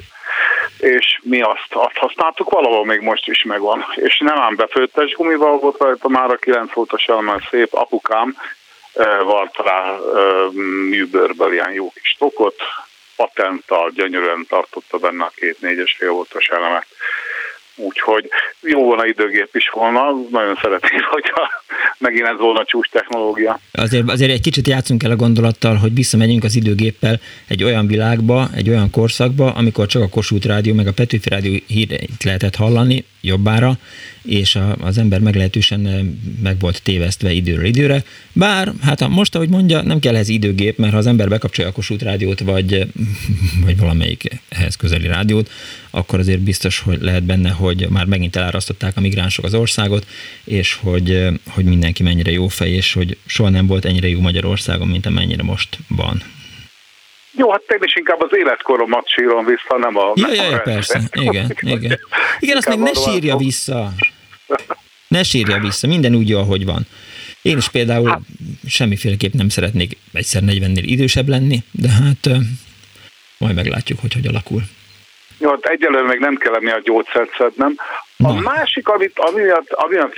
és mi azt, azt használtuk, valahol még most is megvan. És nem ám befőttes gumival volt rajta már a 9 voltos elmen szép apukám, van rá műbőrből ilyen jó kis tokot, patenttal gyönyörűen tartotta benne a két négyes fél voltos elemet. Úgyhogy jó volna időgép is volna, nagyon szeretném, (laughs) hogyha megint ez volna csúcs technológia. Azért, azért egy kicsit játszunk el a gondolattal, hogy visszamegyünk az időgéppel egy olyan világba, egy olyan korszakba, amikor csak a Kossuth Rádió meg a Petőfi Rádió híreit lehetett hallani, jobbára, és a, az ember meglehetősen meg volt tévesztve időről időre. Bár, hát most, ahogy mondja, nem kell ez időgép, mert ha az ember bekapcsolja a Kossuth rádiót, vagy, (laughs) vagy valamelyik ehhez közeli rádiót, akkor azért biztos, hogy lehet benne, hogy már megint elárasztották a migránsok az országot, és hogy, hogy mindenki mennyire jó fej, és hogy soha nem volt ennyire jó Magyarországon, mint amennyire most van. Jó, hát én is inkább az életkoromat sírom vissza, nem a... A ja persze, (laughs) igen, igen. Igen, azt meg ne sírja vissza. Ne sírja vissza, minden úgy jó, ahogy van. Én is például hát. semmiféleképp nem szeretnék egyszer 40-nél idősebb lenni, de hát majd meglátjuk, hogy hogy alakul. Jó, hát egyelőre még nem kell a gyógyszert szednem. A Na. másik, amit, amiatt, amiatt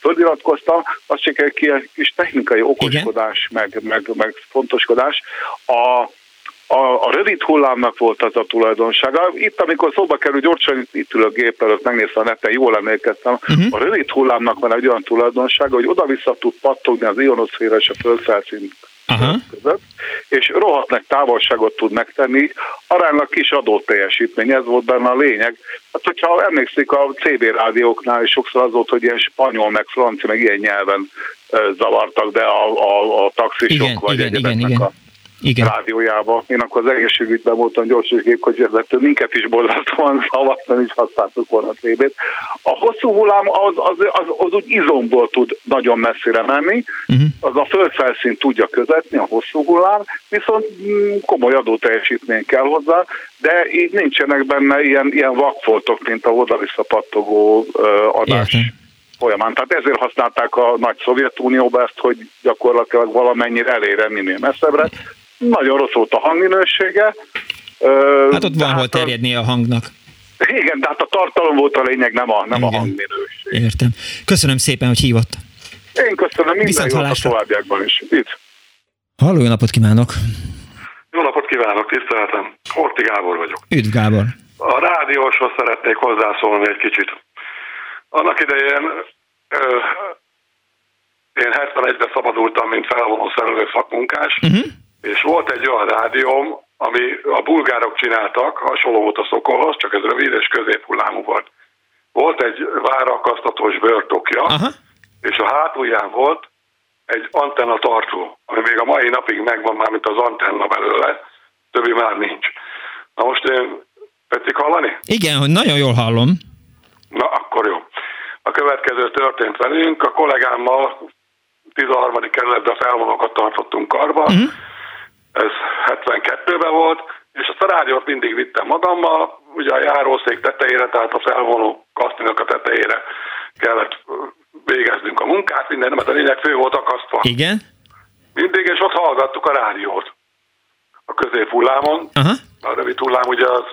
föliratkoztam, az csak egy kis technikai okoskodás, meg, meg, meg fontoskodás. A a, a rövid hullámnak volt az a tulajdonsága. Itt, amikor szóba kerül, gyorsan itt ülök gép előtt, megnéztem a neten, jól emlékeztem, uh-huh. a rövid hullámnak van egy olyan tulajdonsága, hogy oda-vissza tud pattogni az ionoszféra és a földfelszín között, és rohadt távolságot tud megtenni, aránylag kis adóteljesítmény, ez volt benne a lényeg. Hát, hogyha emlékszik a CB rádióknál, és sokszor az volt, hogy ilyen spanyol, meg francia, meg ilyen nyelven zavartak be a, a, a taxisok, igen, vagy igen, igen, igen. a igen. rádiójába. Én akkor az egészségügyben voltam gyorsgépkocsvezető, minket is borzasztóan zavartan is használtuk volna a TB-t. A hosszú hullám az, az, az, az úgy izomból tud nagyon messzire menni, uh-huh. az a földfelszínt tudja közetni, a hosszú hullám, viszont mm, komoly adóteljesítmény kell hozzá, de így nincsenek benne ilyen, ilyen vakfoltok, mint a oda-vissza pattogó uh, adás. Értem folyamán. Tehát ezért használták a nagy Szovjetunióba ezt, hogy gyakorlatilag valamennyire elére minél messzebbre. Nagyon rossz volt a hangminősége. Hát ott van hol terjedni a hangnak. Igen, de hát a tartalom volt a lényeg, nem a, nem a hangminőség. Értem. Köszönöm szépen, hogy hívott. Én köszönöm, minden jót a továbbiakban is. Itt. Halló, jó napot kívánok! Jó napot kívánok, tiszteltem. Horti Gábor vagyok. Üdv Gábor! A rádióshoz szeretnék hozzászólni egy kicsit. Annak idején ö, én 71-ben szabadultam, mint felvonó szerelő szakmunkás, uh-huh és volt egy olyan rádióm, ami a bulgárok csináltak, hasonló volt a szokolhoz, csak ez rövid és középhullámú volt. Volt egy várakasztatós bőrtokja, Aha. és a hátulján volt egy antenna tartó, ami még a mai napig megvan már, mint az antenna belőle, többi már nincs. Na most én, tetszik hallani? Igen, hogy nagyon jól hallom. Na, akkor jó. A következő történt velünk, a kollégámmal 13. kerületben felvonókat tartottunk karba, uh-huh ez 72-ben volt, és azt a rádiót mindig vittem magammal, ugye a járószék tetejére, tehát a felvonó kasztinak a tetejére kellett végeznünk a munkát, minden, mert a lényeg fő volt akasztva. Igen. Mindig, és ott hallgattuk a rádiót. A középhullámon, uh-huh. a rövid hullám ugye az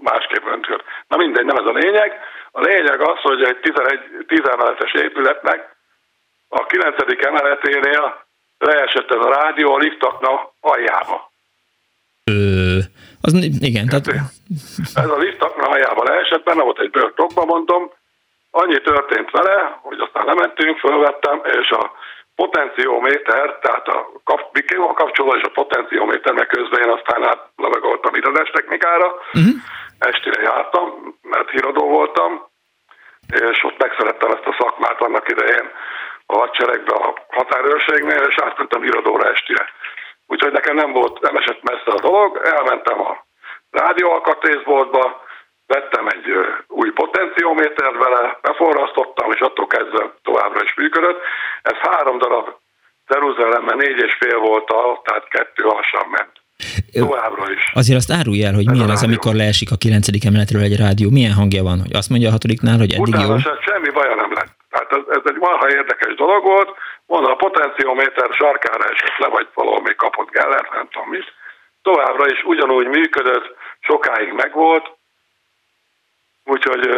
másképp öntött. Na mindegy, nem ez a lényeg. A lényeg az, hogy egy 11, 10 emeletes épületnek a 9. emeleténél leesett ez a rádió a liftaknak aljába. Ö, az, igen, tehát... Ez a liftaknak aljába leesett, benne volt egy bőrtokba, mondom, annyi történt vele, hogy aztán lementünk, fölvettem, és a potencióméter, tehát a, kap, a kapcsoló és a potencióméter, meg közben én aztán átlevegoltam irodás technikára, uh-huh. estére jártam, mert híradó voltam, és ott megszerettem ezt a szakmát annak idején, a hadseregbe, a határőrségnél, és átmentem irodóra estire. Úgyhogy nekem nem volt, nem esett messze a dolog, elmentem a rádióalkatrészboltba, vettem egy új potenciómétert vele, beforrasztottam, és attól kezdve továbbra is működött. Ez három darab ceruzellemmel négy és fél volt, a, tehát kettő alsam ment. Továbbra is. Azért azt árulj el, hogy milyen az, amikor leesik a kilencedik emeletről egy rádió. Milyen hangja van? Hogy azt mondja a hatodiknál, hogy eddig Utána jó? semmi baja nem lett. Tehát ez, ez egy marha érdekes dolog volt. Mondom, a potencióméter sarkára esett le, vagy valahol még kapott Gellert, nem tudom mit. Továbbra is ugyanúgy működött, sokáig megvolt, úgyhogy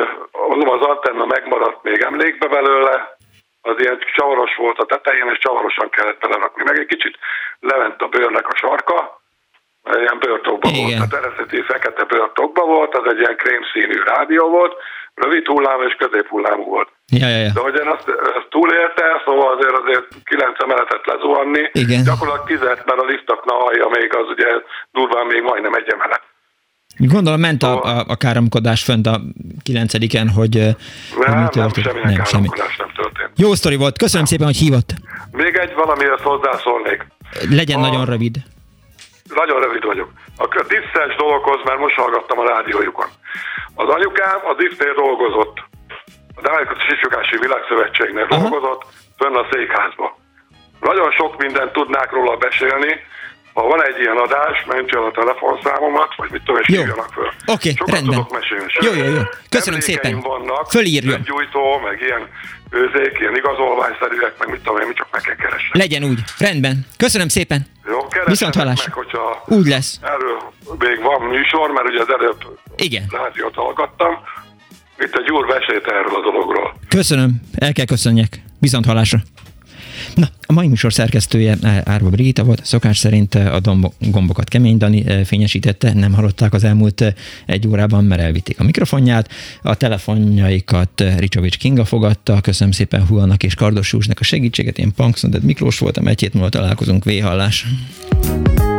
az antenna megmaradt még emlékbe belőle, az ilyen csavaros volt a tetején, és csavarosan kellett belerakni. Meg egy kicsit levent a bőrnek a sarka, ilyen bőrtokba volt, tehát eredeti fekete bőrtokba volt, az egy ilyen krémszínű rádió volt, rövid hullám és középhullámú volt. Ja, ja, ja. De hogy én azt, azt túlélte, szóval azért azért kilenc emeletet lezuhanni, Igen. gyakorlatilag tizet, mert a lisztakna alja még az ugye durván még majdnem egy emelet. Gondolom ment a, a, a káromkodás fönt a kilencediken, hogy, Nem, mi nem, történt. semminek nem, semmi. nem történt. Jó sztori volt, köszönöm szépen, hogy hívott. Még egy valamihez hozzászólnék. Legyen nagyon rövid. Nagyon rövid vagyok. A diszes dologhoz, mert most hallgattam a rádiójukon. Az anyukám a disznél dolgozott. A Demokratikus Ifjúkási Világszövetségnél Aha. dolgozott, fönn a székházba. Nagyon sok mindent tudnák róla beszélni, ha van egy ilyen adás, mentse el a telefonszámomat, vagy mit tudom, és Jó. hívjanak föl. Oké, Sokat rendben. tudok mesélni. Jó, jó, jó. Köszönöm szépen. vannak, Fölírja. gyújtó, meg ilyen őzék, ilyen igazolványszerűek, meg mit tudom én, mit csak meg kell keresni. Legyen úgy. Rendben. Köszönöm szépen. Jó, Viszont hallás. meg, hogyha Úgy lesz. erről még van műsor, mert ugye az előbb Igen. rádiót hallgattam. Itt egy úr mesélt erről a dologról. Köszönöm. El kell köszönjek. Viszont hallásra. Na, a mai műsor szerkesztője eh, Árva Brigitta volt, szokás szerint eh, a gombokat Kemény Dani eh, fényesítette, nem hallották az elmúlt egy órában, mert elvitték a mikrofonját, a telefonjaikat Ricsovics Kinga fogadta, köszönöm szépen Huannak és Kardos Józsnak a segítséget, én Punksnodet Miklós voltam, egy hét múlva találkozunk, véhallás. Vagy